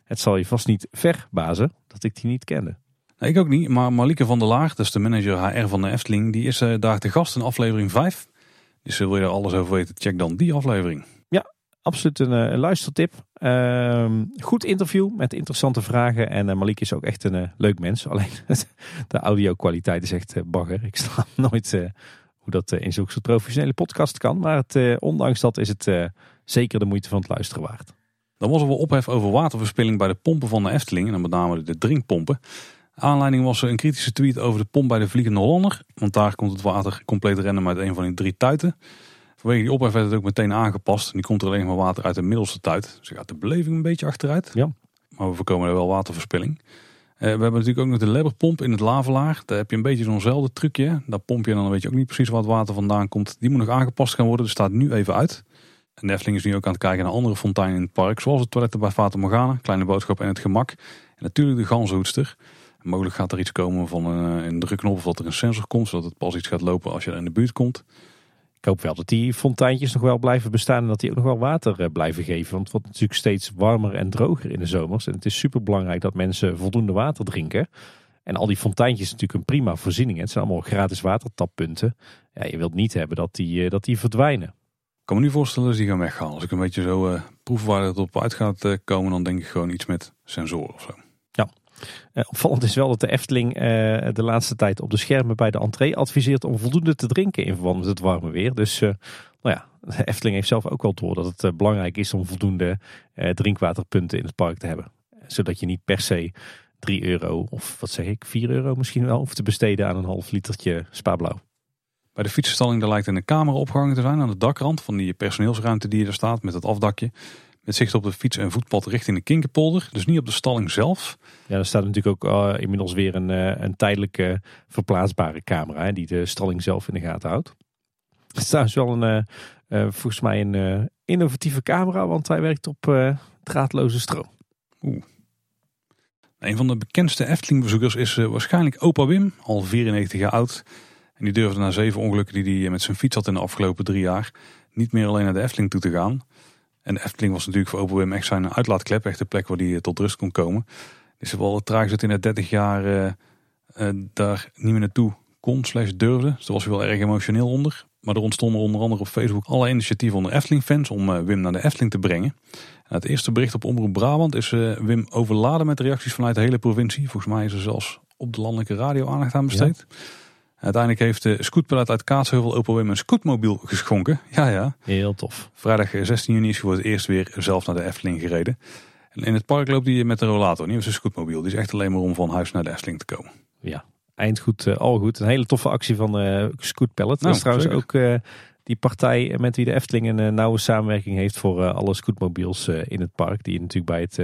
Het zal je vast niet verbazen dat ik die niet kende. Nee, ik ook niet, maar Malike van der Laar, dus de manager HR van de Efteling, die is daar te gast in aflevering 5. Dus wil je er alles over weten, check dan die aflevering. Ja, absoluut een, een luistertip. Ehm, goed interview met interessante vragen. En uh, Malik is ook echt een leuk mens. (laughs) Alleen de audio kwaliteit is echt bagger. Ik sta (laughs) nooit hoe dat in zo'n professionele podcast kan. Maar het, ondanks dat is het zeker de moeite van het luisteren waard. Dan was er wel ophef over waterverspilling bij de pompen van de Efteling. En dan met name de drinkpompen. Aanleiding was een kritische tweet over de pomp bij de Vliegende Hollander. Want daar komt het water compleet rennen uit een van die drie tuiten. Vanwege die ophef werd het ook meteen aangepast. Nu komt er alleen maar water uit de middelste tuit. Dus gaat de beleving een beetje achteruit. Ja. Maar we voorkomen er wel waterverspilling. Eh, we hebben natuurlijk ook nog de lebberpomp in het lavelaar. Daar heb je een beetje zo'nzelfde trucje. Daar pomp je en dan weet je ook niet precies waar het water vandaan komt. Die moet nog aangepast gaan worden. Dat staat nu even uit. En de Efteling is nu ook aan het kijken naar andere fonteinen in het park. Zoals het toiletten bij Fata Morgana, Kleine Boodschap en het Gemak. En natuurlijk de ganzenhoedster. Mogelijk gaat er iets komen van een, een drukknop of dat er een sensor komt. Zodat het pas iets gaat lopen als je er in de buurt komt. Ik hoop wel dat die fonteintjes nog wel blijven bestaan en dat die ook nog wel water eh, blijven geven. Want het wordt natuurlijk steeds warmer en droger in de zomers. En het is super belangrijk dat mensen voldoende water drinken. En al die fonteintjes zijn natuurlijk een prima voorziening. Het zijn allemaal gratis watertappunten. Ja, je wilt niet hebben dat die, eh, dat die verdwijnen. Ik kan me nu voorstellen dat die gaan weggaan. Als ik een beetje zo uh, proef waar het op uit gaat uh, komen, dan denk ik gewoon iets met sensoren of zo. Uh, opvallend is wel dat de Efteling de laatste tijd op de schermen bij de entree adviseert om voldoende te drinken in verband met het warme weer. Dus nou ja, de Efteling heeft zelf ook wel door dat het belangrijk is om voldoende drinkwaterpunten in het park te hebben. Zodat je niet per se 3 euro of wat zeg ik, 4 euro misschien wel hoeft te besteden aan een half litertje spaarblauw. Bij de fietsenstalling daar lijkt een camera opgehangen te zijn aan de dakrand van die personeelsruimte die er staat met het afdakje. Met zicht op de fiets- en voetpad richting de Kinkerpolder. Dus niet op de stalling zelf. Ja, er staat natuurlijk ook uh, inmiddels weer een, uh, een tijdelijke verplaatsbare camera hè, die de stalling zelf in de gaten houdt. Het is trouwens wel een, uh, volgens mij een innovatieve camera, want hij werkt op draadloze stroom. Oeh. Een van de bekendste Efteling-bezoekers is waarschijnlijk opa Wim, al 94 jaar oud. En die durfde na zeven ongelukken die hij met zijn fiets had in de afgelopen drie jaar niet meer alleen naar de Efteling toe te gaan. En de Efteling was natuurlijk voor Open Wim echt zijn uitlaatklep, echt de plek waar hij eh, tot rust kon komen. Dus het wel tragisch dat hij na 30 jaar uh, uh, daar niet meer naartoe kon, slash durfde. Dus daar was hij wel erg emotioneel onder. Maar er ontstonden onder andere op Facebook alle initiatieven onder Efteling-fans om Wim naar de Efteling te brengen. En het eerste bericht op Omroep Brabant is Wim overladen met reacties vanuit de hele provincie. Volgens mij is er zelfs op de landelijke radio aandacht aan besteed. Uiteindelijk heeft de scootpalet uit Kaatsheuvel Opel Wim een scootmobiel geschonken. Ja, ja. Heel tof. Vrijdag 16 juni is hij voor het eerst weer zelf naar de Efteling gereden. En in het park loopt hij met de rollator, niet met zijn scootmobiel. Die is echt alleen maar om van huis naar de Efteling te komen. Ja, eindgoed, uh, al goed. Een hele toffe actie van uh, Scoot Pallet. Nou, dat is trouwens ook uh, die partij met wie de Efteling een nauwe samenwerking heeft voor alle scootmobiels in het park. Die je natuurlijk bij het,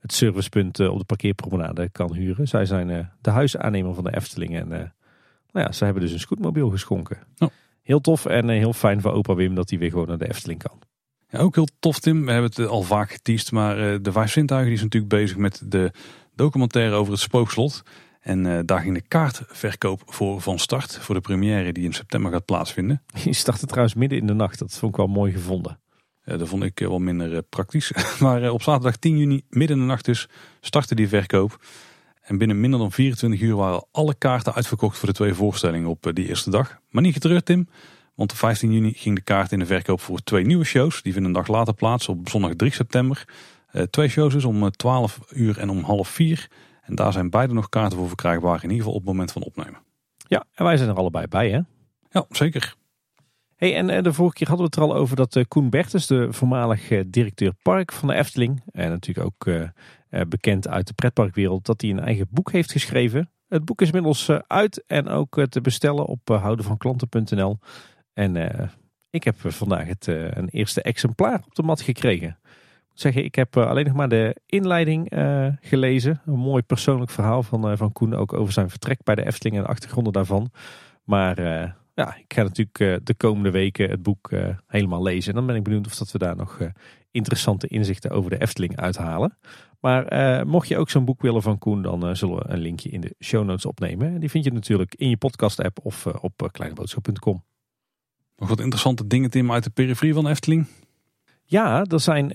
het servicepunt op de parkeerpromenade kan huren. Zij zijn de huisaannemer van de Efteling en nou ja, ze hebben dus een scootmobiel geschonken. Oh. Heel tof en eh, heel fijn voor opa Wim dat hij weer gewoon naar de Efteling kan. Ja, ook heel tof Tim. We hebben het al vaak geteased, maar eh, de Vijf Zintuigen is natuurlijk bezig met de documentaire over het spookslot. En uh, daar ging de kaartverkoop voor van start voor de première die in september gaat plaatsvinden. (laughs) Die startte trouwens midden in de nacht. Dat vond ik wel mooi gevonden. Ja, dat vond ik wel minder praktisch. (laughs) maar op zaterdag 10 juni, midden in de nacht dus, startte die verkoop. En binnen minder dan 24 uur waren alle kaarten uitverkocht voor de twee voorstellingen op eh, die eerste dag. Maar niet getreurd Tim, want op 15 juni ging de kaart in de verkoop voor twee nieuwe shows. Die vinden een dag later plaats op zondag 3 september. Uh, twee shows dus om 12 eh, uur en om half 4. En daar zijn beide nog kaarten voor verkrijgbaar, in ieder geval op het moment van opnemen. Ja, en wij zijn er allebei bij hè? Ja, zeker. Hey, en de vorige keer hadden we het er al over dat Koen Bertens, de voormalig directeur park van de Efteling, en natuurlijk ook eh, bekend uit de pretparkwereld, dat hij een eigen boek heeft geschreven. Het boek is inmiddels eh, uit en ook eh, te bestellen op houdenvanklanten.nl. En ik heb vandaag het, een eerste exemplaar op de mat gekregen. Ik zeggen, ik heb alleen nog maar de inleiding gelezen. Een mooi persoonlijk verhaal van, van Koen, ook over zijn vertrek bij de Efteling en de achtergronden daarvan. Maar ja, ik ga natuurlijk de komende weken het boek helemaal lezen. En dan ben ik benieuwd of dat we daar nog interessante inzichten over de Efteling uithalen. Maar eh, mocht je ook zo'n boek willen van Koen, dan uh, zullen we een linkje in de show notes opnemen. Die vind je natuurlijk in je podcast app of uh, op kleineboodschap.com. Nog wat interessante dingen Tim uit de periferie van Efteling? Ja, er zijn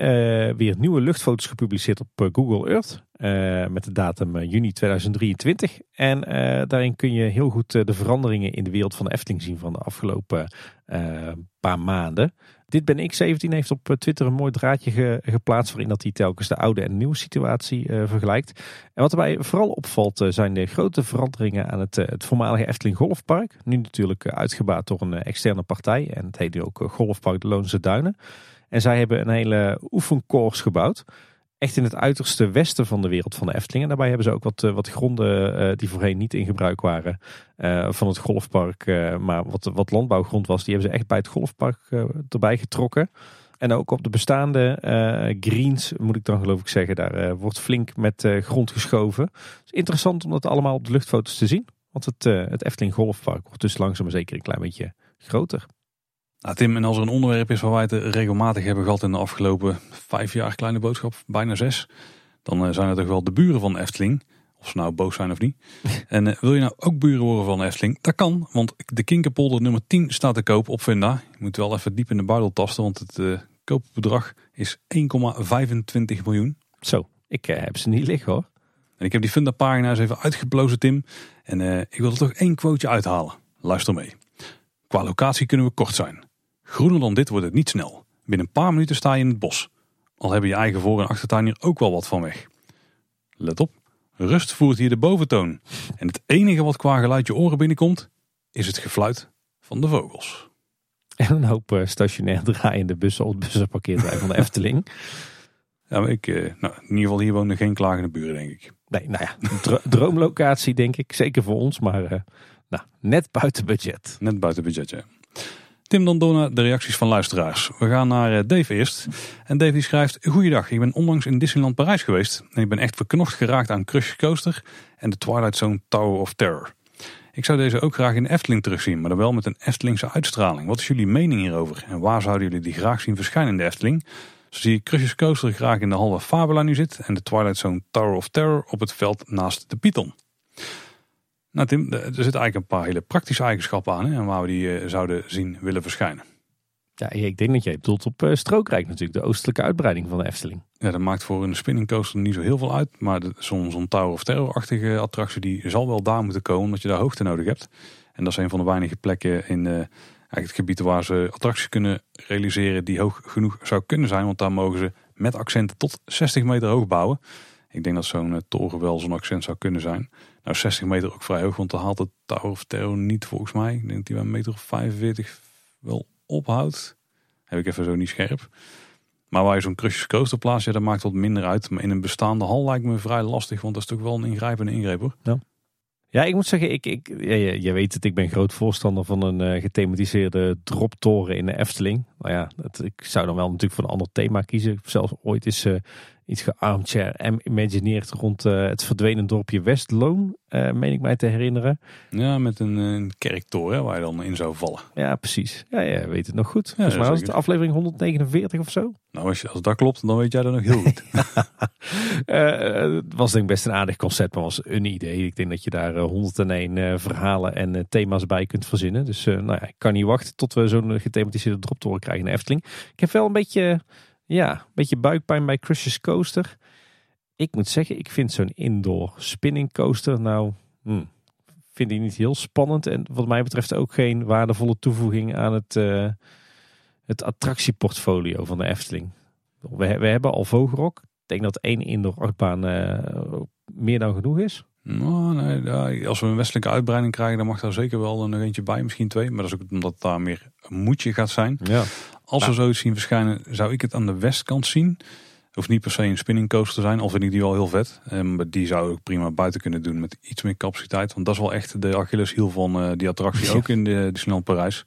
weer nieuwe luchtfoto's gepubliceerd op Google Earth. Uh, met de datum juni 2023. En daarin kun je heel goed de veranderingen in de wereld van de Efteling zien van de afgelopen paar maanden. Dit ben ik 17 heeft op Twitter een mooi draadje ge, geplaatst waarin dat hij telkens de oude en nieuwe situatie vergelijkt. En wat erbij vooral opvalt zijn de grote veranderingen aan het, het voormalige Efteling Golfpark. Nu natuurlijk uitgebaat door een externe partij en het heet nu ook Golfpark Loonse Duinen. En zij hebben een hele oefenkoers gebouwd. Echt in het uiterste westen van de wereld van de Efteling. En daarbij hebben ze ook wat, eh, wat gronden uh, die voorheen niet in gebruik waren uh, van het golfpark. Maar wat, wat landbouwgrond was, die hebben ze echt bij het golfpark erbij getrokken. En ook op de bestaande greens, moet ik dan geloof ik zeggen, daar wordt flink met grond geschoven. Is interessant om dat allemaal op de luchtfoto's te zien. Want het, het Efteling Golfpark wordt dus langzaam maar zeker een klein beetje groter. Nou, Tim, en als er een onderwerp is waar wij het regelmatig hebben gehad in de afgelopen vijf jaar, kleine boodschap, bijna zes, dan eh, zijn het toch wel de buren van Efteling. Of ze nou boos zijn of niet. (laughs) en uh, wil je nou ook buren worden van Efteling? Dat kan, want de Kinkerpolder nummer 10 staat te koop op Venda. Je moet wel even diep in de buidel tasten, want het uh, koopbedrag is 1,25 miljoen. Zo, ik heb ze niet liggen hoor. En ik heb die Funda pagina's even uitgeplozen, Tim. En ik wil er toch één quoteje uithalen. Luister mee. Qua locatie kunnen we kort zijn. Groener dan dit wordt het niet snel. Binnen een paar minuten sta je in het bos. Al hebben je eigen voor- en achtertuin hier ook wel wat van weg. Let op, rust voert hier de boventoon. En het enige wat qua geluid je oren binnenkomt, is het gefluit van de vogels. En een hoop uh, stationair draaiende bussen op het bussenparkeerterrein van de Efteling. (laughs) Ja, maar ik, uh, nou, in ieder geval hier wonen geen klagende buren, denk ik. Nee, nou ja, (laughs) droomlocatie denk ik. Zeker voor ons, maar uh, nou, net buiten budget. Net buiten budget, ja. Tim, naar de reacties van luisteraars. We gaan naar eh, Dave eerst. En Dave schrijft, Goeiedag, ik ben onlangs in Disneyland Parijs geweest. En ik ben echt verknocht geraakt aan Crush Coaster en de Twilight Zone Tower of Terror. Ik zou deze ook graag in de Efteling terugzien, maar dan wel met een Eftelingse uitstraling. Wat is jullie mening hierover? En waar zouden jullie die graag zien verschijnen in de Efteling? Zo zie ik Crush Coaster graag in de hal waar Fabula nu zit en de Twilight Zone Tower of Terror op het veld naast de Python. Nou Tim, er zitten eigenlijk een paar hele praktische eigenschappen aan en waar we die uh, zouden zien willen verschijnen. Ja, ik denk dat jij bedoelt op uh, Strookrijk natuurlijk, de oostelijke uitbreiding van de Efteling. Ja, dat maakt voor een spinning coaster niet zo heel veel uit. Maar zo'n zo Tower of Terror-achtige attractie, die zal wel daar moeten komen, omdat je daar hoogte nodig hebt. En dat is een van de weinige plekken in uh, eigenlijk het gebied waar ze attracties kunnen realiseren die hoog genoeg zou kunnen zijn. Want daar mogen ze met accenten tot 60 meter hoog bouwen. Ik denk dat zo'n toren wel zo'n accent zou kunnen zijn. Nou, 60 meter ook vrij hoog, want dan haalt het Tower of Terror niet volgens mij. Denk dat die bij een meter of 45 wel ophoudt. Heb ik even zo niet scherp. Maar waar je zo'n Crushers Coaster plaatst, ja, dat maakt wat minder uit. Maar in een bestaande hal lijkt me vrij lastig, want dat is toch wel een ingrijpende ingreep hoor. Ja. Ja, ik moet zeggen, ik, ik, je, weet het, ik ben groot voorstander van een uh, gethematiseerde droptoren in de Efteling. Nou ja, het, ik zou dan wel natuurlijk voor een ander thema kiezen. Zelfs ooit is uh, iets gearmchair en imagineerd rond uh, het verdwenen dorpje Westloon, uh, meen ik mij te herinneren. Ja, met een, een kerktoren waar je dan in zou vallen. Ja, precies. Ja, ja weet het nog goed. Ja, Volgens mij was het aflevering 149 of zo. Nou, als, je, als dat klopt, dan weet jij dat nog heel goed. uh, (laughs) het was denk ik best een aardig concept, maar was een idee. Ik denk dat je daar 101 verhalen en thema's bij kunt verzinnen. Dus nou ja, ik kan niet wachten tot we zo'n gethematiseerde droptoren krijgen in Efteling. Ik heb wel een beetje ja, een beetje buikpijn bij Crush's Coaster. Ik moet zeggen, ik vind zo'n indoor spinning coaster nou, hmm, vind ik niet heel spannend. En wat mij betreft ook geen waardevolle toevoeging aan het, uh, het attractieportfolio van de Efteling. We, we hebben al Vogelrok. Ik denk dat één indoor achtbaan uh, meer dan genoeg is. Nou, nee, als we een westelijke uitbreiding krijgen, dan mag daar zeker wel nog eentje bij, misschien twee. Maar dat is ook omdat daar meer een moedje gaat zijn. Ja. Als we zoiets zien verschijnen, zou ik het aan de westkant zien. Hoeft niet per se een spinning coaster te zijn, al vind ik die wel heel vet. Um, die zou ik prima buiten kunnen doen met iets meer capaciteit. Want dat is wel echt de Achilleshiel van uh, die attractie, ook in de Disneyland Parijs.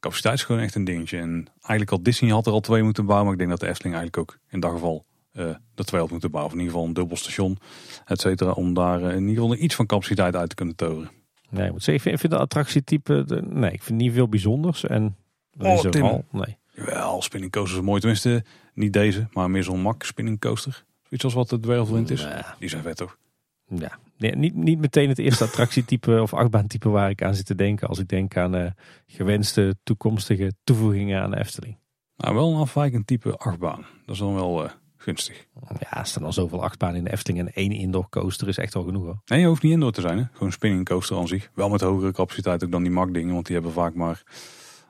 Capaciteit is gewoon echt een dingetje. En eigenlijk al Disney had er al twee moeten bouwen. Maar ik denk dat de Efteling eigenlijk ook in dat geval uh, de twee had moeten bouwen. in ieder geval een dubbel station, et cetera. Om daar uh, in ieder geval iets van capaciteit uit te kunnen toveren. Nee, ik moet zeggen, ik vind de attractietype, de, nee, ik vind niet veel bijzonders. En oh, is er al, nee. Wel, spinning coasters mooi. Tenminste, niet deze, maar meer zo'n mak spinning coaster. Zoiets als wat de dwervelwind is. Die zijn vet toch? Ja, nee, niet, niet meteen het eerste attractietype of achtbaantype waar ik aan zit te denken. Als ik denk aan uh, gewenste toekomstige toevoegingen aan de Efteling. Nou, wel een afwijkend type achtbaan. Dat is dan wel uh, gunstig. Ja, er staan al zoveel achtbanen in de Efteling en één indoor coaster is echt al genoeg hoor. Nee, je hoeft niet indoor te zijn. Hè? Gewoon spinning coaster aan zich. Wel met hogere capaciteit ook dan die MAC dingen, want die hebben vaak maar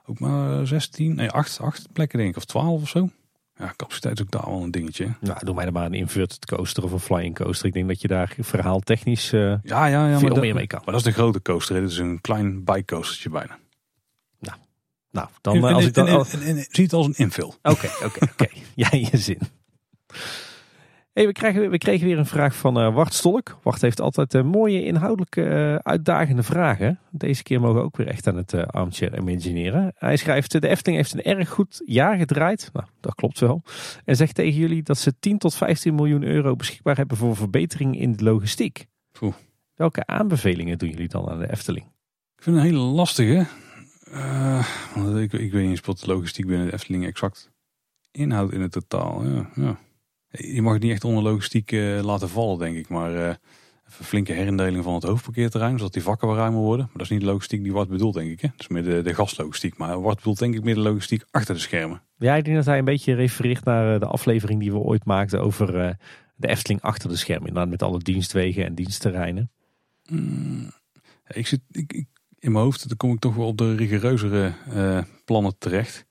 ook maar 16, nee 8, 8 plekken denk ik, of 12 of zo. Ja, capaciteit is ook daar wel een dingetje. Nou, doe mij dan maar een inverted coaster of een flying coaster. Ik denk dat je daar verhaaltechnisch uh, ja, ja, ja, veel maar meer mee kan. Maar dat is de grote coaster. Dit is een klein bike coastertje bijna. Nou, nou dan als ik dan... zie het als een invul. Oké, oké, oké. (laughs) Jij je zin. Hey, we, krijgen, we kregen weer een vraag van uh, Wart Stolk. Wart heeft altijd uh, mooie, inhoudelijke, uh, uitdagende vragen. Deze keer mogen we ook weer echt aan het armchair imagineren. Hij schrijft, de Efteling heeft een erg goed jaar gedraaid. Nou, dat klopt wel. En zegt tegen jullie dat ze 10 tot 15 miljoen euro beschikbaar hebben voor verbetering in de logistiek. Oeh. Welke aanbevelingen doen jullie dan aan de Efteling? Ik vind het een hele lastige. ik, ik weet niet eens wat de logistiek binnen de Efteling exact inhoudt in het totaal. Ja, ja. Je mag het niet echt onder logistiek uh, laten vallen, denk ik. Maar uh, even een flinke herindeling van het hoofdparkeerterrein, zodat die vakken wat ruimer worden. Maar dat is niet de logistiek die Wart bedoelt, denk ik. Hè? Dat is meer de, de gastlogistiek. Maar Wart bedoelt denk ik meer de logistiek achter de schermen. Ja, ik denk dat hij een beetje refereert naar eh, de aflevering die we ooit maakten over de Efteling achter de schermen. Inderdaad, met alle dienstwegen en dienstterreinen. Mm, ik zit, ik, in mijn hoofd dan kom ik toch wel op de rigoureuzere plannen terecht.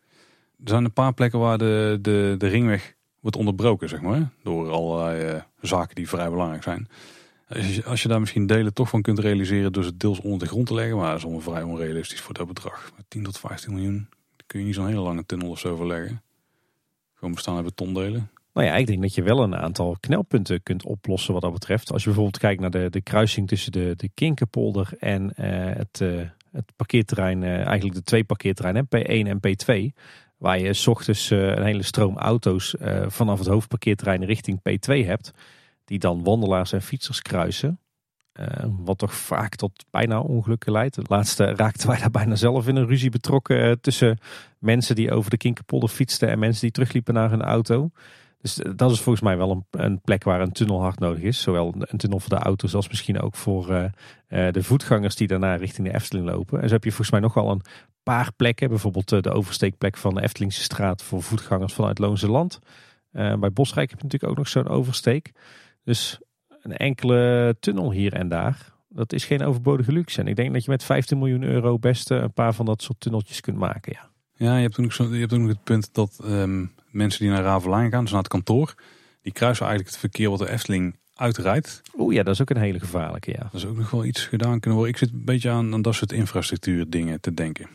Er zijn een paar plekken waar de, de, de ringweg wordt onderbroken, zeg maar. Door allerlei uh, zaken die vrij belangrijk zijn. Als je, daar misschien delen toch van kunt realiseren door het deels onder de grond te leggen. Maar dat is allemaal vrij onrealistisch voor dat bedrag. 10 tot 15 miljoen kun je niet zo'n hele lange tunnel of zo verleggen. Gewoon bestaande betondelen. Nou ja, ik denk dat je wel een aantal knelpunten kunt oplossen wat dat betreft. Als je bijvoorbeeld kijkt naar de, de kruising tussen de, de Kinkerpolder en uh, het, uh, het parkeerterrein, eigenlijk de twee parkeerterreinen, P1 en P2. Waar je s ochtends eh, een hele stroom auto's eh, vanaf het hoofdparkeerterrein richting P2 hebt. Die dan wandelaars en fietsers kruisen. Uh, wat toch vaak tot bijna ongelukken leidt. Laatste raakten wij daar bijna zelf in een ruzie betrokken tussen mensen die over de Kinkerpolder fietsten en mensen die terugliepen naar hun auto. Dus dat is volgens mij wel een, een, plek waar een tunnel hard nodig is. Zowel een tunnel voor de auto's als misschien ook voor de voetgangers die daarna richting de Efteling lopen. En zo heb je volgens mij nog wel een paar plekken. Bijvoorbeeld eh, de oversteekplek van de Eftelingse straat voor voetgangers vanuit Loonse Land. Bij Bosrijk heb je natuurlijk ook nog zo'n oversteek. Dus een enkele tunnel hier en daar. Dat is geen overbodige luxe. En ik denk dat je met 15 miljoen euro best een paar van dat soort tunneltjes kunt maken. Ja, ja je, hebt ook, zo, je hebt ook nog het punt dat um, mensen die naar Ravelijn gaan, dus naar het kantoor, die kruisen eigenlijk het verkeer wat de Efteling uitrijdt. Oeh ja, dat is ook een hele gevaarlijke. Ja. Dat is ook nog wel iets gedaan kunnen worden. Ik zit een beetje aan, aan dat soort infrastructuur dingen te denken.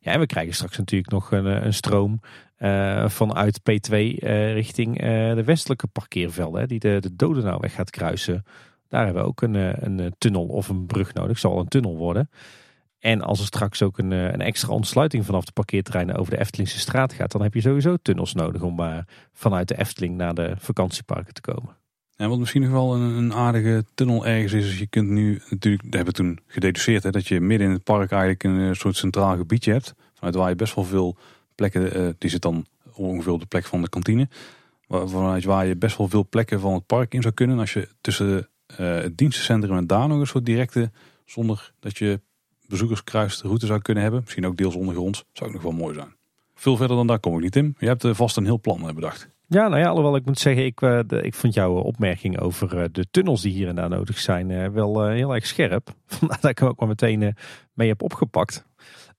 Ja, en we krijgen straks natuurlijk nog een, eh, een stroom uh, vanuit P2 uh, eh, richting uh, de westelijke parkeervelden, hè, die de, de Dodenauweg gaat kruisen. Daar hebben we ook een, een tunnel of een brug nodig. Zal een tunnel worden. En als er straks ook een, een extra ontsluiting vanaf de parkeerterreinen over de Eftelingse straat gaat, dan heb je sowieso tunnels nodig om vanuit de Efteling naar de vakantieparken te komen. En wat misschien nog wel een, een, aardige tunnel ergens is, is je kunt nu natuurlijk, dat hebben we toen gededuceerd, hè, dat je midden in het park eigenlijk een eh, soort centraal gebiedje hebt. Vanuit waar je best wel veel plekken, uh, die zit dan ongeveer op de plek van de kantine. Vanuit waar je best wel veel plekken van het park in zou kunnen. Als je tussen het dienstencentrum en daar nog een soort directe, zonder dat je bezoekers kruist, route zou kunnen hebben. Misschien ook deels ondergronds, zou ook nog wel mooi zijn. Veel verder dan daar kom ik niet in. Je hebt vast een heel plan bedacht. Ja, nou ja, alhoewel ik moet zeggen, ik, de, ik vond jouw opmerking over de tunnels die hier en daar nodig zijn wel heel erg scherp. (laughs) Vandaar dat ik hem ook maar meteen mee heb opgepakt.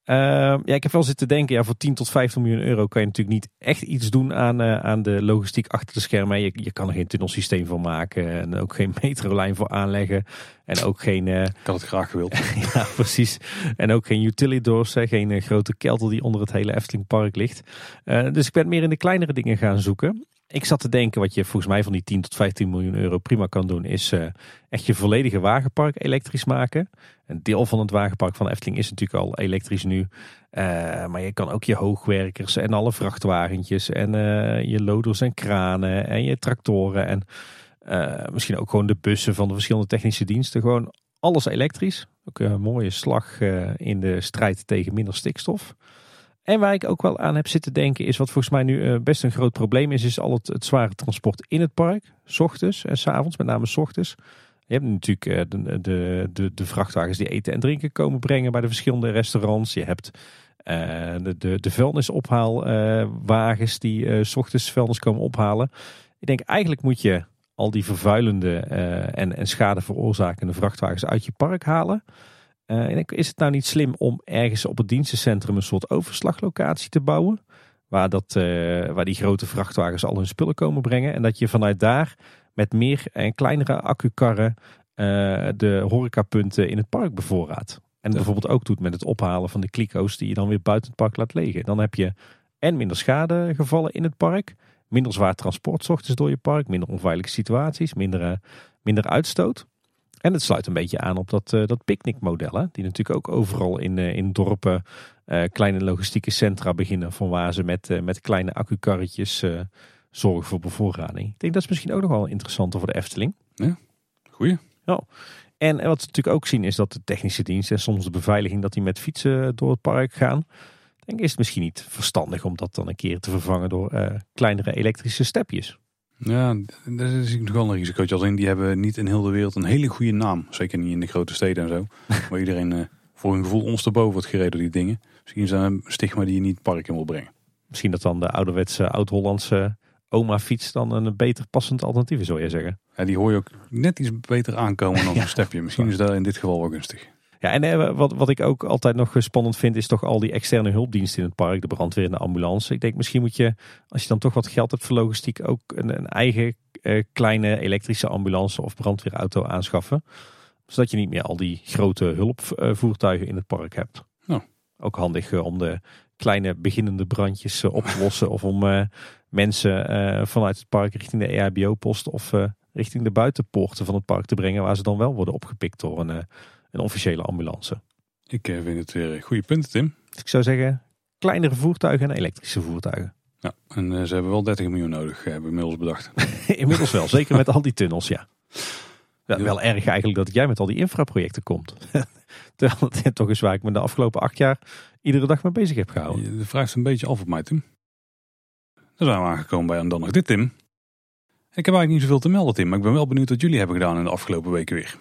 Ehm, ja, ik heb wel zitten denken, ja, voor 10 tot 15 miljoen euro kan je natuurlijk niet echt iets doen aan, aan de logistiek achter de schermen. Je, je kan er geen tunnelsysteem voor maken en ook geen (laughs) metrolijn voor aanleggen. En ook geen... ik had het graag gewild. (laughs) ja, precies. En ook geen utility doors, geen grote kelder die onder het hele Efteling Park ligt. dus ik ben meer in de kleinere dingen gaan zoeken. Ik zat te denken, wat je volgens mij van die 10 tot 15 miljoen euro prima kan doen, is uh, echt je volledige wagenpark elektrisch maken. Een deel van het wagenpark van Efteling is natuurlijk al elektrisch nu. Uh, maar je kan ook je hoogwerkers en alle vrachtwagentjes en uh, je loders en kranen en je tractoren en misschien ook gewoon de bussen van de verschillende technische diensten. Gewoon alles elektrisch. Ook een mooie slag in de strijd tegen minder stikstof. En waar ik ook wel aan heb zitten denken is wat volgens mij nu eh, best een groot probleem is, is al het, het zware transport in het park. S ochtends en s avonds, met name s ochtends. Je hebt natuurlijk eh, de, de, de, de, vrachtwagens die eten en drinken komen brengen bij de verschillende restaurants. Je hebt de, de, de vuilnisophaalwagens die uh, s ochtends vuilnis komen ophalen. Ik denk eigenlijk moet je al die vervuilende en, en schade veroorzakende vrachtwagens uit je park halen. ik denk, is het nou niet slim om ergens op het dienstencentrum een soort overslaglocatie te bouwen? Waar, dat, waar die grote vrachtwagens al hun spullen komen brengen. En dat je vanuit daar met meer en kleinere accukarren uh, de horecapunten in het park bevoorraadt. En bijvoorbeeld ook doet met het ophalen van de kliko's die je dan weer buiten het park laat liggen. Dan heb je en minder schadegevallen in het park, minder zwaar transport ochtends door je park, minder onveilige situaties, minder, eh, minder uitstoot. En het sluit een beetje aan op dat, uh, dat picknickmodel, die natuurlijk ook overal in, in dorpen kleine logistieke centra beginnen, van waar ze met, met kleine accukarretjes zorgen voor bevoorrading. Ik denk dat is misschien ook nog wel interessant voor de Efteling. Ja, goeie. Ja. En wat we natuurlijk ook zien is dat de technische dienst en soms de beveiliging dat die met fietsen door het park gaan. Ik denk is het misschien niet verstandig om dat dan een keer te vervangen door uh, kleinere elektrische stepjes. Ja, daar is nog wel een risicootje als in. Die hebben niet in heel de wereld een hele goede naam. Zeker niet in de grote steden en zo. (laughs) waar iedereen uh, voor hun gevoel ons te boven wordt gereden door die dingen. Misschien is dat een stigma die je niet het park in wil brengen. Misschien dat dan de ouderwetse oud-Hollandse oma fiets dan een beter passend alternatief zou je zeggen. Ja, die hoor je ook net iets beter aankomen dan (laughs) een stepje. Misschien is dat in dit geval wel gunstig. Ja, en eh, wat, wat ik ook altijd nog spannend vind, is toch al die externe hulpdiensten in het park, de brandweer en de ambulance. Ik denk misschien moet je, als je dan toch wat geld hebt voor logistiek, ook een, een eigen eh, kleine elektrische ambulance of brandweerauto aanschaffen. Zodat je niet meer al die grote hulpvoertuigen in het park hebt. Nou. Ook handig eh, om de kleine beginnende brandjes op te lossen of om mensen uh, vanuit het park richting de EHBO-post of richting de buitenpoorten van het park te brengen, waar ze dan wel worden opgepikt door een, een officiële ambulance. Ik vind het weer goede punten, Tim. Dus ik zou zeggen, kleinere voertuigen en elektrische voertuigen. Ja, en ze hebben wel 30 miljoen nodig, hebben we inmiddels bedacht. (laughs) (laughs) inmiddels wel, zeker met al die tunnels, ja. ja. Wel erg eigenlijk dat jij met al die infraprojecten komt. (laughs) Terwijl het toch is waar ik me de afgelopen acht jaar iedere dag mee bezig heb gehouden. Je vraagt een beetje af op mij, Tim. Dan zijn we aangekomen bij dan nog dit, Tim. Ik heb eigenlijk niet zoveel te melden, Tim. Maar ik ben wel benieuwd wat jullie hebben gedaan in de afgelopen weken weer.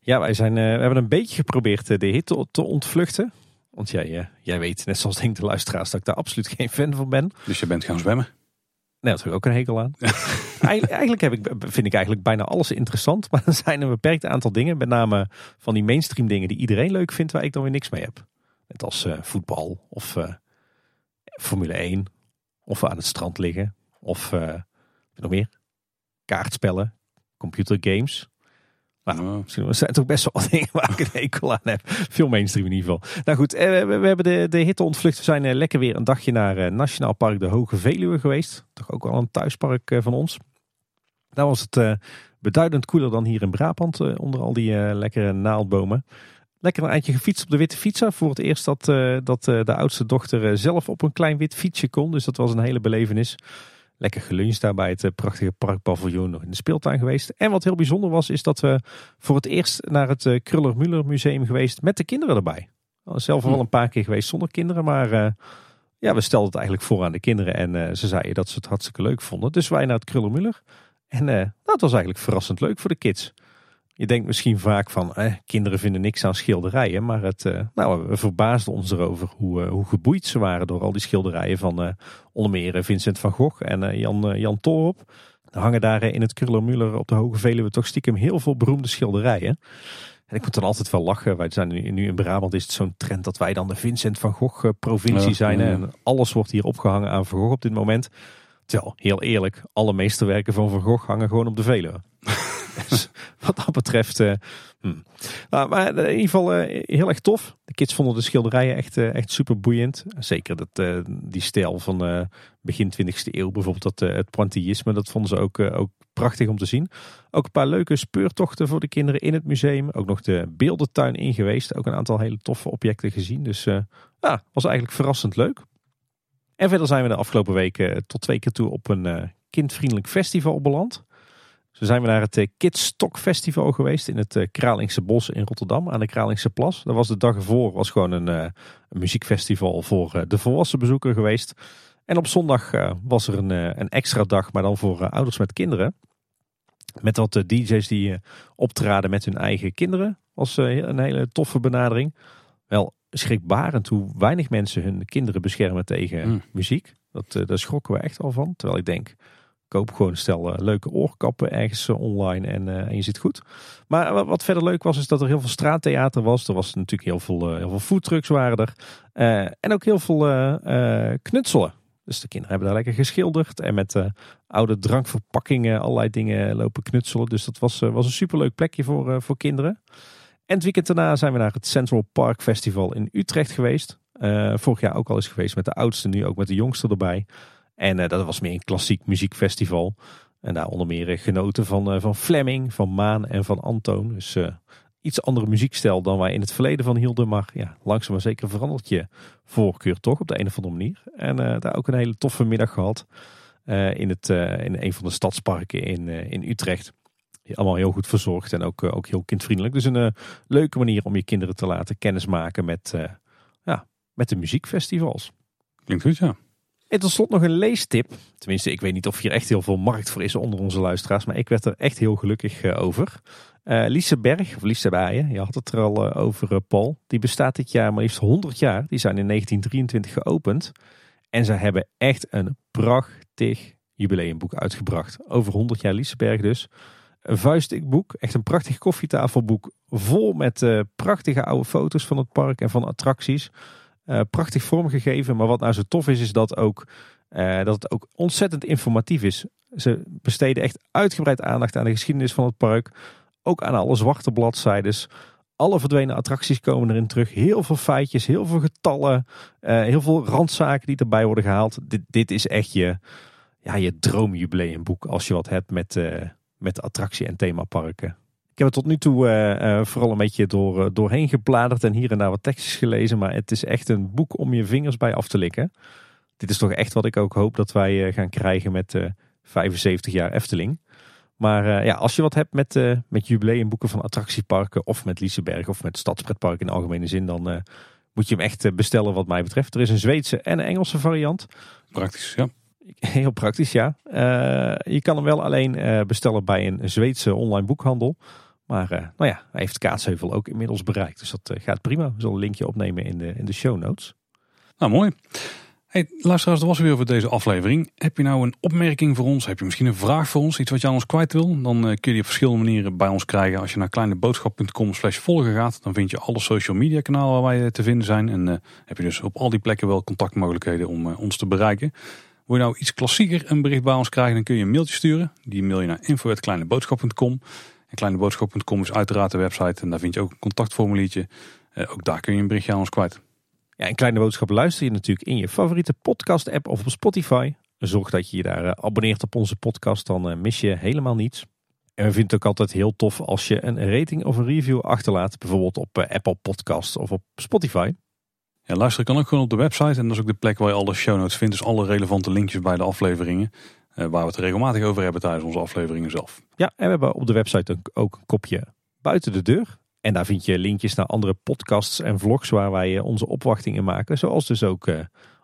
Ja, wij zijn, uh, we hebben een beetje geprobeerd uh, de hitte te ontvluchten. Want jij, uh, jij weet, net zoals denk de luisteraars, dat ik daar absoluut geen fan van ben. Dus je bent gaan zwemmen? Nee, dat heb ik ook een hekel aan. (laughs) Eigen, eigenlijk heb ik, vind ik eigenlijk bijna alles interessant. Maar er zijn een beperkt aantal dingen. Met name van die mainstream dingen die iedereen leuk vindt, waar ik dan weer niks mee heb. Net als voetbal of Formule 1 of aan het strand liggen. Of uh, nog meer. Kaartspellen. Computergames. Nou, oh. zijn toch best wel (laughs) dingen waar ik een hekel aan heb. Veel mainstream in ieder geval. Nou goed, eh, we, we hebben de, de hitte ontvlucht. We zijn eh, lekker weer een dagje naar Nationaal Park de Hoge Veluwe geweest. Toch ook wel een thuispark van ons. Daar was het beduidend koeler dan hier in Brabant. onder al die lekkere naaldbomen lekker een eindje gefietst op de witte fietser. Voor het eerst dat, dat de oudste dochter zelf op een klein wit fietsje kon. Dus dat was een hele belevenis. Lekker geluncht daar bij het prachtige parkpaviljoen nog in de speeltuin geweest. En wat heel bijzonder was, is dat we voor het eerst naar het Kruller-Müller museum geweest met de kinderen erbij. Zelf wel hm. een paar keer geweest zonder kinderen, maar ja, we stelden het eigenlijk voor aan de kinderen. En ze zeiden dat ze het hartstikke leuk vonden. Dus wij naar het Kruller-Müller. En dat was eigenlijk verrassend leuk voor de kids. Je denkt misschien vaak van, eh, kinderen vinden niks aan schilderijen. Maar het, eh, nou, we verbaasden ons erover hoe, uh, hoe geboeid ze waren door al die schilderijen van uh, onder meer Vincent van Gogh en Jan, Jan Toorop. Er hangen daar in het Kruller-Müller op de Hoge Veluwe toch stiekem heel veel beroemde schilderijen. En ik moet dan altijd wel lachen. Wij zijn nu, nu in Brabant is het zo'n trend dat wij dan de Vincent van Gogh provincie zijn. En alles wordt hier opgehangen aan Van Gogh op dit moment. Terwijl, heel eerlijk, alle meesterwerken van Van Gogh hangen gewoon op de Veluwe. (laughs) Dus wat dat betreft. Uh, nou, maar in ieder geval uh, heel erg tof. De kids vonden de schilderijen echt, uh, echt super boeiend. Zeker dat, die stijl van begin 20e eeuw, bijvoorbeeld dat, het pointillisme, dat vonden ze ook, ook prachtig om te zien. Ook een paar leuke speurtochten voor de kinderen in het museum. Ook nog de beeldentuin in geweest. Ook een aantal hele toffe objecten gezien. Dus ja, was eigenlijk verrassend leuk. En verder zijn we de afgelopen weken tot twee keer toe op een kindvriendelijk festival beland. Zo zijn we naar het eh, Kidstok Festival geweest in het eh, Kralingse Bos in Rotterdam aan de Kralingse Plas. Dat was de dag ervoor, was gewoon een, eh, een muziekfestival voor de volwassen bezoeker geweest. En op zondag was er een, een extra dag, maar dan voor ouders met kinderen. Met wat DJ's die optraden met hun eigen kinderen. Was een hele toffe benadering. Wel schrikbarend hoe weinig mensen hun kinderen beschermen tegen Mm. muziek. Dat, daar schrokken we echt al van. Terwijl ik denk, koop gewoon stel eh, leuke oorkappen ergens eh, online en, en je zit goed. Maar wat, wat verder leuk was, is dat er heel veel straattheater was. Er was natuurlijk heel veel, heel veel foodtrucks waren er. En ook heel veel knutselen. Dus de kinderen hebben daar lekker geschilderd en met oude drankverpakkingen allerlei dingen lopen knutselen. Dus dat was, was een superleuk plekje voor, voor kinderen. En het weekend daarna zijn we naar het Central Park Festival in Utrecht geweest. Eh, vorig jaar ook al eens geweest met de oudste, nu ook met de jongste erbij. En eh, dat was meer een klassiek muziekfestival. En daar onder meer eh, genoten van, eh, van Fleming, van Maan en van Antoon. Dus iets andere muziekstijl dan wij in het verleden van hielden. Maar ja, langzaam maar zeker verandert je voorkeur toch op de een of andere manier. En daar ook een hele toffe middag gehad. eh, in, het, in een van de stadsparken in, in Utrecht. Allemaal heel goed verzorgd en ook, eh, ook heel kindvriendelijk. Dus een eh, leuke manier om je kinderen te laten kennismaken met, eh, ja, met de muziekfestivals. Klinkt goed, ja. En tot slot nog een leestip. Tenminste, ik weet niet of hier echt heel veel markt voor is onder onze luisteraars. Maar ik werd er echt heel gelukkig over. Lise Berg, of Lise je had het er al over, Paul. Die bestaat dit jaar maar liefst 100 jaar. Die zijn in 1923 geopend. En ze hebben echt een prachtig jubileumboek uitgebracht. Over 100 jaar Liseberg dus. Een vuistdik boek. Echt een prachtig koffietafelboek. Vol met eh, prachtige oude foto's van het park en van attracties. Eh, prachtig vormgegeven. Maar wat nou zo tof is, is dat, ook, eh, dat het ook ontzettend informatief is. Ze besteden echt uitgebreid aandacht aan de geschiedenis van het park. Ook aan alle zwarte bladzijdes. Alle verdwenen attracties komen erin terug. Heel veel feitjes, heel veel getallen. heel veel randzaken die erbij worden gehaald. Dit, dit is echt je, ja, je droomjubileumboek als je wat hebt met, met attractie- en themaparken. Ik heb er tot nu toe eh, eh, vooral een beetje door, eh, doorheen gebladerd en hier en daar wat tekstjes gelezen. Maar het is echt een boek om je vingers bij af te likken. Dit is toch echt wat ik ook hoop dat wij gaan krijgen met eh 75 jaar Efteling. Maar ja, als je wat hebt met, met jubileumboeken van attractieparken of met Liseberg of met Stadspretpark in algemene zin, dan moet je hem echt bestellen wat mij betreft. Er is een Zweedse en een Engelse variant. Praktisch, ja. (laughs) Heel praktisch, ja. Eh, je kan hem wel alleen eh, bestellen bij een Zweedse online boekhandel. Maar eh, nou ja, hij heeft Kaatsheuvel ook inmiddels bereikt. Dus dat gaat prima. We zullen een linkje opnemen in de, in de show notes. Nou, mooi. Hey, luisteraars, dat was weer voor deze aflevering. Heb je nou een opmerking voor ons? Heb je misschien een vraag voor ons? Iets wat je aan ons kwijt wil? Dan kun je die op verschillende manieren bij ons krijgen. Als je naar kleineboodschap.com slash volgen gaat, dan vind je alle social media kanalen waar wij te vinden zijn. En heb je dus op al die plekken wel contactmogelijkheden om ons te bereiken. Wil je nou iets klassieker een bericht bij ons krijgen, dan kun je een mailtje sturen. Die mail je naar info.kleineboodschap.com. En kleineboodschap.com is uiteraard de website en daar vind je ook een contactformuliertje. Eh, ook daar kun je een berichtje aan ons kwijt. Ja, een kleine boodschap luister je natuurlijk in je favoriete podcast app of op Spotify. Zorg dat je je daar eh, abonneert op onze podcast, dan eh, mis je helemaal niets. En we vinden het ook altijd heel tof als je een rating of een review achterlaat. Bijvoorbeeld op Apple Podcasts of op Spotify. Ja, luisteren kan ook gewoon op de website. En dat is ook de plek waar je alle show notes vindt. Dus alle relevante linkjes bij de afleveringen. eh, waar we het regelmatig over hebben tijdens onze afleveringen zelf. Ja, en we hebben op de website ook- een kopje buiten de deur. En daar vind je linkjes naar andere podcasts en vlogs waar wij eh, onze opwachtingen maken. Zoals dus ook eh,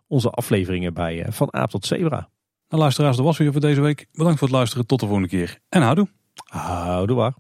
onze afleveringen bij Van Aap tot Zebra. Nou luisteraars, dat was weer voor deze week. Bedankt voor het luisteren. Tot de volgende keer. En houdoe. Houdoe waar.